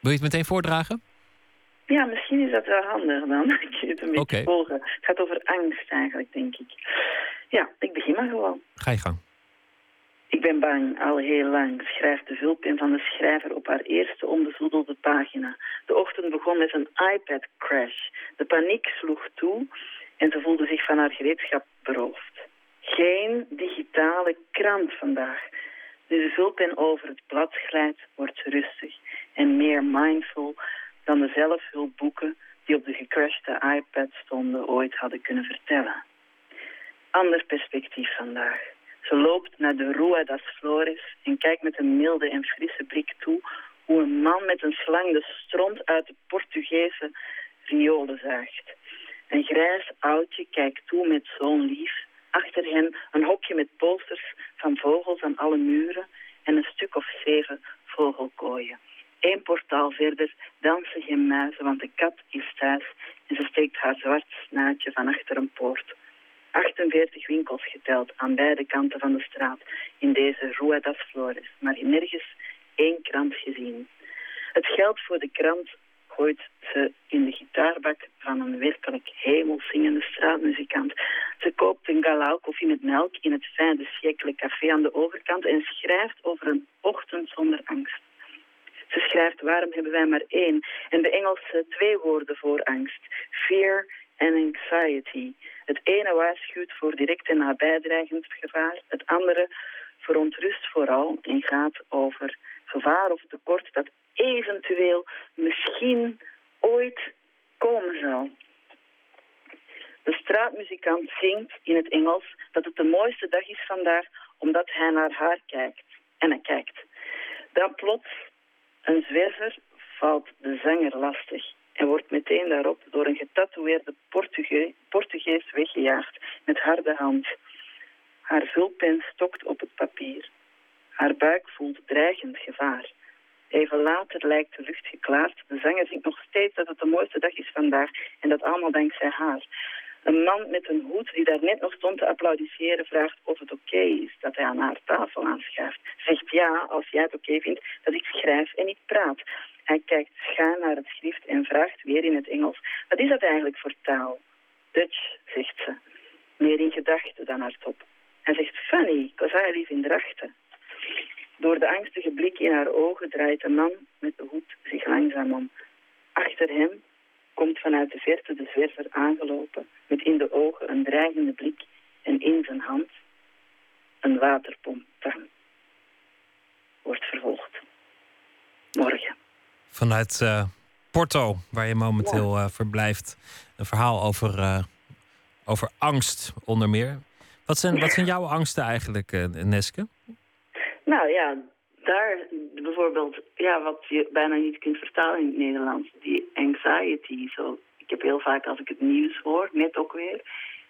Wil je het meteen voordragen? Ja, misschien is dat wel handig dan. *laughs* ik je het een beetje okay. volgen. Het gaat over angst eigenlijk, denk ik. Ja, ik begin maar gewoon. Ga je gang. Ik ben bang, al heel lang, schrijft de vulpen van de schrijver op haar eerste onbezoedelde pagina. De ochtend begon met een iPad-crash. De paniek sloeg toe en ze voelde zich van haar gereedschap beroofd. Geen digitale krant vandaag. Nu de vulpen over het blad glijdt, wordt ze rustig en meer mindful dan de zelfhulpboeken die op de gecrashte iPad stonden ooit hadden kunnen vertellen. Ander perspectief vandaag. Ze loopt naar de Rua das Flores en kijkt met een milde en frisse blik toe hoe een man met een slang de stront uit de Portugese riolen zaagt. Een grijs oudje kijkt toe met zo'n lief. Achter hen een hokje met posters van vogels aan alle muren en een stuk of zeven vogelkooien. Eén portaal verder dansen geen muizen, want de kat is thuis en ze steekt haar zwart snaadje van achter een poort. 48 winkels geteld aan beide kanten van de straat in deze Rua das Flores, maar nergens één krant gezien. Het geld voor de krant gooit ze in de gitaarbak van een werkelijk hemelzingende straatmuzikant. Ze koopt een galao koffie met melk in het fijne siècle café aan de overkant en schrijft over een ochtend zonder angst. Ze schrijft waarom hebben wij maar één en de Engelse twee woorden voor angst. Fear en anxiety. Het ene waarschuwt voor direct en nabij gevaar, het andere verontrust vooral en gaat over gevaar of tekort dat eventueel misschien ooit komen zal. De straatmuzikant zingt in het Engels dat het de mooiste dag is vandaag omdat hij naar haar kijkt. En hij kijkt. Dan plots, een zwerver valt de zanger lastig en wordt meteen daarop door een getatoeëerde Portugees, weggejaagd met harde hand. Haar vulpen stokt op het papier. Haar buik voelt dreigend gevaar. Even later lijkt de lucht geklaard. De zanger zingt nog steeds dat het de mooiste dag is vandaag en dat allemaal dankzij haar. Een man met een hoed die daar net nog stond te applaudisseren vraagt of het oké is dat hij aan haar tafel aanschuift. Zegt ja als jij het oké vindt dat ik schrijf en ik praat. Hij kijkt schuin naar het schrift en vraagt weer in het Engels. Wat is dat eigenlijk voor taal? Dutch, zegt ze. Meer in gedachten dan hardop. Hij zegt funny, cause I live in Drachten. Door de angstige blik in haar ogen draait de man met de hoed zich langzaam om. Achter hem komt vanuit de verte de zwerver aangelopen, met in de ogen een dreigende blik en in zijn hand een waterpomptang. Wordt vervolgd. Morgen. Vanuit eh, Porto, waar je momenteel eh, verblijft. Een verhaal over, eh, over angst, onder meer. Wat zijn, wat zijn jouw angsten eigenlijk, Neske? Nou ja, daar bijvoorbeeld, ja, wat je bijna niet kunt vertalen in het Nederlands, die anxiety. Zo. Ik heb heel vaak als ik het nieuws hoor, net ook weer,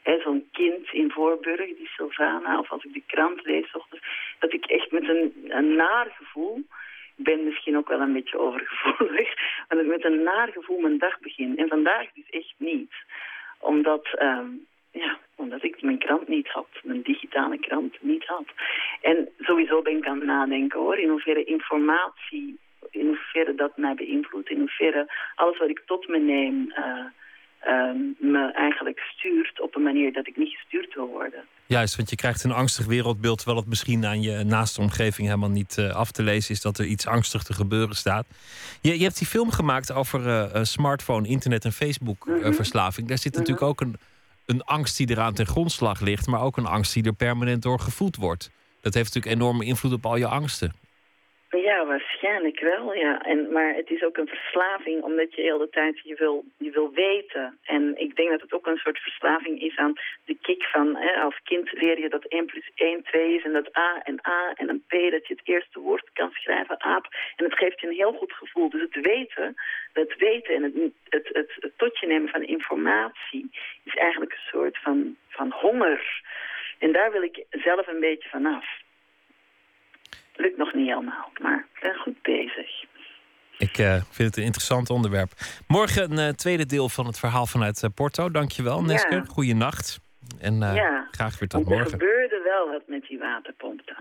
hè, zo'n kind in Voorburg, die Sylvana, of als ik de krant lees, ochtends, dat ik echt met een, een naar gevoel, ben misschien ook wel een beetje overgevoelig, *laughs* dat ik met een naar gevoel mijn dag begin. En vandaag dus echt niet. Omdat, ehm, ja, omdat ik mijn krant niet had, mijn digitale krant niet had. En sowieso ben ik aan het nadenken hoor, in hoeverre informatie, in hoeverre dat mij beïnvloedt, in hoeverre alles wat ik tot me neem eh, ehm, me eigenlijk stuurt op een manier dat ik niet gestuurd wil worden. Juist, want je krijgt een angstig wereldbeeld, terwijl het misschien aan je naaste omgeving helemaal niet eh, af te lezen is dat er iets angstig te gebeuren staat. Je, je hebt die film gemaakt over eh, eh, smartphone, internet en Facebook eh, Mhm. verslaving. Daar zit natuurlijk ook een, een angst die eraan ten grondslag ligt, maar ook een angst die er permanent door gevoed wordt. Dat heeft natuurlijk enorme invloed op al je angsten. Ja, waarschijnlijk wel, ja. En, maar het is ook een verslaving, omdat je heel de tijd je wil, je wil weten. En ik denk dat het ook een soort verslaving is aan de kick van... Hè, als kind leer je dat 1 plus 1 2 is en dat A en A en een P... dat je het eerste woord kan schrijven, aap. En het geeft je een heel goed gevoel. Dus het weten, het weten en het, het, het, het tot je nemen van informatie... is eigenlijk een soort van, van honger. En daar wil ik zelf een beetje vanaf. Lukt nog niet helemaal, maar ik ben goed bezig. Ik eh, vind het een interessant onderwerp. Morgen een eh, tweede deel van het verhaal vanuit eh, Porto. Dankjewel, Ja. Neske. Goeienacht. En ja, graag weer tot want er morgen. gebeurde wel wat met die waterpomp dan.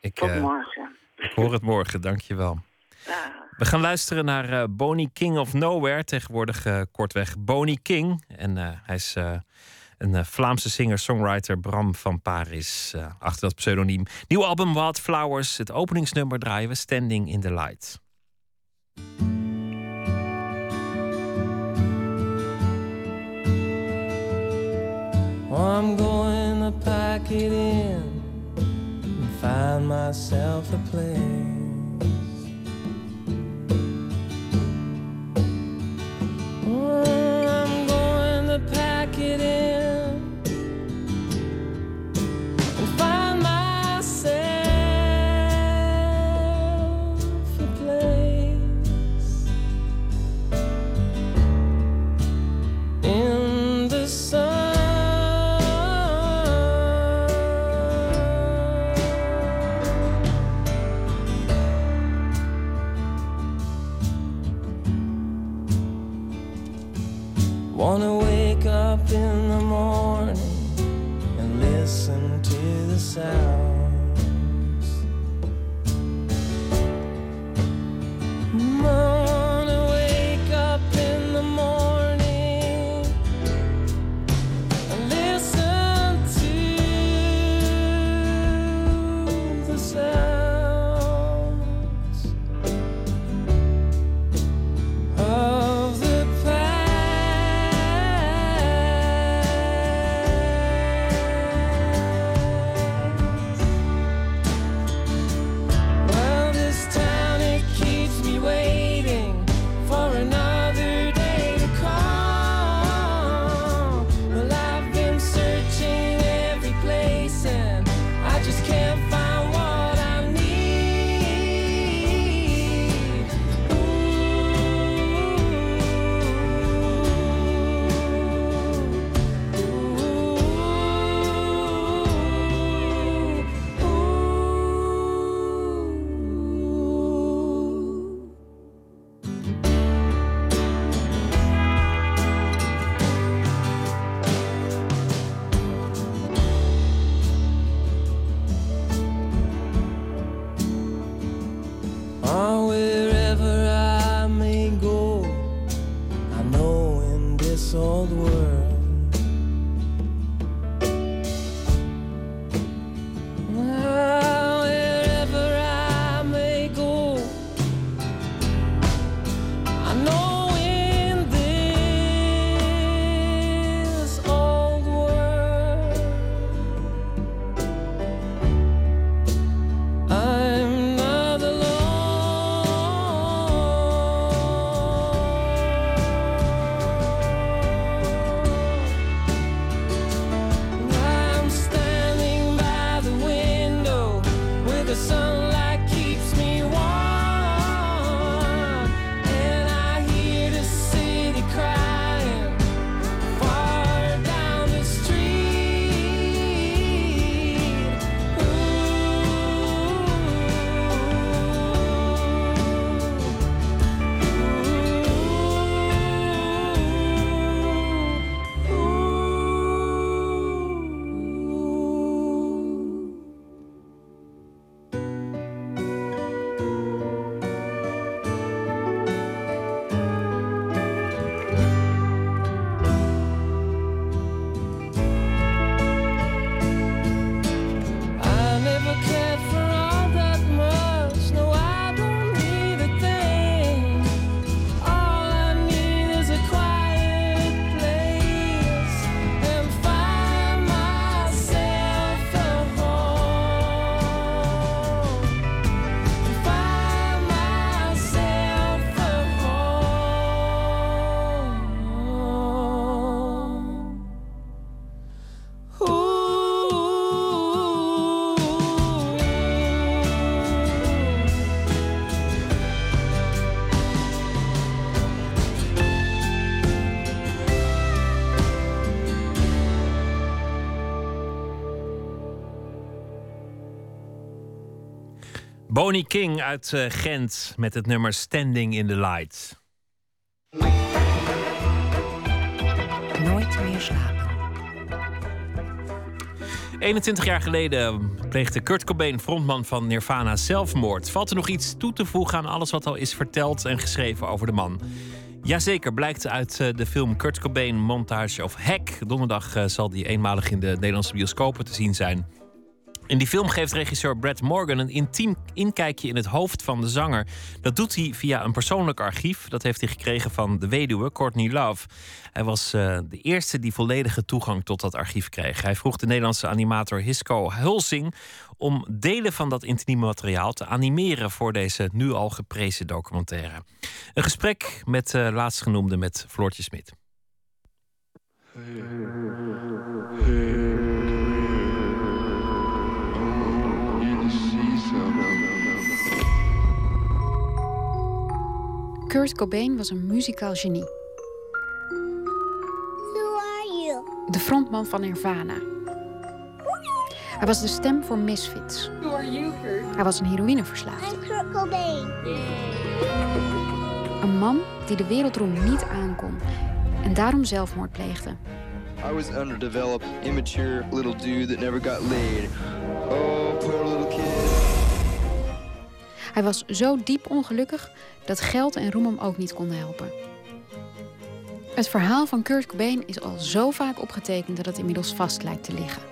Ik, Tot morgen. ik hoor het morgen, dankjewel. Dag. We gaan luisteren naar Boney King of Nowhere, tegenwoordig kortweg Boney King. En hij is een eh, Vlaamse singer-songwriter, Bram van Paris, eh, achter dat pseudoniem. Nieuw album Wildflowers, het openingsnummer draaien we Standing in the Light. I'm going to pack it in and find myself a place. Oh, the Bonnie King uit eh, Gent met het nummer Standing in the Light. Nooit meer slapen. 21 jaar geleden pleegde Kurt Cobain, frontman van Nirvana, zelfmoord. Valt er nog iets toe te voegen aan alles wat al is verteld en geschreven over de man? Jazeker, blijkt uit eh, de film Kurt Cobain Montage of Hack. Donderdag eh, zal die eenmalig in de Nederlandse bioscopen te zien zijn. In die film geeft regisseur Brad Morgan een intiem inkijkje in het hoofd van de zanger. Dat doet hij via een persoonlijk archief. Dat heeft hij gekregen van de weduwe Courtney Love. Hij was eh, de eerste die volledige toegang tot dat archief kreeg. Hij vroeg de Nederlandse animator Hisco Hulsing om delen van dat intieme materiaal te animeren voor deze nu al geprezen documentaire. Een gesprek met uh, laatstgenoemde met Floortje Smit. Kurt Cobain was een muzikaal genie. Who are you? De frontman van Nirvana. Hij was de stem voor Misfits. Who are you, Kurt? Hij was een heroïneverslaafd. I'm Kurt Cobain. Een man die de wereldroem niet aankon en daarom zelfmoord pleegde. I was an underdeveloped, immature little dude that never got laid. Oh, poor little kid. Hij was zo diep ongelukkig dat geld en roem hem ook niet konden helpen. Het verhaal van Kurt Cobain is al zo vaak opgetekend dat het inmiddels vast lijkt te liggen.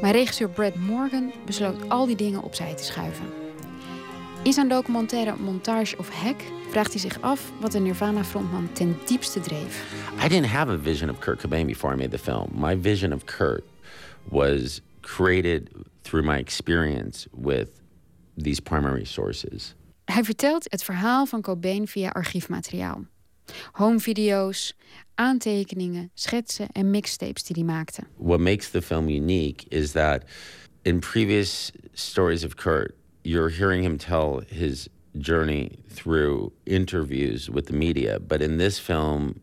Maar regisseur Brad Morgan besloot al die dingen opzij te schuiven. In zijn documentaire Montage of Hack vraagt hij zich af wat de Nirvana-frontman ten diepste dreef. I didn't have a vision of Kurt Cobain before I made the film. My vision of Kurt was created through my experience with these primary sources. Hij vertelt het verhaal van Cobain via archiefmateriaal. Homevideo's, aantekeningen, schetsen en mixtapes die hij maakte. What makes the film unique is that in previous stories of Kurt, you're hearing him tell his journey through interviews with the media, but in this film,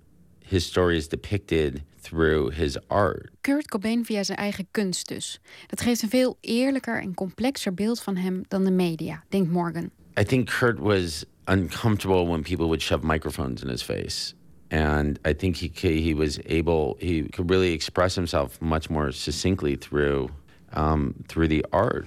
his story is depicted through his art. Kurt Cobain via zijn eigen kunst dus. Dat geeft een veel eerlijker en complexer beeld van hem dan de media, denkt Morgan. I think Kurt was uncomfortable when people would shove microphones in his face. And I think he he was able he could really express himself much more succinctly through um, through the art.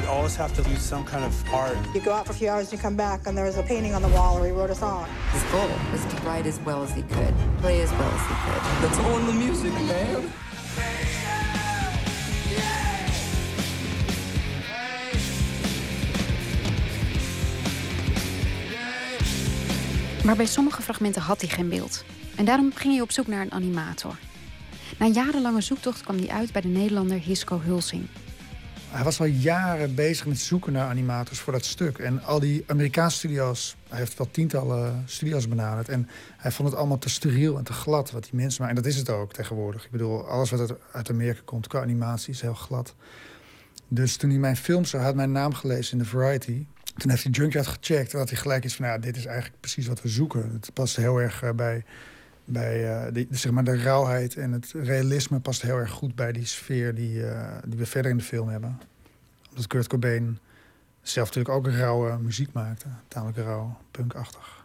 You always have to use some kind of art. You go out for a few hours and you come back and there's a painting on the wall or he wrote a song. His goal was to write as well as he could, play as well as he could. Let's own the music, man. Maar bij sommige fragmenten had hij geen beeld. En daarom ging hij op zoek naar een animator. Na jarenlange zoektocht kwam hij uit bij de Nederlander Hisco Hulsing. Hij was al jaren bezig met zoeken naar animators voor dat stuk. En al die Amerikaanse studio's, hij heeft wel tientallen studio's benaderd. En hij vond het allemaal te steriel en te glad wat die mensen maken. En dat is het ook tegenwoordig. Ik bedoel, alles wat uit Amerika komt qua animatie is heel glad. Dus toen hij mijn film zag, had mijn naam gelezen in de Variety. Toen heeft hij Junkyard gecheckt en had hij gelijk iets van... Nou, dit is eigenlijk precies wat we zoeken. Het past heel erg uh, bij, bij uh, die, zeg maar de rauwheid en het realisme... past heel erg goed bij die sfeer die, uh, die we verder in de film hebben. Omdat Kurt Cobain zelf natuurlijk ook rauwe muziek maakte. Tamelijk rauw, punkachtig.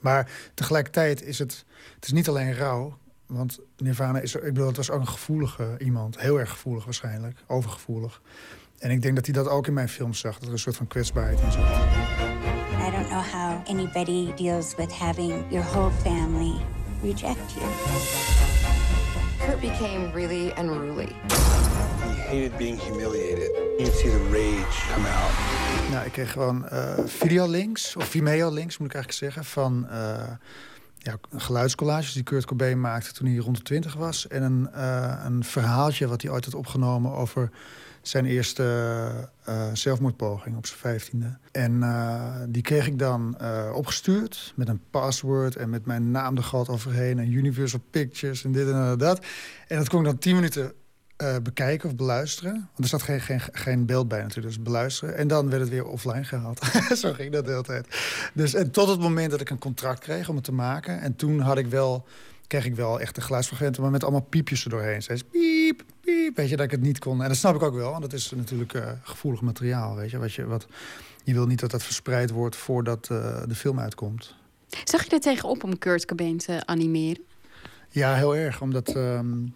Maar tegelijkertijd is het... Het is niet alleen rauw, want Nirvana is... Ik bedoel, het was ook een gevoelige iemand. Heel erg gevoelig waarschijnlijk, overgevoelig. En ik denk dat hij dat ook in mijn film zag. Dat er een soort van kwetsbaarheid in zat. I don't know how anybody deals with having your whole family reject you. Kurt became really unruly. He hated being humiliated. You see the rage come out. Nou, ik kreeg gewoon uh, videolinks, of Vimeo-links moet ik eigenlijk zeggen, van uh, ja, geluidscollages die Kurt Cobain maakte toen hij rond de twintig was. En een, uh, een verhaaltje wat hij ooit had opgenomen over zijn eerste uh, zelfmoordpoging op zijn vijftiende. En uh, die kreeg ik dan uh, opgestuurd met een password en met mijn naam er groot overheen en Universal Pictures en dit en dat. En dat kon ik dan tien minuten bekijken of beluisteren. Want er zat geen, geen, geen beeld bij natuurlijk, dus beluisteren. En dan werd het weer offline gehaald. *laughs* Zo ging dat de hele tijd. Dus, en tot het moment dat ik een contract kreeg om het te maken. En toen had ik wel kreeg ik wel echt de geluidsfragmenten, maar met allemaal piepjes erdoorheen. Zei piep, piep, weet je, dat ik het niet kon. En dat snap ik ook wel, want dat is natuurlijk eh, gevoelig materiaal, weet je. Wat je, wat, je wil niet dat dat verspreid wordt voordat eh, de film uitkomt. Zag je er tegenop om Kurt Cobain te animeren? Ja, heel erg. Omdat, ehm,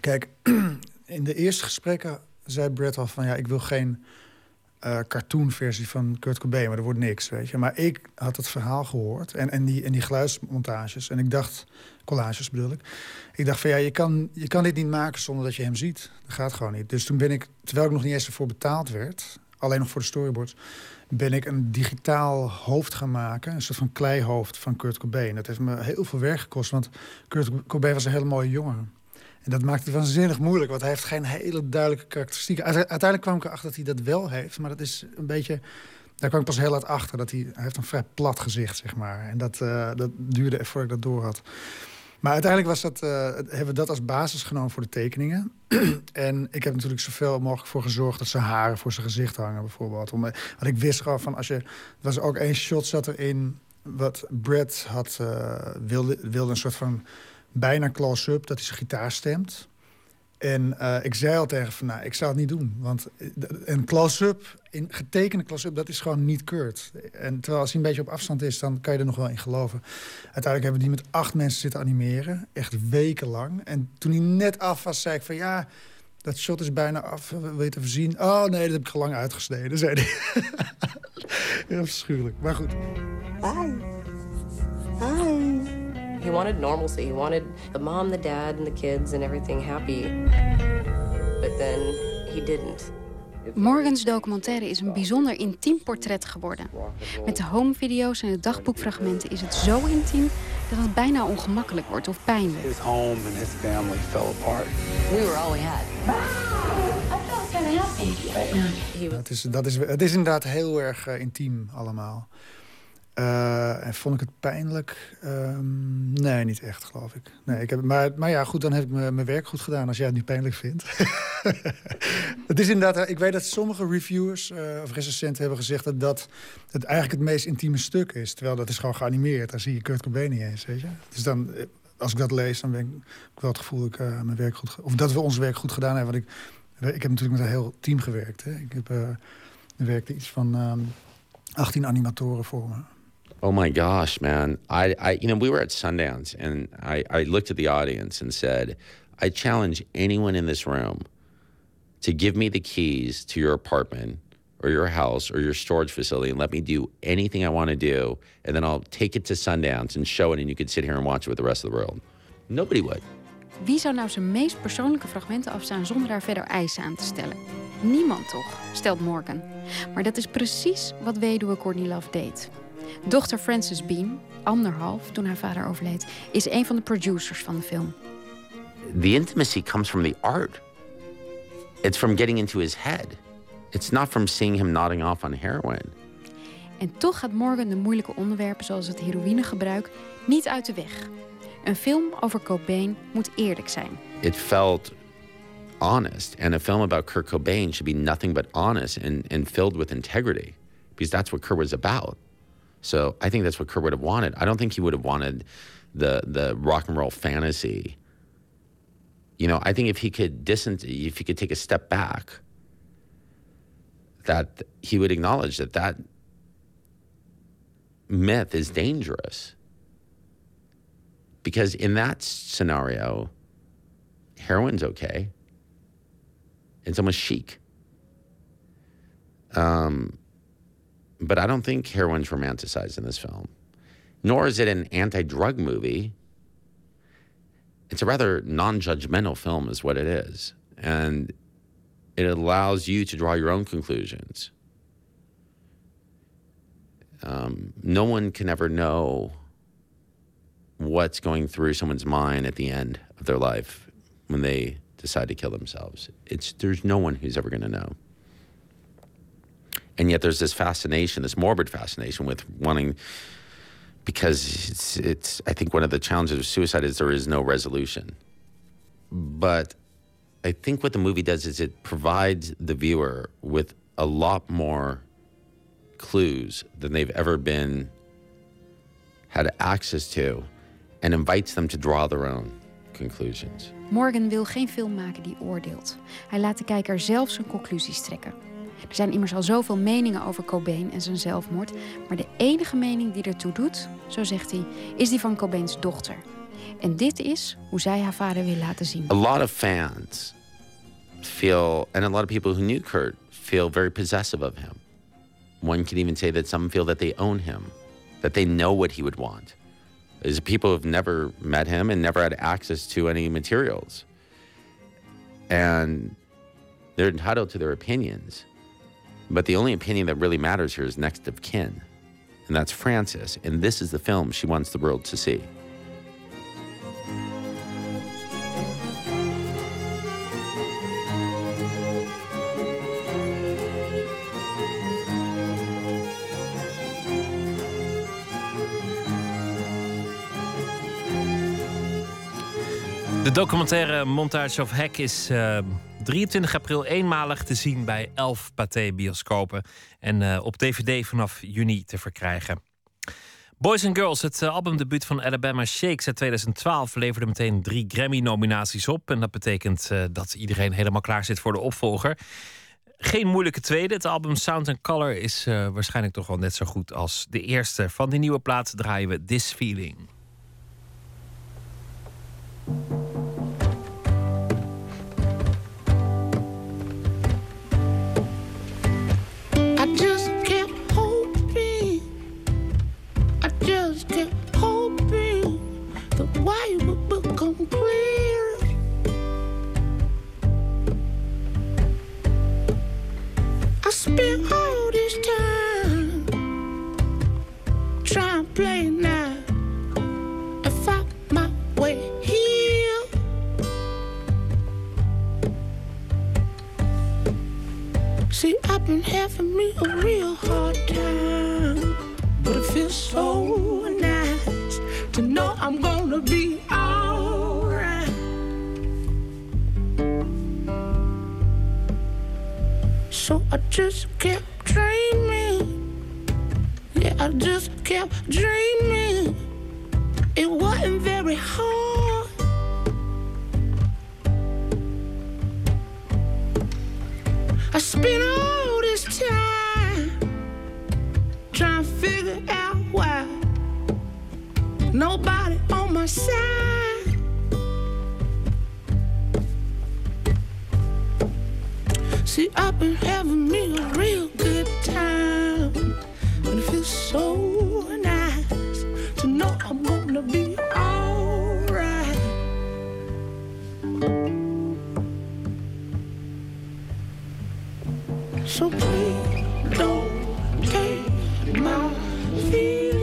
kijk, *clears throat* in de eerste gesprekken zei Brett al van... ja, ik wil geen eh cartoonversie van Kurt Cobain, maar er wordt niks, weet je. Maar ik had het verhaal gehoord en, en, die, en die geluidsmontages. En ik dacht, collages bedoel ik. Ik dacht van ja, je kan, je kan dit niet maken zonder dat je hem ziet. Dat gaat gewoon niet. Dus toen ben ik, terwijl ik nog niet eens ervoor betaald werd... alleen nog voor de storyboards... ben ik een digitaal hoofd gaan maken. Een soort van kleihoofd van Kurt Cobain. Dat heeft me heel veel werk gekost, want Kurt Cobain was een hele mooie jongen. En dat maakt het waanzinnig moeilijk, want hij heeft geen hele duidelijke karakteristieken. Uite- Uiteindelijk kwam ik erachter dat hij dat wel heeft, maar dat is een beetje... Daar kwam ik pas heel laat achter, dat hij, heeft een vrij plat gezicht, zeg maar. En dat, eh, dat duurde voordat ik dat door had. Maar uiteindelijk was dat, eh, hebben we dat als basis genomen voor de tekeningen. *clears throat* en ik heb natuurlijk zoveel mogelijk voor gezorgd dat zijn haren voor zijn gezicht hangen, bijvoorbeeld. Om, want ik wist gewoon van als je. Er was ook één shot zat erin. Wat Brad had, eh, wilde, wilde een soort van bijna close-up dat hij zijn gitaar stemt. En eh, ik zei al tegen van, nou, ik zou het niet doen. Want eh, een close-up, een getekende close-up, dat is gewoon niet Kurt. En terwijl als hij een beetje op afstand is, dan kan je er nog wel in geloven. Uiteindelijk hebben we die met acht mensen zitten animeren. Echt wekenlang. En toen hij net af was, zei ik van, ja, dat shot is bijna af. Wil je het even? Oh nee, dat heb ik al lang uitgesneden, zei hij. *laughs* Heel verschuwelijk. Maar goed. Hi. Hi. He wanted normalcy. He wanted the mom, the dad, and the kids and everything happy. But then he didn't. Morgans documentaire is een bijzonder intiem portret geworden. Met de homevideo's en de dagboekfragmenten is het zo intiem dat het bijna ongemakkelijk wordt of pijnlijk. His home and his family fell apart. We were all we had. Ja, het, is, dat is, het is inderdaad heel erg eh, intiem allemaal. Eh, en vond ik het pijnlijk? Ehm, nee, niet echt, geloof ik. Nee, ik heb, maar, maar ja, goed, dan heb ik mijn werk goed gedaan als jij het niet pijnlijk vindt. *laughs* het is inderdaad, eh, ik weet dat sommige reviewers eh, of recensenten hebben gezegd dat dat het eigenlijk het meest intieme stuk is. Terwijl dat is gewoon geanimeerd. Daar zie je Kurt Cobain niet eens, weet je. Dus dan, als ik dat lees, dan ben ik wel het gevoel dat ik mijn werk goed, of dat we ons werk goed gedaan hebben. Want ik, ik heb natuurlijk met een heel team gewerkt. Hè. Ik heb, er werkte iets van ehm 18 animatoren voor me. Oh my gosh, man. I, I you know, we were at Sundance and I, I looked at the audience and said, I challenge anyone in this room to give me the keys to your apartment or your house or your storage facility and let me do anything I want to do. And then I'll take it to Sundance and show it and you can sit here and watch it with the rest of the world. Nobody would. Wie zou nou zijn meest persoonlijke fragmenten afstaan zonder daar verder eisen aan te stellen? Niemand toch, stelt Morgan. Maar dat is precies wat weduwe Courtney Love deed. Dochter Frances Bean, anderhalf toen haar vader overleed, is een van de producers van de film. The intimacy comes from the art. It's from getting into his head. It's not from seeing him nodding off on heroin. En toch gaat Morgan de moeilijke onderwerpen zoals het heroïnegebruik niet uit de weg. Een film over Cobain moet eerlijk zijn. it felt honest. And a film about Kurt Cobain should be nothing but honest and, and filled with integrity because that's what Kurt was about. So I think that's what Kurt would have wanted. I don't think he would have wanted the the rock and roll fantasy. You know, I think if he could distance, if he could take a step back, that he would acknowledge that that myth is dangerous. Because in that scenario, heroin's okay. It's almost chic. Um, but I don't think heroin's romanticized in this film, nor is it an anti drug movie. It's a rather non judgmental film, is what it is. And it allows you to draw your own conclusions. Um, no one can ever know what's going through someone's mind at the end of their life when they decide to kill themselves. It's there's no one who's ever going to know. And yet there's this fascination, this morbid fascination with wanting because it's it's I think one of the challenges of suicide is there is no resolution. But I think what the movie does is it provides the viewer with a lot more clues than they've ever been had access to and invites them to draw their own conclusions. Morgan wil geen film maken die oordeelt. Hij laat de kijker zelf zijn conclusies trekken. Er zijn immers al zoveel meningen over Cobain en zijn zelfmoord, maar de enige mening die ertoe doet, zo zegt hij, is die van Cobains dochter. En dit is hoe zij haar vader wil laten zien. A lot of fans feel, and a lot of people who knew Kurt feel very possessive of him. One can even say that some feel that they own him, that they know what he would want. There's people who've never met him and never had access to any materials. And they're entitled to their opinions. But the only opinion that really matters here is next of kin. And that's Frances. And this is the film she wants the world to see. De documentaire Montage of Heck is eh, 23 april eenmalig te zien bij 11 Pathé bioscopen. En eh, op DVD vanaf juni te verkrijgen. Boys and Girls, het eh, albumdebuut van Alabama Shakes uit 2012, leverde meteen drie Grammy-nominaties op. En dat betekent eh, dat iedereen helemaal klaar zit voor de opvolger. Geen moeilijke tweede. Het album Sound and Color is waarschijnlijk toch wel net zo goed als de eerste. Van die nieuwe plaat draaien we This Feeling. Way would become clear. I spent all this time trying to play now and find my way here. See, I've been having me a real hard time, but it feels so nice to know I'm gonna be alright. So I just kept dreaming, yeah, I just kept dreaming. It wasn't very hard. I spent all this time trying to figure out why nobody on my side. See, I've been having me a real good time, and it feels so nice to know I'm gonna be alright. So please don't take my feeling.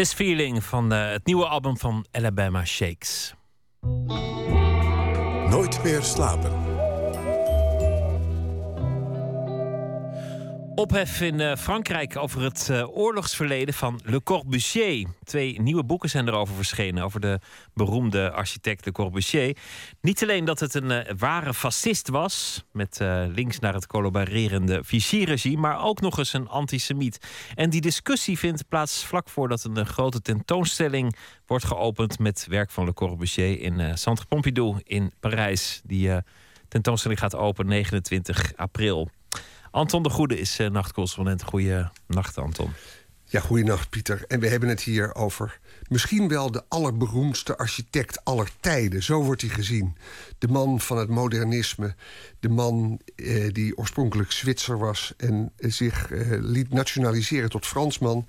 This Feeling van eh, het nieuwe album van Alabama Shakes. Nooit meer slapen. Ophef in eh, Frankrijk over het eh, oorlogsverleden van Le Corbusier. Twee nieuwe boeken zijn erover verschenen, over de beroemde architect Le Corbusier. Niet alleen dat het een eh, ware fascist was, met links naar het collaborerende Vichy-regime, maar ook nog eens een antisemiet. En die discussie vindt plaats vlak voordat een grote tentoonstelling wordt geopend met werk van Le Corbusier in eh, Centre Pompidou in Parijs. Die tentoonstelling gaat open 29 april. Anton de Goede is uh, nachtcorrespondent. Goeie nacht, Anton. Ja, goeienacht Pieter. En we hebben het hier over misschien wel de allerberoemdste architect aller tijden. Zo wordt hij gezien. De man van het modernisme. De man eh, die oorspronkelijk Zwitser was en eh, zich eh, liet nationaliseren tot Fransman.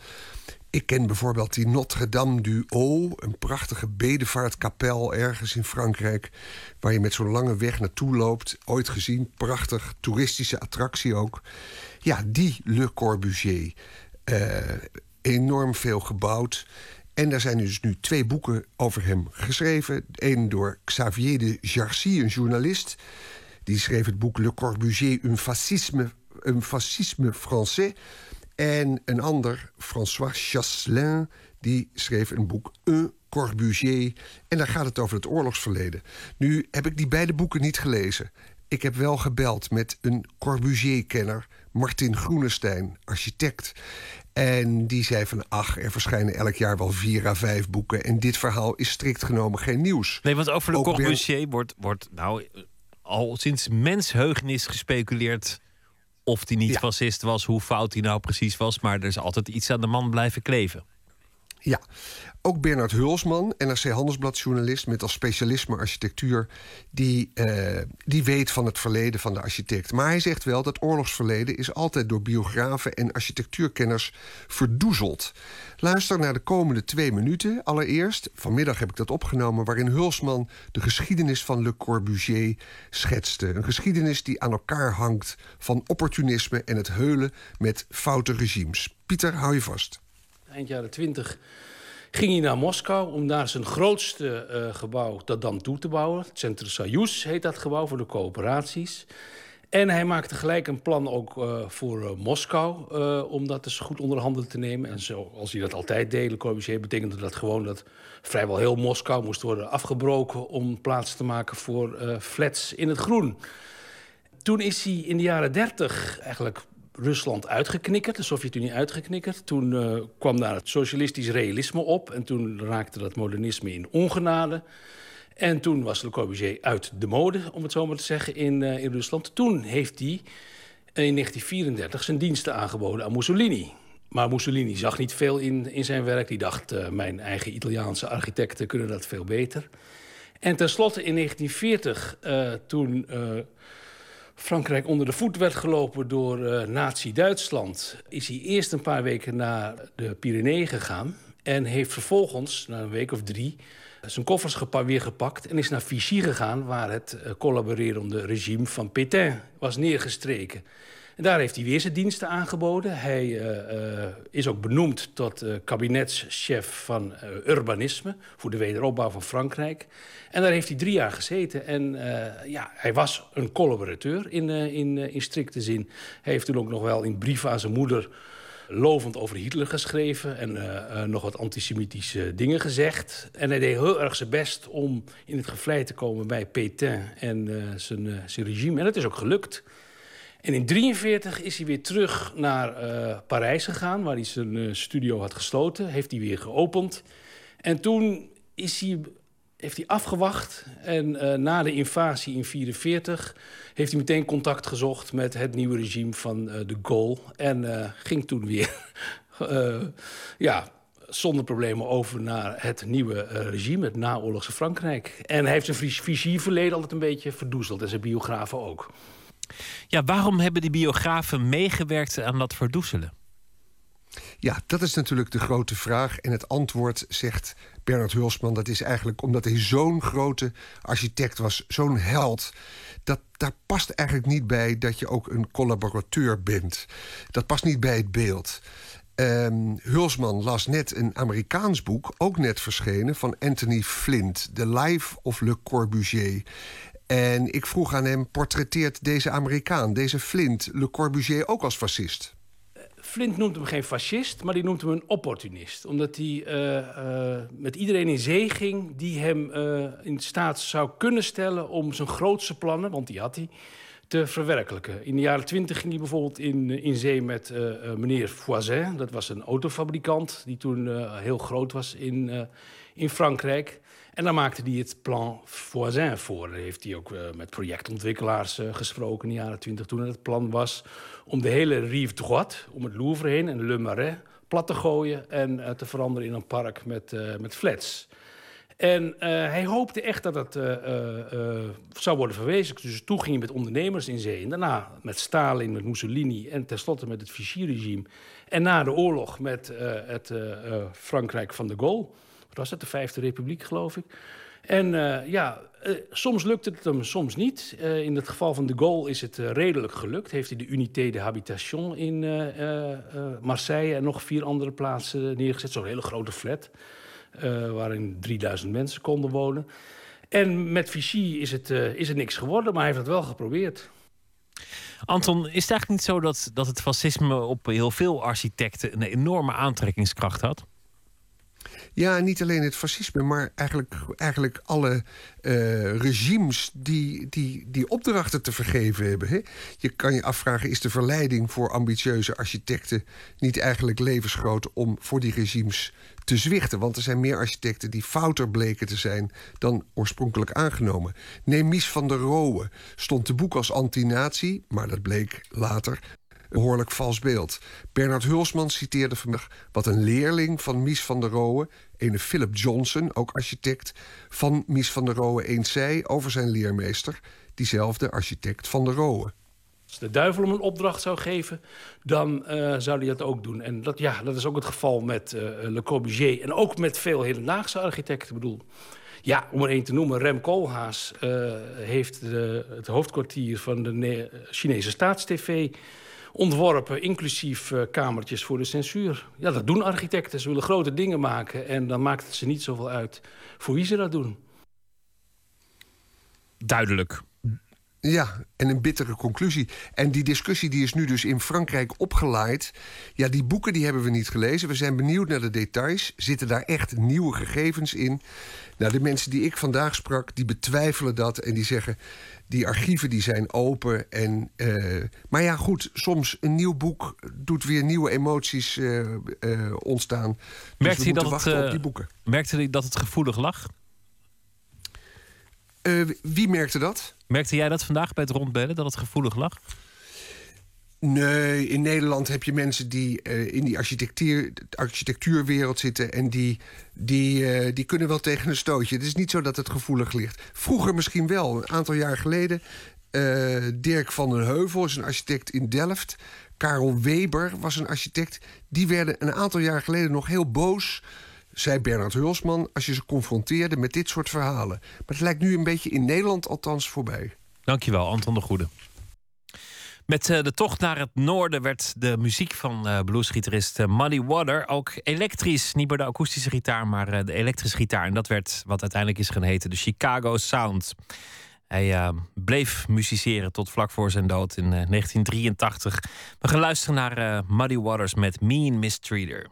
Ik ken bijvoorbeeld die Notre-Dame du Haut, een prachtige bedevaartkapel ergens in Frankrijk, waar je met zo'n lange weg naartoe loopt. Ooit gezien, prachtig, toeristische attractie ook. Ja, die Le Corbusier. Eh, enorm veel gebouwd. En daar zijn dus nu twee boeken over hem geschreven. Eén door Xavier de Jarcy, een journalist. Die schreef het boek Le Corbusier, un fascisme, un fascisme français. En een ander, François Chasselin, die schreef een boek Un Corbusier. En daar gaat het over het oorlogsverleden. Nu heb ik die beide boeken niet gelezen. Ik heb wel gebeld met een Corbusier-kenner, Martin Groenestein, architect. En die zei van, ach, er verschijnen elk jaar wel vier à vijf boeken... en dit verhaal is strikt genomen geen nieuws. Nee, want over Le Bern- Corbusier wordt, wordt nou al sinds mensheugenis gespeculeerd of hij niet fascist was, hoe fout hij nou precies was. Maar er is altijd iets aan de man blijven kleven. Ja, ook Bernard Hulsman, NRC Handelsblad-journalist... met als specialisme architectuur, die, eh, die weet van het verleden van de architect. Maar hij zegt wel dat oorlogsverleden is altijd door biografen... en architectuurkenners verdoezeld. Luister naar de komende twee minuten. Allereerst, vanmiddag heb ik dat opgenomen... waarin Hulsman de geschiedenis van Le Corbusier schetste. Een geschiedenis die aan elkaar hangt van opportunisme... en het heulen met foute regimes. Pieter, hou je vast. Eind jaren twintig ging hij naar Moskou om daar zijn grootste eh, gebouw dat dan toe te bouwen. Het Centrum Soyuz heet dat gebouw voor de coöperaties. En hij maakte gelijk een plan ook eh, voor eh, Moskou om dat dus goed onder handen te nemen. En zoals hij dat altijd deed, Le Corbusier, betekende dat gewoon dat vrijwel heel Moskou moest worden afgebroken om plaats te maken voor flats in het groen. Toen is hij in de jaren dertig eigenlijk Rusland uitgeknikkerd, de Sovjet-Unie uitgeknikkerd. Toen eh, kwam daar het socialistisch realisme op en toen raakte dat modernisme in ongenade. En toen was Le Corbusier uit de mode, om het zo maar te zeggen, in, eh, in Rusland. Toen heeft hij in 1934 zijn diensten aangeboden aan Mussolini. Maar Mussolini zag niet veel in, in zijn werk. Die dacht, eh, mijn eigen Italiaanse architecten kunnen dat veel beter. En tenslotte in 1940, eh, toen Frankrijk onder de voet werd gelopen door eh, Nazi-Duitsland... is hij eerst een paar weken naar de Pyreneeën gegaan... en heeft vervolgens, na een week of drie, zijn koffers gepa- weer gepakt... en is naar Vichy gegaan, waar het eh, collaborerende regime van Pétain was neergestreken. En daar heeft hij weer zijn diensten aangeboden. Hij eh, eh, is ook benoemd tot eh, kabinetschef van urbanisme... voor de wederopbouw van Frankrijk. En daar heeft hij drie jaar gezeten. En ja, hij was een collaborateur in, in, in strikte zin. Hij heeft toen ook nog wel in brieven aan zijn moeder lovend over Hitler geschreven en nog wat antisemitische dingen gezegd. En hij deed heel erg zijn best om in het gevlei te komen bij Pétain en zijn, zijn regime. En dat is ook gelukt. En in 1943 is hij weer terug naar eh, Parijs gegaan, waar hij zijn eh, studio had gesloten. Heeft hij weer geopend. En toen is hij, heeft hij afgewacht. En eh, na de invasie in 1944 heeft hij meteen contact gezocht met het nieuwe regime van de Gaulle. En ging toen weer *laughs* ja, zonder problemen over naar het nieuwe regime, het naoorlogse Frankrijk. En hij heeft zijn Vichy-verleden altijd een beetje verdoezeld en zijn biografen ook. Ja, waarom hebben die biografen meegewerkt aan dat verdoezelen? Ja, dat is natuurlijk de grote vraag. En het antwoord, zegt Bernard Hulsman, dat is eigenlijk omdat hij zo'n grote architect was, zo'n held. Dat, daar past eigenlijk niet bij dat je ook een collaborateur bent. Dat past niet bij het beeld. Ehm, Hulsman las net een Amerikaans boek, ook net verschenen, van Anthony Flint, The Life of Le Corbusier. En ik vroeg aan hem: portretteert deze Amerikaan, deze Flint, Le Corbusier ook als fascist? Flint noemt hem geen fascist, maar die noemt hem een opportunist. Omdat hij eh, eh, met iedereen in zee ging die hem eh, in staat zou kunnen stellen om zijn grootste plannen, want die had hij, te verwerkelijken. In de jaren twintig ging hij bijvoorbeeld in, in zee met meneer Voisin. Dat was een autofabrikant die toen heel groot was in, in Frankrijk. En dan maakte hij het plan Voisin voor. Daar heeft hij ook met projectontwikkelaars gesproken in de jaren twintig toen het plan was om de hele Rive Droite, om het Louvre heen en Le Marais, plat te gooien en uh, te veranderen in een park met, met flats. En hij hoopte echt dat het zou worden verwezenlijkt. Dus toen ging hij met ondernemers in zee. En daarna met Stalin, met Mussolini en tenslotte met het Vichy-regime. En na de oorlog met het Frankrijk van de Gaulle. Wat was dat, de Vijfde Republiek, geloof ik. En uh, ja, uh, soms lukt het hem, soms niet. Uh, in het geval van de Gaulle is het redelijk gelukt. Heeft hij de Unité de Habitation in Marseille en nog vier andere plaatsen neergezet. Zo'n hele grote flat, waarin 3000 mensen konden wonen. En met Vichy is het, is het niks geworden, maar hij heeft het wel geprobeerd. Anton, is het eigenlijk niet zo dat, dat het fascisme op heel veel architecten een enorme aantrekkingskracht had? Ja, niet alleen het fascisme, maar eigenlijk, eigenlijk alle uh, regimes die, die, die opdrachten te vergeven hebben. Hè? Je kan je afvragen, is de verleiding voor ambitieuze architecten niet eigenlijk levensgroot om voor die regimes te zwichten? Want er zijn meer architecten die fouter bleken te zijn dan oorspronkelijk aangenomen. Neem Mies van der Rohe stond te boek als anti-nazi, maar dat bleek later behoorlijk vals beeld. Bernard Hulsman citeerde vanmiddag wat een leerling van Mies van der Rohe, ene Philip Johnson, ook architect, van Mies van der Rohe eens zei over zijn leermeester, diezelfde architect van der Rohe. Als de duivel hem een opdracht zou geven, dan uh, zou hij dat ook doen. En dat, ja, dat is ook het geval met uh, Le Corbusier en ook met veel hedendaagse architecten. Ik bedoel, ja, om er één te noemen, Rem Koolhaas uh, heeft de, het hoofdkwartier van de Chinese staatstv ontworpen, inclusief uh, kamertjes voor de censuur. Ja, dat doen architecten. Ze willen grote dingen maken en dan maakt het ze niet zoveel uit voor wie ze dat doen. Duidelijk. Ja, en een bittere conclusie. En die discussie die is nu dus in Frankrijk opgeleid. Ja, die boeken die hebben we niet gelezen. We zijn benieuwd naar de details. Zitten daar echt nieuwe gegevens in? Nou, de mensen die ik vandaag sprak, die betwijfelen dat en die zeggen die archieven die zijn open. En, uh, maar ja, goed, soms een nieuw boek doet weer nieuwe emoties uh, uh, ontstaan. Dus merkte hij dat het, op die boeken. Merkte hij dat het gevoelig lag? Wie merkte dat? Merkte jij dat vandaag bij het rondbellen, dat het gevoelig lag? Nee, in Nederland heb je mensen die uh, in die architectuur, architectuurwereld zitten en die, die, uh, die kunnen wel tegen een stootje. Het is niet zo dat het gevoelig ligt. Vroeger misschien wel, een aantal jaar geleden. Uh, Dirk van den Heuvel is een architect in Delft. Karel Weber was een architect. Die werden een aantal jaar geleden nog heel boos zei Bernard Hulsman, als je ze confronteerde met dit soort verhalen. Maar het lijkt nu een beetje in Nederland althans voorbij. Dankjewel, Anton de Goede. Met uh, de tocht naar het noorden werd de muziek van uh, bluesgitarist uh, Muddy Water ook elektrisch. Niet meer de akoestische gitaar, maar de elektrische gitaar. En dat werd wat uiteindelijk is gaan heten de Chicago Sound. Hij bleef musiceren tot vlak voor zijn dood in 1983. We gaan luisteren naar Muddy Waters met Mean Mistreater.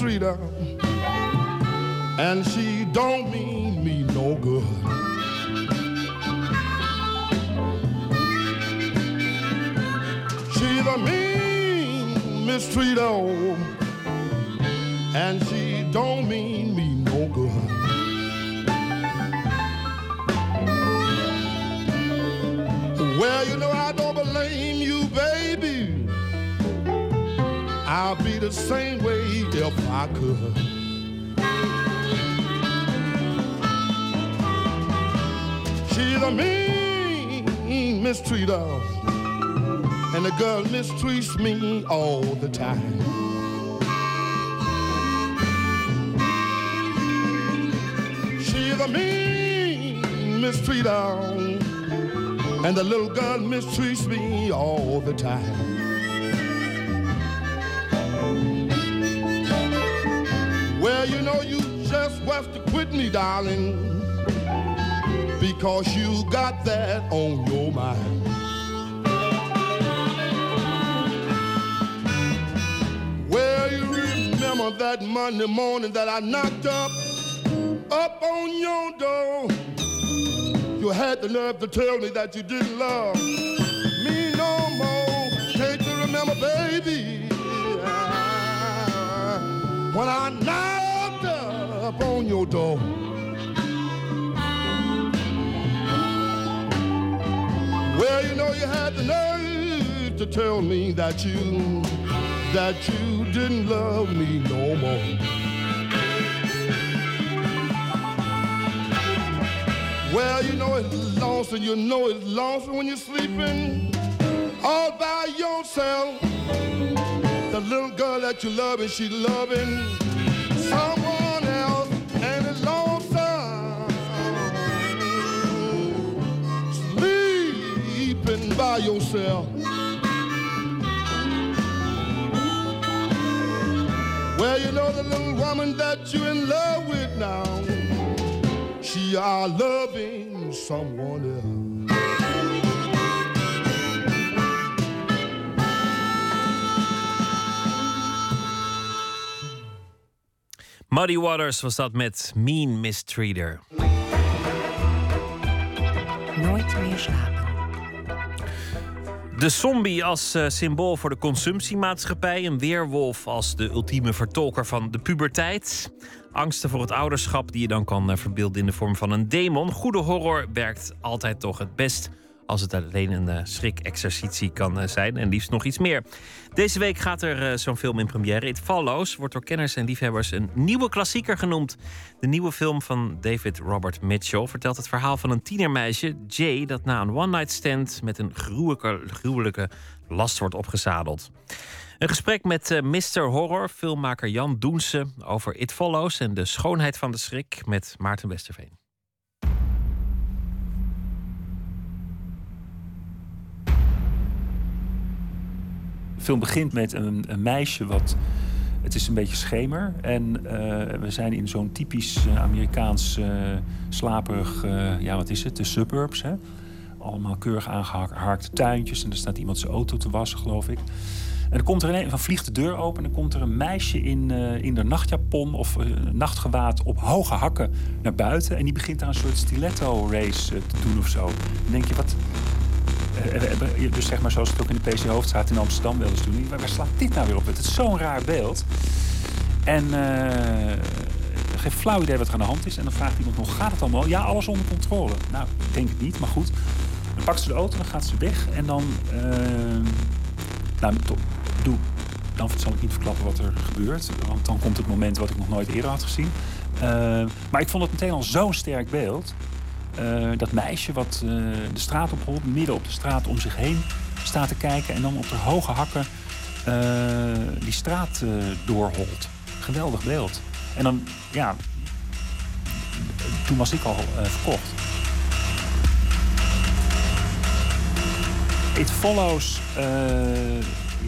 Mistreater, and she don't mean me no good. She's a mean mistreater, and she don't mean me no good. Well, you know I don't blame you, baby. I'll be the same way I could. She's a mean mistreater, and the girl mistreats me all the time. She's a mean mistreater, and the little girl mistreats me all the time. Well, you know, you just have to quit me, darling, because you got that on your mind. Well, you remember that Monday morning that I knocked up, up on your door. You had the nerve to tell me that you didn't love me no more. Can't you remember, baby? When I knocked on your door. Well, you know you had the nerve to tell me that you that you didn't love me no more. Well, you know it's lonesome, you know it's lonesome when you're sleeping all by yourself. The little girl that you love and she loving someone Sleeping by yourself. Well, you know the little woman that you're in love with now. She are loving someone else. Muddy Waters was dat met Mean Mistreater. Nooit meer slapen. De zombie als eh, symbool voor de consumptiemaatschappij. Een weerwolf als de ultieme vertolker van de puberteit. Angsten voor het ouderschap die je dan kan eh, verbeelden in de vorm van een demon. Goede horror werkt altijd toch het best als het alleen een uh, schrik-exercitie kan zijn. En liefst nog iets meer. Deze week gaat er zo'n film in première. It Follows wordt door kenners en liefhebbers een nieuwe klassieker genoemd. De nieuwe film van David Robert Mitchell vertelt het verhaal van een tienermeisje, Jay, dat na een one-night stand met een gruwelijke, last wordt opgezadeld. Een gesprek met Mr. Horror, filmmaker Jan Doense, over It Follows en de schoonheid van de schrik met Maarten Westerveen. Film begint met een, een meisje wat. Het is een beetje schemer. En uh, we zijn in zo'n typisch uh, Amerikaans uh, slaperig. ja, wat is het? De suburbs. Hè? Allemaal keurig aangeharkte tuintjes. En er staat iemand zijn auto te wassen, geloof ik. En dan komt er een, van vliegt de deur open. En dan komt er een meisje in, in de nachtjapon of nachtgewaad op hoge hakken naar buiten. En die begint daar een soort stiletto race te doen of zo. Dan denk je, wat, dus zeg maar zoals het ook in de PC Hoofdstraat in Amsterdam eens doen. Waar slaat dit nou weer op? Het is zo'n raar beeld. En geen flauw idee wat er aan de hand is. En dan vraagt iemand nog, gaat het allemaal? Ja, alles onder controle. Nou, denk het niet, maar goed. Dan pakt ze de auto, dan gaat ze weg. En dan... Uh, nou, doe. Dan zal ik niet verklappen wat er gebeurt. Want dan komt het moment wat ik nog nooit eerder had gezien. Maar ik vond het meteen al zo'n sterk beeld. Uh, dat meisje wat uh, de straat opholt, midden op de straat om zich heen staat te kijken en dan op de hoge hakken uh, die straat doorholt. Geweldig beeld. En dan, ja, toen was ik al verkocht. It Follows,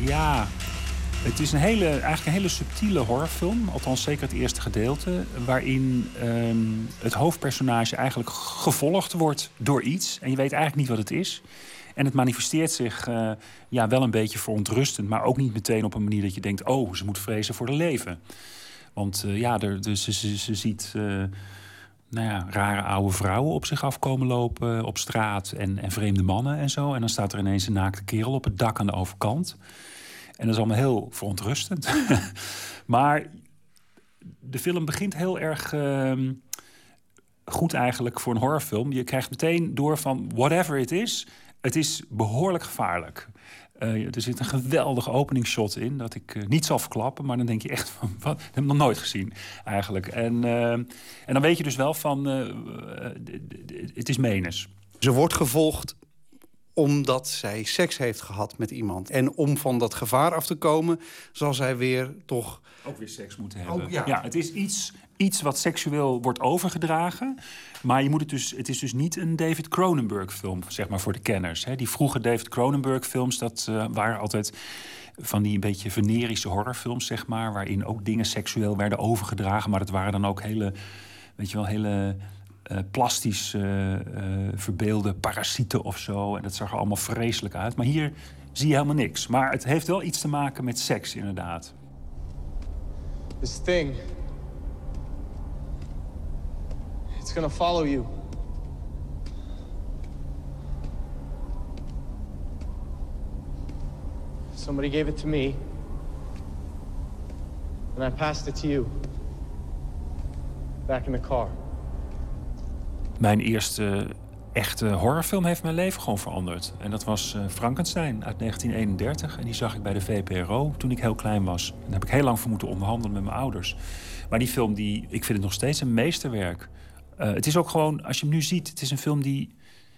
ja, het is een hele, eigenlijk een hele subtiele horrorfilm. Althans, zeker het eerste gedeelte. Waarin um, het hoofdpersonage eigenlijk gevolgd wordt door iets. En je weet eigenlijk niet wat het is. En het manifesteert zich uh, ja, wel een beetje verontrustend. Maar ook niet meteen op een manier dat je denkt... oh, ze moet vrezen voor haar leven. Want uh, ja, er, dus ze, ziet... Uh, nou ja, rare oude vrouwen op zich afkomen lopen op straat en, en vreemde mannen en zo. En dan staat er ineens een naakte kerel op het dak aan de overkant. En dat is allemaal heel verontrustend. *laughs* maar de film begint heel erg uh, goed eigenlijk voor een horrorfilm. Je krijgt meteen door van whatever it is, het is behoorlijk gevaarlijk. Uh, er zit een geweldige openingsshot in dat ik uh, niet zal verklappen, maar dan denk je echt van *laughs* wat, heb nog nooit gezien eigenlijk. En, uh, en dan weet je dus wel van het is menens. Ze wordt gevolgd omdat zij seks heeft gehad met iemand. En om van dat gevaar af te komen, zal zij weer toch... Ook weer seks moeten hebben. Ja, het is iets, iets wat seksueel wordt overgedragen. Maar je moet het, dus, het is dus niet een David Cronenberg-film, zeg maar, voor de kenners. Hè. Die vroege David Cronenberg-films, dat eh, waren altijd van die een beetje venerische horrorfilms, zeg maar... waarin ook dingen seksueel werden overgedragen. Maar dat waren dan ook hele, weet je wel, hele eh, plastisch eh, eh, verbeelde parasieten of zo. En dat zag er allemaal vreselijk uit. Maar hier zie je helemaal niks. Maar het heeft wel iets te maken met seks, inderdaad. This thing. It's gonna follow you. Somebody gave it to me. And I passed it to you. Back in the car. Mijn eerste echte horrorfilm heeft mijn leven gewoon veranderd. En dat was uh, Frankenstein uit 1931. En die zag ik bij de VPRO toen ik heel klein was. En daar heb ik heel lang voor moeten onderhandelen met mijn ouders. Maar die film, die, ik vind het nog steeds een meesterwerk. Uh, het is ook gewoon, als je hem nu ziet, het is een film die,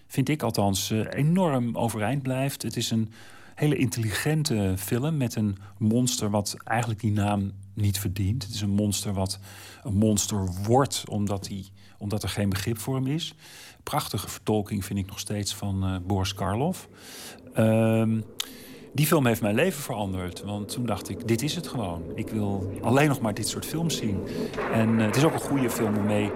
vind ik althans, uh, enorm overeind blijft. Het is een hele intelligente film met een monster wat eigenlijk die naam niet verdient. Het is een monster wat een monster wordt omdat, hij, omdat er geen begrip voor hem is. Prachtige vertolking vind ik nog steeds van uh, Boris Karloff. Um, die film heeft mijn leven veranderd. Want toen dacht ik, dit is het gewoon. Ik wil alleen nog maar dit soort films zien. En uh, het is ook een goede film om mee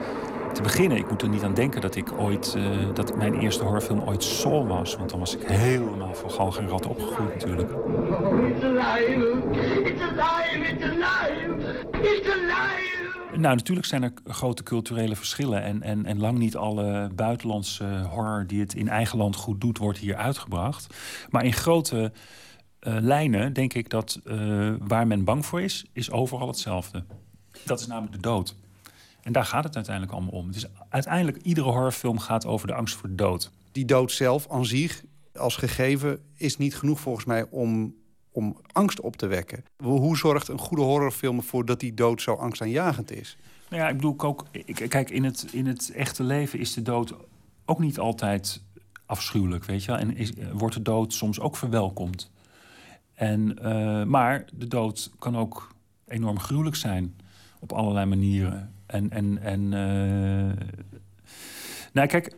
te beginnen. Ik moet er niet aan denken dat ik ooit, uh, dat mijn eerste horrorfilm ooit Soul was. Want dan was ik helemaal van galg en rat opgegroeid natuurlijk. It's alive! It's alive! It's alive! It's! Nou, natuurlijk zijn er grote culturele verschillen. En, en, en lang niet alle buitenlandse horror die het in eigen land goed doet, wordt hier uitgebracht. Maar in grote uh, lijnen denk ik dat uh, waar men bang voor is, is overal hetzelfde. Dat is namelijk de dood. En daar gaat het uiteindelijk allemaal om. Dus uiteindelijk, iedere horrorfilm gaat over de angst voor de dood. Die dood zelf, aan zich, als gegeven, is niet genoeg volgens mij om, om angst op te wekken. Hoe zorgt een goede horrorfilm ervoor dat die dood zo angstaanjagend is? Nou ja, ik bedoel ook... Kijk, in het, in het echte leven is de dood ook niet altijd afschuwelijk, weet je wel. En is, wordt de dood soms ook verwelkomd. En, uh, maar de dood kan ook enorm gruwelijk zijn op allerlei manieren. En, en, en uh... nou, kijk,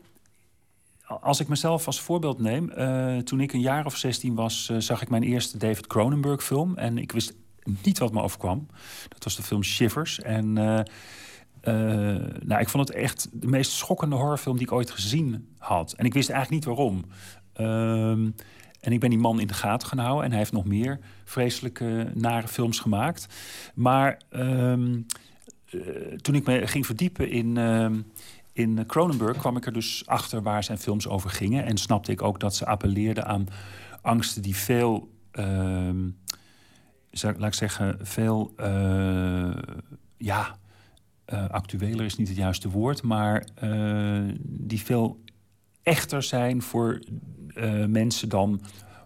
als ik mezelf als voorbeeld neem, uh, toen ik een jaar of 16 was, uh, zag ik mijn eerste David Cronenberg film. En ik wist niet wat me overkwam. Dat was de film Shivers. En nou, ik vond het echt de meest schokkende horrorfilm die ik ooit gezien had. En ik wist eigenlijk niet waarom. Ehm, en ik ben die man in de gaten gaan houden. En hij heeft nog meer vreselijke, nare films gemaakt. Maar uh, toen ik me ging verdiepen in, uh, in Cronenberg... kwam ik er dus achter waar zijn films over gingen. En snapte ik ook dat ze appelleerden aan angsten die veel... Uh, laat ik zeggen, veel... Uh, ja, actueler is niet het juiste woord... maar die veel echter zijn voor uh, mensen dan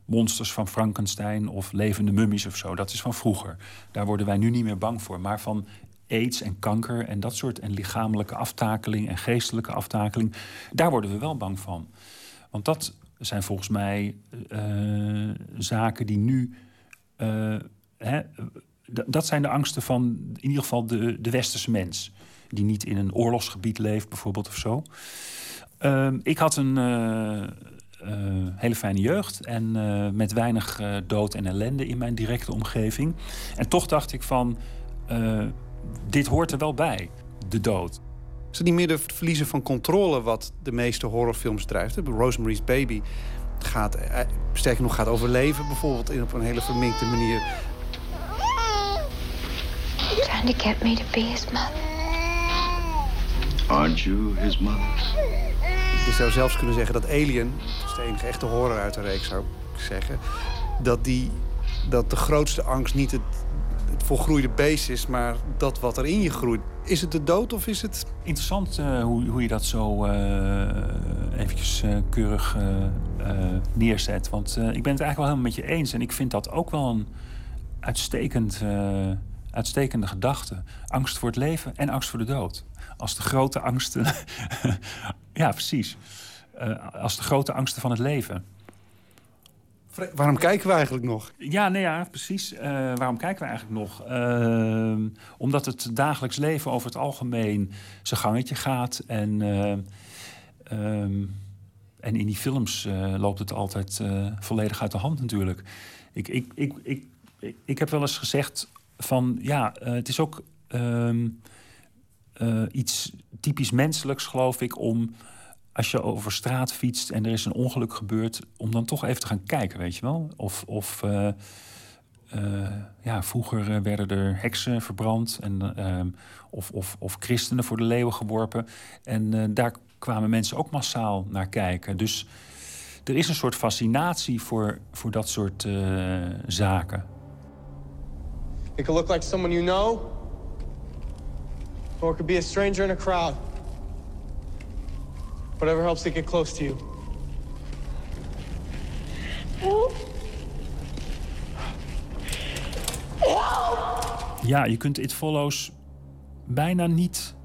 monsters van Frankenstein of levende mummies of zo. Dat is van vroeger. Daar worden wij nu niet meer bang voor. Maar van aids en kanker en dat soort... en lichamelijke aftakeling en geestelijke aftakeling... daar worden we wel bang van. Want dat zijn volgens mij uh, zaken die nu... Uh, hè, dat zijn de angsten van in ieder geval de, de westerse mens... die niet in een oorlogsgebied leeft bijvoorbeeld of zo... Ik had een hele fijne jeugd en met weinig dood en ellende in mijn directe omgeving. En toch dacht ik van, dit hoort er wel bij, de dood. Is het niet meer het verliezen van controle wat de meeste horrorfilms drijft? Rosemary's Baby gaat, sterker nog, gaat overleven bijvoorbeeld in op een hele verminkte manier. Trying to get me to be his mother. Aren't you his mother? Je zou zelfs kunnen zeggen dat Alien, dat is de enige echte horror uit de reeks zou ik zeggen, dat, die, dat de grootste angst niet het volgroeide beest is, maar dat wat er in je groeit. Is het de dood of is het... Interessant uh, hoe, hoe je dat zo uh, eventjes uh, keurig neerzet. Want ik ben het eigenlijk wel helemaal met je eens. En ik vind dat ook wel een uitstekend, uitstekende gedachte. Angst voor het leven en angst voor de dood als de grote angsten. *laughs* ja, precies. Als de grote angsten van het leven. Waarom kijken we eigenlijk nog? Ja, nee, ja, precies. Uh, waarom kijken we eigenlijk nog? Uh, omdat het dagelijks leven over het algemeen zijn gangetje gaat. En, uh, en in die films loopt het altijd volledig uit de hand natuurlijk. Ik, ik, ik, ik, ik, ik heb wel eens gezegd van ja, het is ook ehm, iets typisch menselijks, geloof ik, om als je over straat fietst en er is een ongeluk gebeurd, om dan toch even te gaan kijken, weet je wel? Of, of uh, uh, ja, vroeger werden er heksen verbrand en, uh, of, of, of christenen voor de leeuwen geworpen. En daar kwamen mensen ook massaal naar kijken. Dus er is een soort fascinatie voor, voor dat soort zaken. It could look like someone you know, or it could be a stranger in a crowd. Whatever helps to get close to you. Help. Ja, je kunt It Follows bijna niet...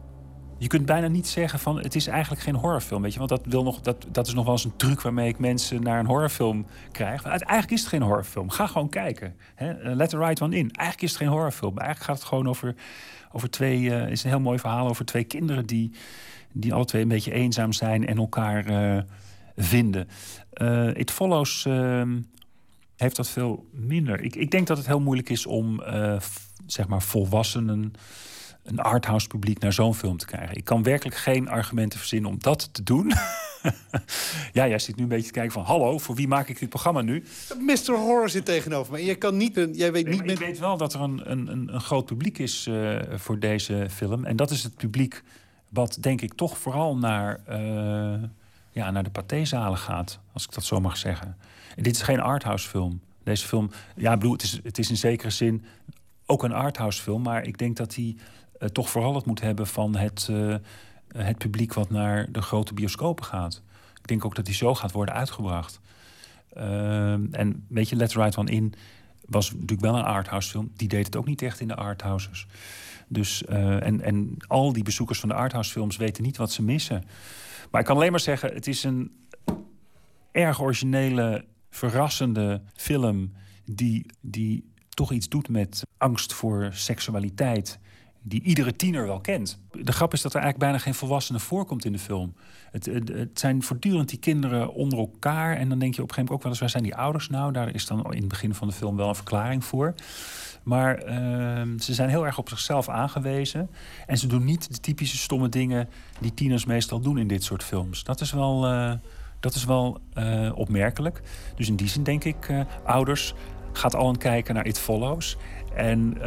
Je kunt bijna niet zeggen van het is eigenlijk geen horrorfilm, weet je. Want dat, wil nog, dat, dat is nog wel eens een truc waarmee ik mensen naar een horrorfilm krijg. Maar eigenlijk is het geen horrorfilm. Ga gewoon kijken. Hè? Eh, let the right one in. Eigenlijk is het geen horrorfilm. Eigenlijk gaat het gewoon over, over twee... Uh, is een heel mooi verhaal over twee kinderen die die alle twee een beetje eenzaam zijn en elkaar uh, vinden. Uh, It Follows uh, heeft dat veel minder. Ik, ik denk dat het heel moeilijk is om zeg maar volwassenen, een arthouse publiek naar zo'n film te krijgen. Ik kan werkelijk geen argumenten verzinnen om dat te doen. *laughs* ja, jij zit nu een beetje te kijken van... hallo, voor wie maak ik dit programma nu? Mr. Horror zit tegenover me. Je kan niet... Jij weet niet Ik weet wel dat er een, een, een groot publiek is voor deze film. En dat is het publiek wat denk ik toch vooral naar, uh, ja, naar de pathezalen gaat, als ik dat zo mag zeggen. En dit is geen arthouse film. Deze film, ja, bedoel, het is, het is in zekere zin ook een arthouse film, maar ik denk dat hij uh, toch vooral het moet hebben van het, uh, het publiek wat naar de grote bioscopen gaat. Ik denk ook dat hij zo gaat worden uitgebracht. en weet je, Let's One In was natuurlijk wel een arthouse film. Die deed het ook niet echt in de arthouses. Dus, uh, en, en al die bezoekers van de arthouse films weten niet wat ze missen. Maar ik kan alleen maar zeggen, het is een erg originele, verrassende film... die, die toch iets doet met angst voor seksualiteit die iedere tiener wel kent. De grap is dat er eigenlijk bijna geen volwassene voorkomt in de film. Het, het, zijn voortdurend die kinderen onder elkaar. En dan denk je op een gegeven moment ook wel eens... waar zijn die ouders nou? Daar is dan in het begin van de film wel een verklaring voor. Maar ehm, ze zijn heel erg op zichzelf aangewezen. En ze doen niet de typische stomme dingen die tieners meestal doen in dit soort films. Dat is wel, uh, dat is wel uh, opmerkelijk. Dus in die zin denk ik, uh, ouders, gaat al een kijken naar It Follows. En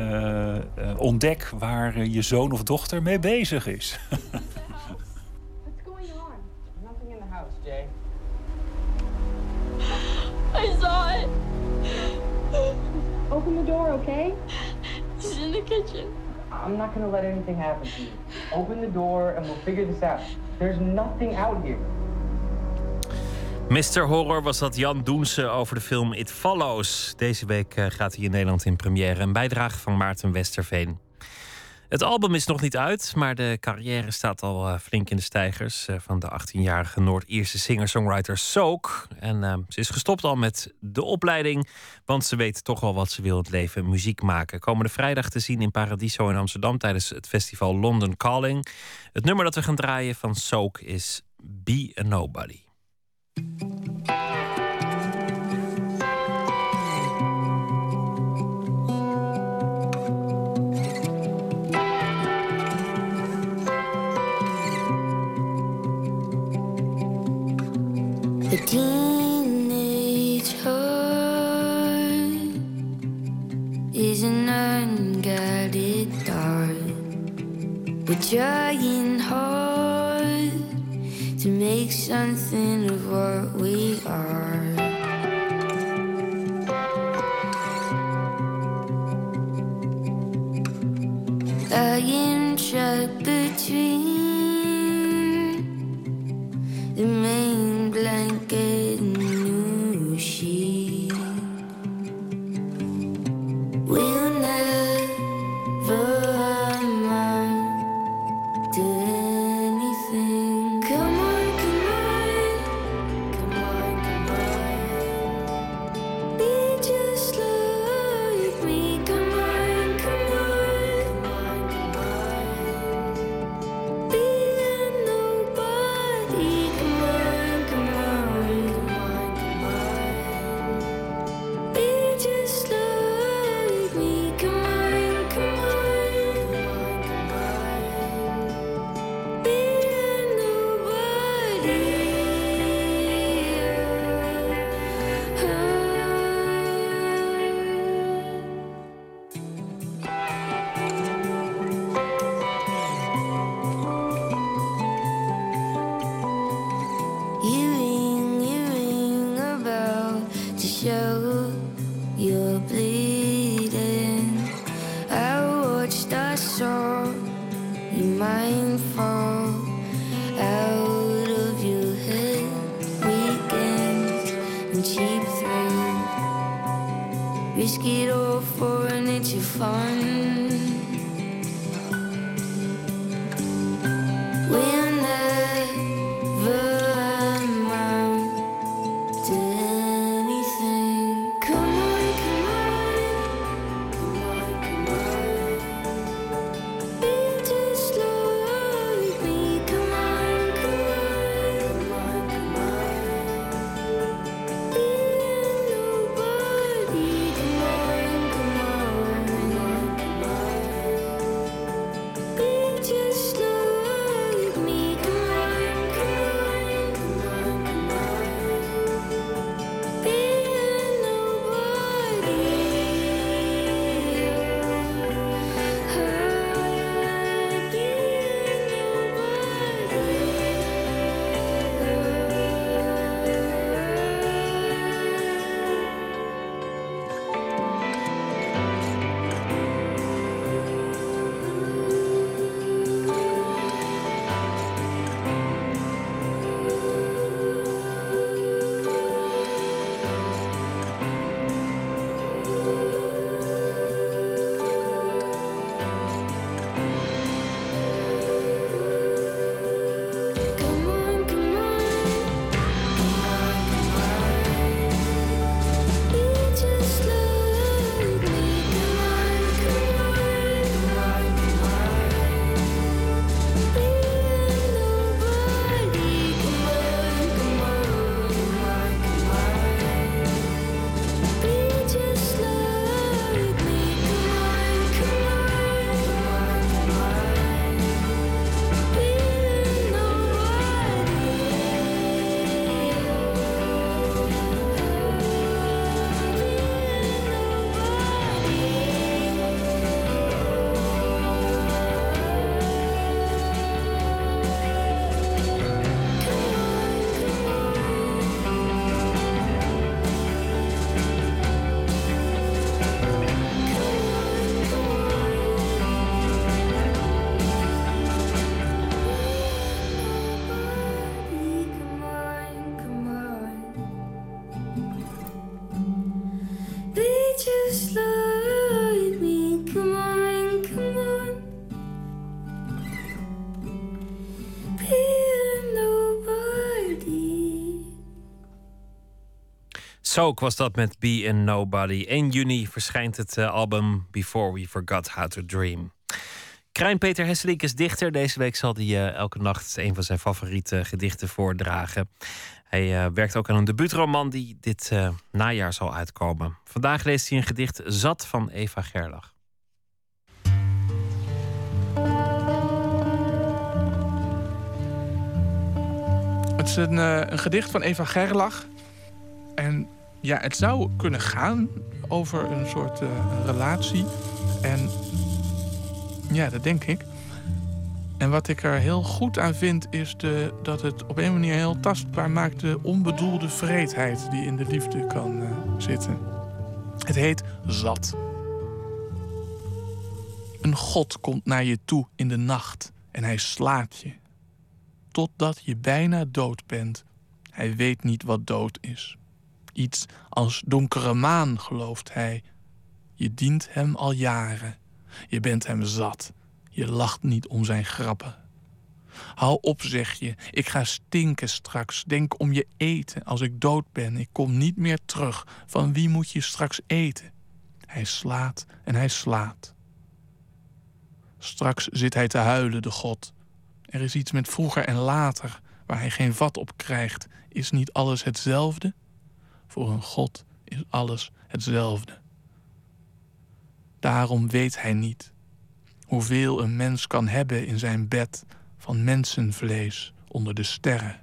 ontdek waar je zoon of dochter mee bezig is. What's going on? Nothing in the house, Jay. I saw it. Open the door, okay? He's in the kitchen. I'm not gonna let anything happen to you. Open the door and we'll figure this out. There's nothing out here. Mr. Horror was dat Jan Doense over de film It Follows. Deze week eh, gaat hij in Nederland in première. Een bijdrage van Maarten Westerveen. Het album is nog niet uit, maar de carrière staat al uh, flink in de stijgers uh, van de 18-jarige Noord-Ierse singer-songwriter Soak. En uh, ze is gestopt al met de opleiding, want ze weet toch wel wat ze wil het leven: muziek maken. Komende vrijdag te zien in Paradiso in Amsterdam tijdens het festival London Calling. Het nummer dat we gaan draaien van Soak is Be a Nobody. The teenage heart is an unguided thought. We're trying hard to make something of what we are. Soak was dat met Be in Nobody. 1 juni verschijnt het eh, album Before We Forgot How to Dream. Krijn Peter Hesselink is dichter. Deze week zal hij eh, elke nacht een van zijn favoriete gedichten voordragen. Hij eh, werkt ook aan een debuutroman die dit najaar zal uitkomen. Vandaag leest hij een gedicht Zat van Eva Gerlach. Het is een, een gedicht van Eva Gerlach. En ja, het zou kunnen gaan over een soort uh, relatie. En ja, dat denk ik. En wat ik er heel goed aan vind, is de, dat het op een manier heel tastbaar maakt de onbedoelde vreedheid die in de liefde kan uh, zitten. Het heet zat. Een god komt naar je toe in de nacht en hij slaat je. Totdat je bijna dood bent. Hij weet niet wat dood is. Iets als donkere maan, gelooft hij. Je dient hem al jaren. Je bent hem zat. Je lacht niet om zijn grappen. Hou op, zeg je. Ik ga stinken straks. Denk om je eten. Als ik dood ben, ik kom niet meer terug. Van wie moet je straks eten? Hij slaat en hij slaat. Straks zit hij te huilen, de God. Er is iets met vroeger en later, waar hij geen vat op krijgt. Is niet alles hetzelfde? Voor een God is alles hetzelfde. Daarom weet hij niet hoeveel een mens kan hebben in zijn bed van mensenvlees onder de sterren.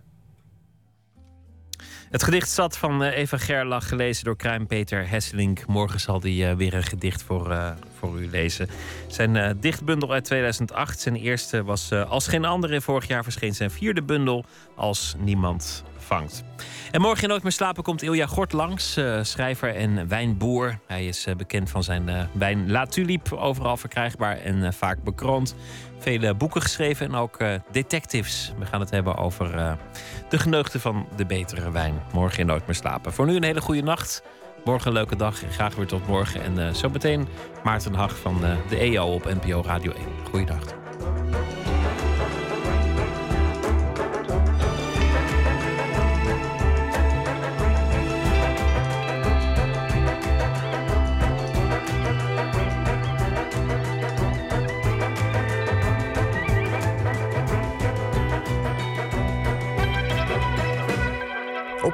Het gedicht zat van eh, Eva Gerlach, gelezen door Kruim Peter Hesselink. Morgen zal hij eh, weer een gedicht voor, uh, voor u lezen. Zijn dichtbundel uit 2008. Zijn eerste was Als geen andere. Vorig jaar verscheen zijn vierde bundel Als niemand En morgen in Nooit meer slapen komt Ilja Gort langs, uh, schrijver en wijnboer. Hij is uh, bekend van zijn uh, wijn La Tulipe, overal verkrijgbaar en vaak bekroond. Vele boeken geschreven en ook detectives. We gaan het hebben over de geneugten van de betere wijn. Morgen in Nooit meer slapen. Voor nu een hele goede nacht. Morgen een leuke dag graag weer tot morgen. En zo meteen Maarten Hag van de EO op NPO Radio 1. Goeiedag.